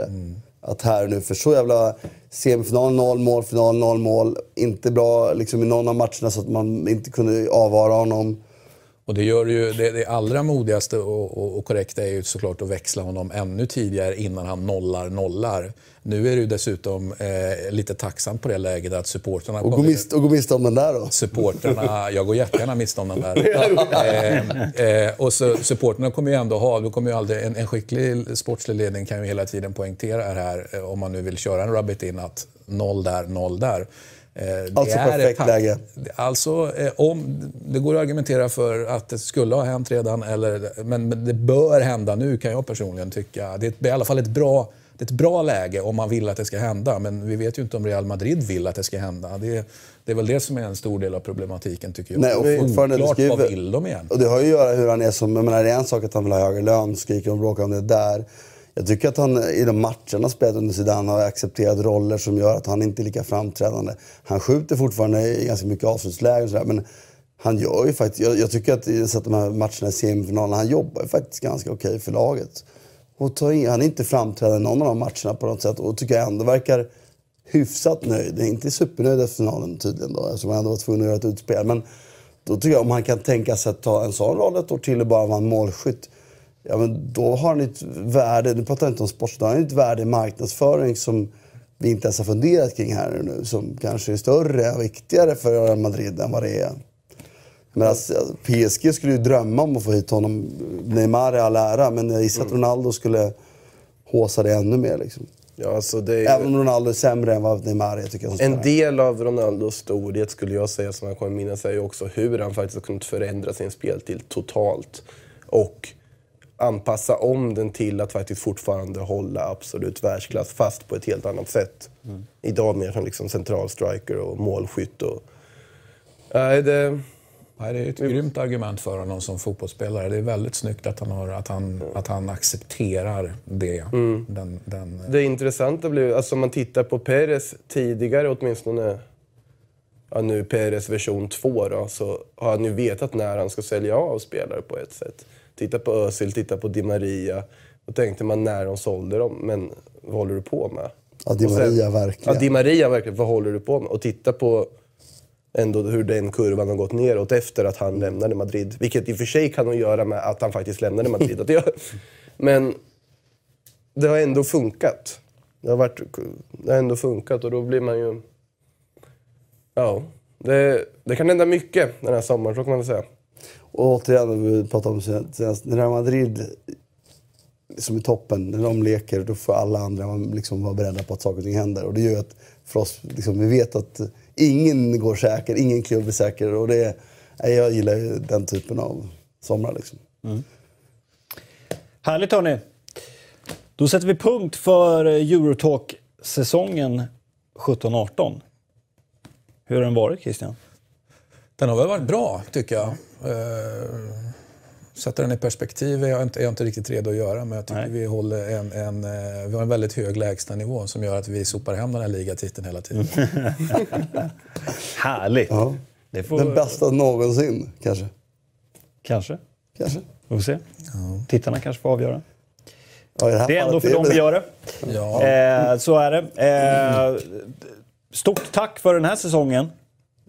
Att här och nu, för så jävla semifinal, noll mål, final, noll mål. Inte bra liksom, i någon av matcherna så att man inte kunde avvara honom. Och det gör ju, det, det allra modigaste och, och, och korrekta är ju såklart att växla honom ännu tidigare innan han nollar nollar. Nu är ju dessutom eh, lite tacksamt på det läget att supportrarna Och gå miste, och gå miste om den där då. supportrarna, jag går jättegärna miste om den där. eh, eh, och så, supportrarna kommer ju ändå ha, då kommer ju aldrig, en, en skicklig sportslig ledning kan ju hela tiden poängtera det här, eh, om man nu vill köra en rabbit in, att noll där, noll där. Eh, det Alltså perfekt läge. Alltså, eh, om, det går att argumentera för att det skulle ha hänt redan, eller, men, det bör hända nu kan jag personligen tycka. Det är i alla fall ett bra, det är ett bra läge om man vill att det ska hända. Men vi vet ju inte om Real Madrid vill att det ska hända. Det, det är väl det som är en stor del av problematiken tycker jag. Nej, och fortfarande, Oklart, ju- vad vill de igen? Och det har ju att göra hur han är som, jag menar det är en sak att han vill ha högre lön, skriker och bråkar om det där. Jag tycker att han i de matcherna han spelat under Zidane har accepterat roller som gör att han inte är lika framträdande. Han skjuter fortfarande i ganska mycket avslutslägen och sådär, men han gör ju faktiskt, jag, jag tycker att i att de här matcherna i semifinalen, han jobbar ju faktiskt ganska okej för laget. Och tar in, han är inte framträdande i någon av de matcherna på något sätt och tycker jag ändå verkar hyfsat nöjd. Inte supernöjd efter finalen tydligen då, eftersom han ändå var tvungen att göra ett utspel. Men då tycker jag om han kan tänka sig att ta en sån roll ett år till och bara vara en målskytt. Ja, men då har han ett värde, nu pratar jag inte om sport, då har han ett värde i marknadsföring som vi inte ens har funderat kring här nu. Som kanske är större och viktigare för Real Madrid än vad det är. Men alltså, PSG skulle ju drömma om att få hit honom. Neymar är all ära, men jag gissar att Ronaldo skulle håsa det ännu mer. Liksom. Ja, alltså det ju- Även om Ronaldo är sämre än vad Neymar är, tycker jag. En del av Ronaldos storhet skulle jag säga, som jag kommer minnas, är ju också hur han faktiskt har kunnat förändra sin spelstil totalt. Och anpassa om den till att faktiskt fortfarande hålla absolut världsklass, fast på ett helt annat sätt. Idag mer som liksom central striker och målskytt. Och... Nej, det... Nej, det är ett grymt argument för honom som fotbollsspelare. Det är väldigt snyggt att han, har, att han, att han accepterar det. Den, den, Det intressanta blir alltså om man tittar på Perez tidigare åtminstone, ja nu Perez version 2 då, så har han ju vetat när han ska sälja av spelare på ett sätt. Titta på Özil, titta på Di Maria. Då tänkte man när de sålde dem, men vad håller du på med? Ja, Di Och sen- Maria verkligen. Ja, Di Maria verkligen. Vad håller du på med? Och titta på ändå hur den kurvan har gått neråt efter att han lämnade Madrid. Vilket i och för sig kan ha att göra med att han faktiskt lämnade Madrid. Att. Men det har ändå funkat. Det har, varit, det har ändå funkat och då blir man ju... Ja, det, det kan hända mycket den här sommaren, så kan man väl säga. Och återigen, vi pratade om senast, när Real Madrid som är toppen, när de leker, då får alla andra liksom vara beredda på att saker och ting händer. Och det gör att för oss, liksom, vi vet att ingen går säker, ingen klubb är säker. Och det, jag gillar ju den typen av somrar. Liksom. Härligt hörni! Då sätter vi punkt för Eurotalk-säsongen 17-18. Hur har den varit Christian? den har väl varit bra, tycker jag. Eh, Sätta den i perspektiv är jag inte, är jag inte riktigt redo att göra, men jag tycker Nej. vi håller en, en, eh, vi har en väldigt hög lägstanivå som gör att vi sopar hem den här ligatiteln hela tiden. Härligt! Ja. Det får... Den bästa någonsin, kanske. Kanske. kanske. Vi får se. Tittarna kanske får avgöra. Ja, här Det är ändå för dem vi gör det. Ja. Eh, så är det. Eh, stort tack för den här säsongen.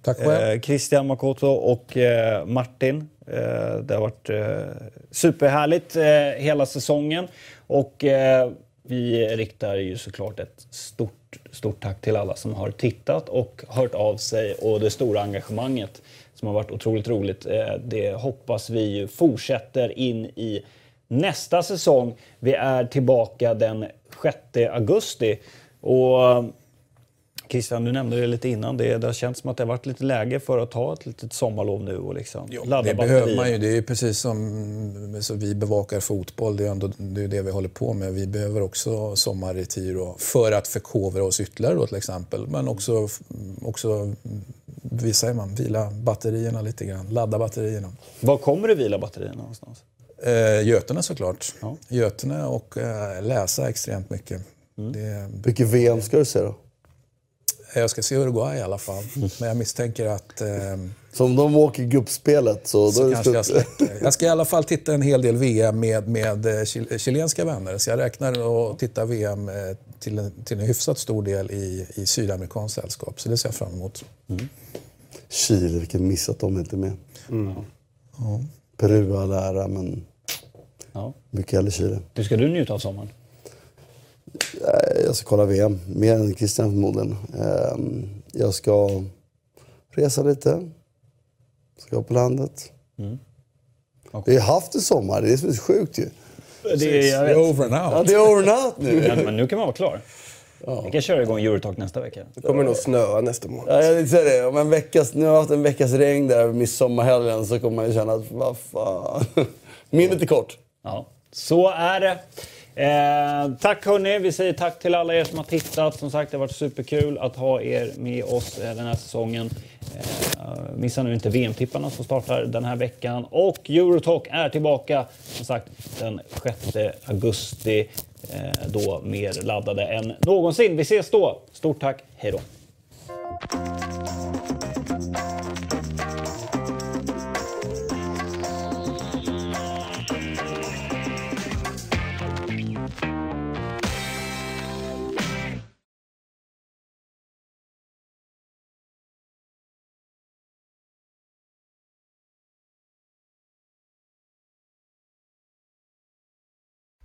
Tack själv. Eh, Christian Makoto och eh, Martin. Eh, det har varit eh, superhärligt eh, hela säsongen. Och eh, vi riktar ju såklart ett stort, stort tack till alla som har tittat och hört av sig och det stora engagemanget som har varit otroligt roligt. Eh, det hoppas vi ju fortsätter in i nästa säsong. Vi är tillbaka den 6 augusti. Och Christian, du nämnde det lite innan. Det, det har känts som att det har varit lite läge för att ta ett litet sommarlov nu och liksom ladda Det behöver man ju. Det är precis som så vi bevakar fotboll. Det är ändå det, är det vi håller på med. Vi behöver också sommarretir och- för att förkovra oss ytterligare då, till exempel. Men också, också vi säger man, vila batterierna lite grann. Ladda batterierna. Var kommer du vila batterierna någonstans? Eh, Götene såklart. Ja. Götene och eh, läsa extremt mycket. Mm. Det, Vilket VM ska du se då? Jag ska se Uruguay i alla fall. Men jag misstänker att eh, Så om de åker gruppspelet så, då så är det kanske jag släcker. Jag ska i alla fall titta en hel del VM med, med eh, chil- chilenska vänner. Så jag räknar att titta VM eh, till en, till en hyfsat stor del i, i sydamerikanskt sällskap. Så det ser jag fram emot. Chile, vilken miss att de inte är med. Peru all ära, men Ja. mycket hellre Chile. Hur ska du njuta av sommaren? Nej, Jag ska kolla VM, mer än Christian förmodligen. Ehm, Jag ska resa lite. Ska på landet. Vi har haft en sommar, det är så sjukt ju. Det är, Det over and Ja, out. det är over and out nu. Men, men nu kan man vara klar. Vi kan köra igång Eurotalk nästa vecka. Det kommer nog snöa nästa månad. Ja, jag säger det. Om en veckas, nu har jag haft en veckas regn där midsommarhelgen så kommer man ju känna att vad fan. Minnet är kort. Ja, så är det. Eh, tack hörni, vi säger tack till alla er som har tittat. Som sagt, det har varit superkul att ha er med oss eh, den här säsongen. Eh, missa nu inte VM-tipparna som startar den här veckan. Och Eurotalk är tillbaka som sagt den 6 augusti. Eh, då mer laddade än någonsin. Vi ses då. Stort tack, hej då.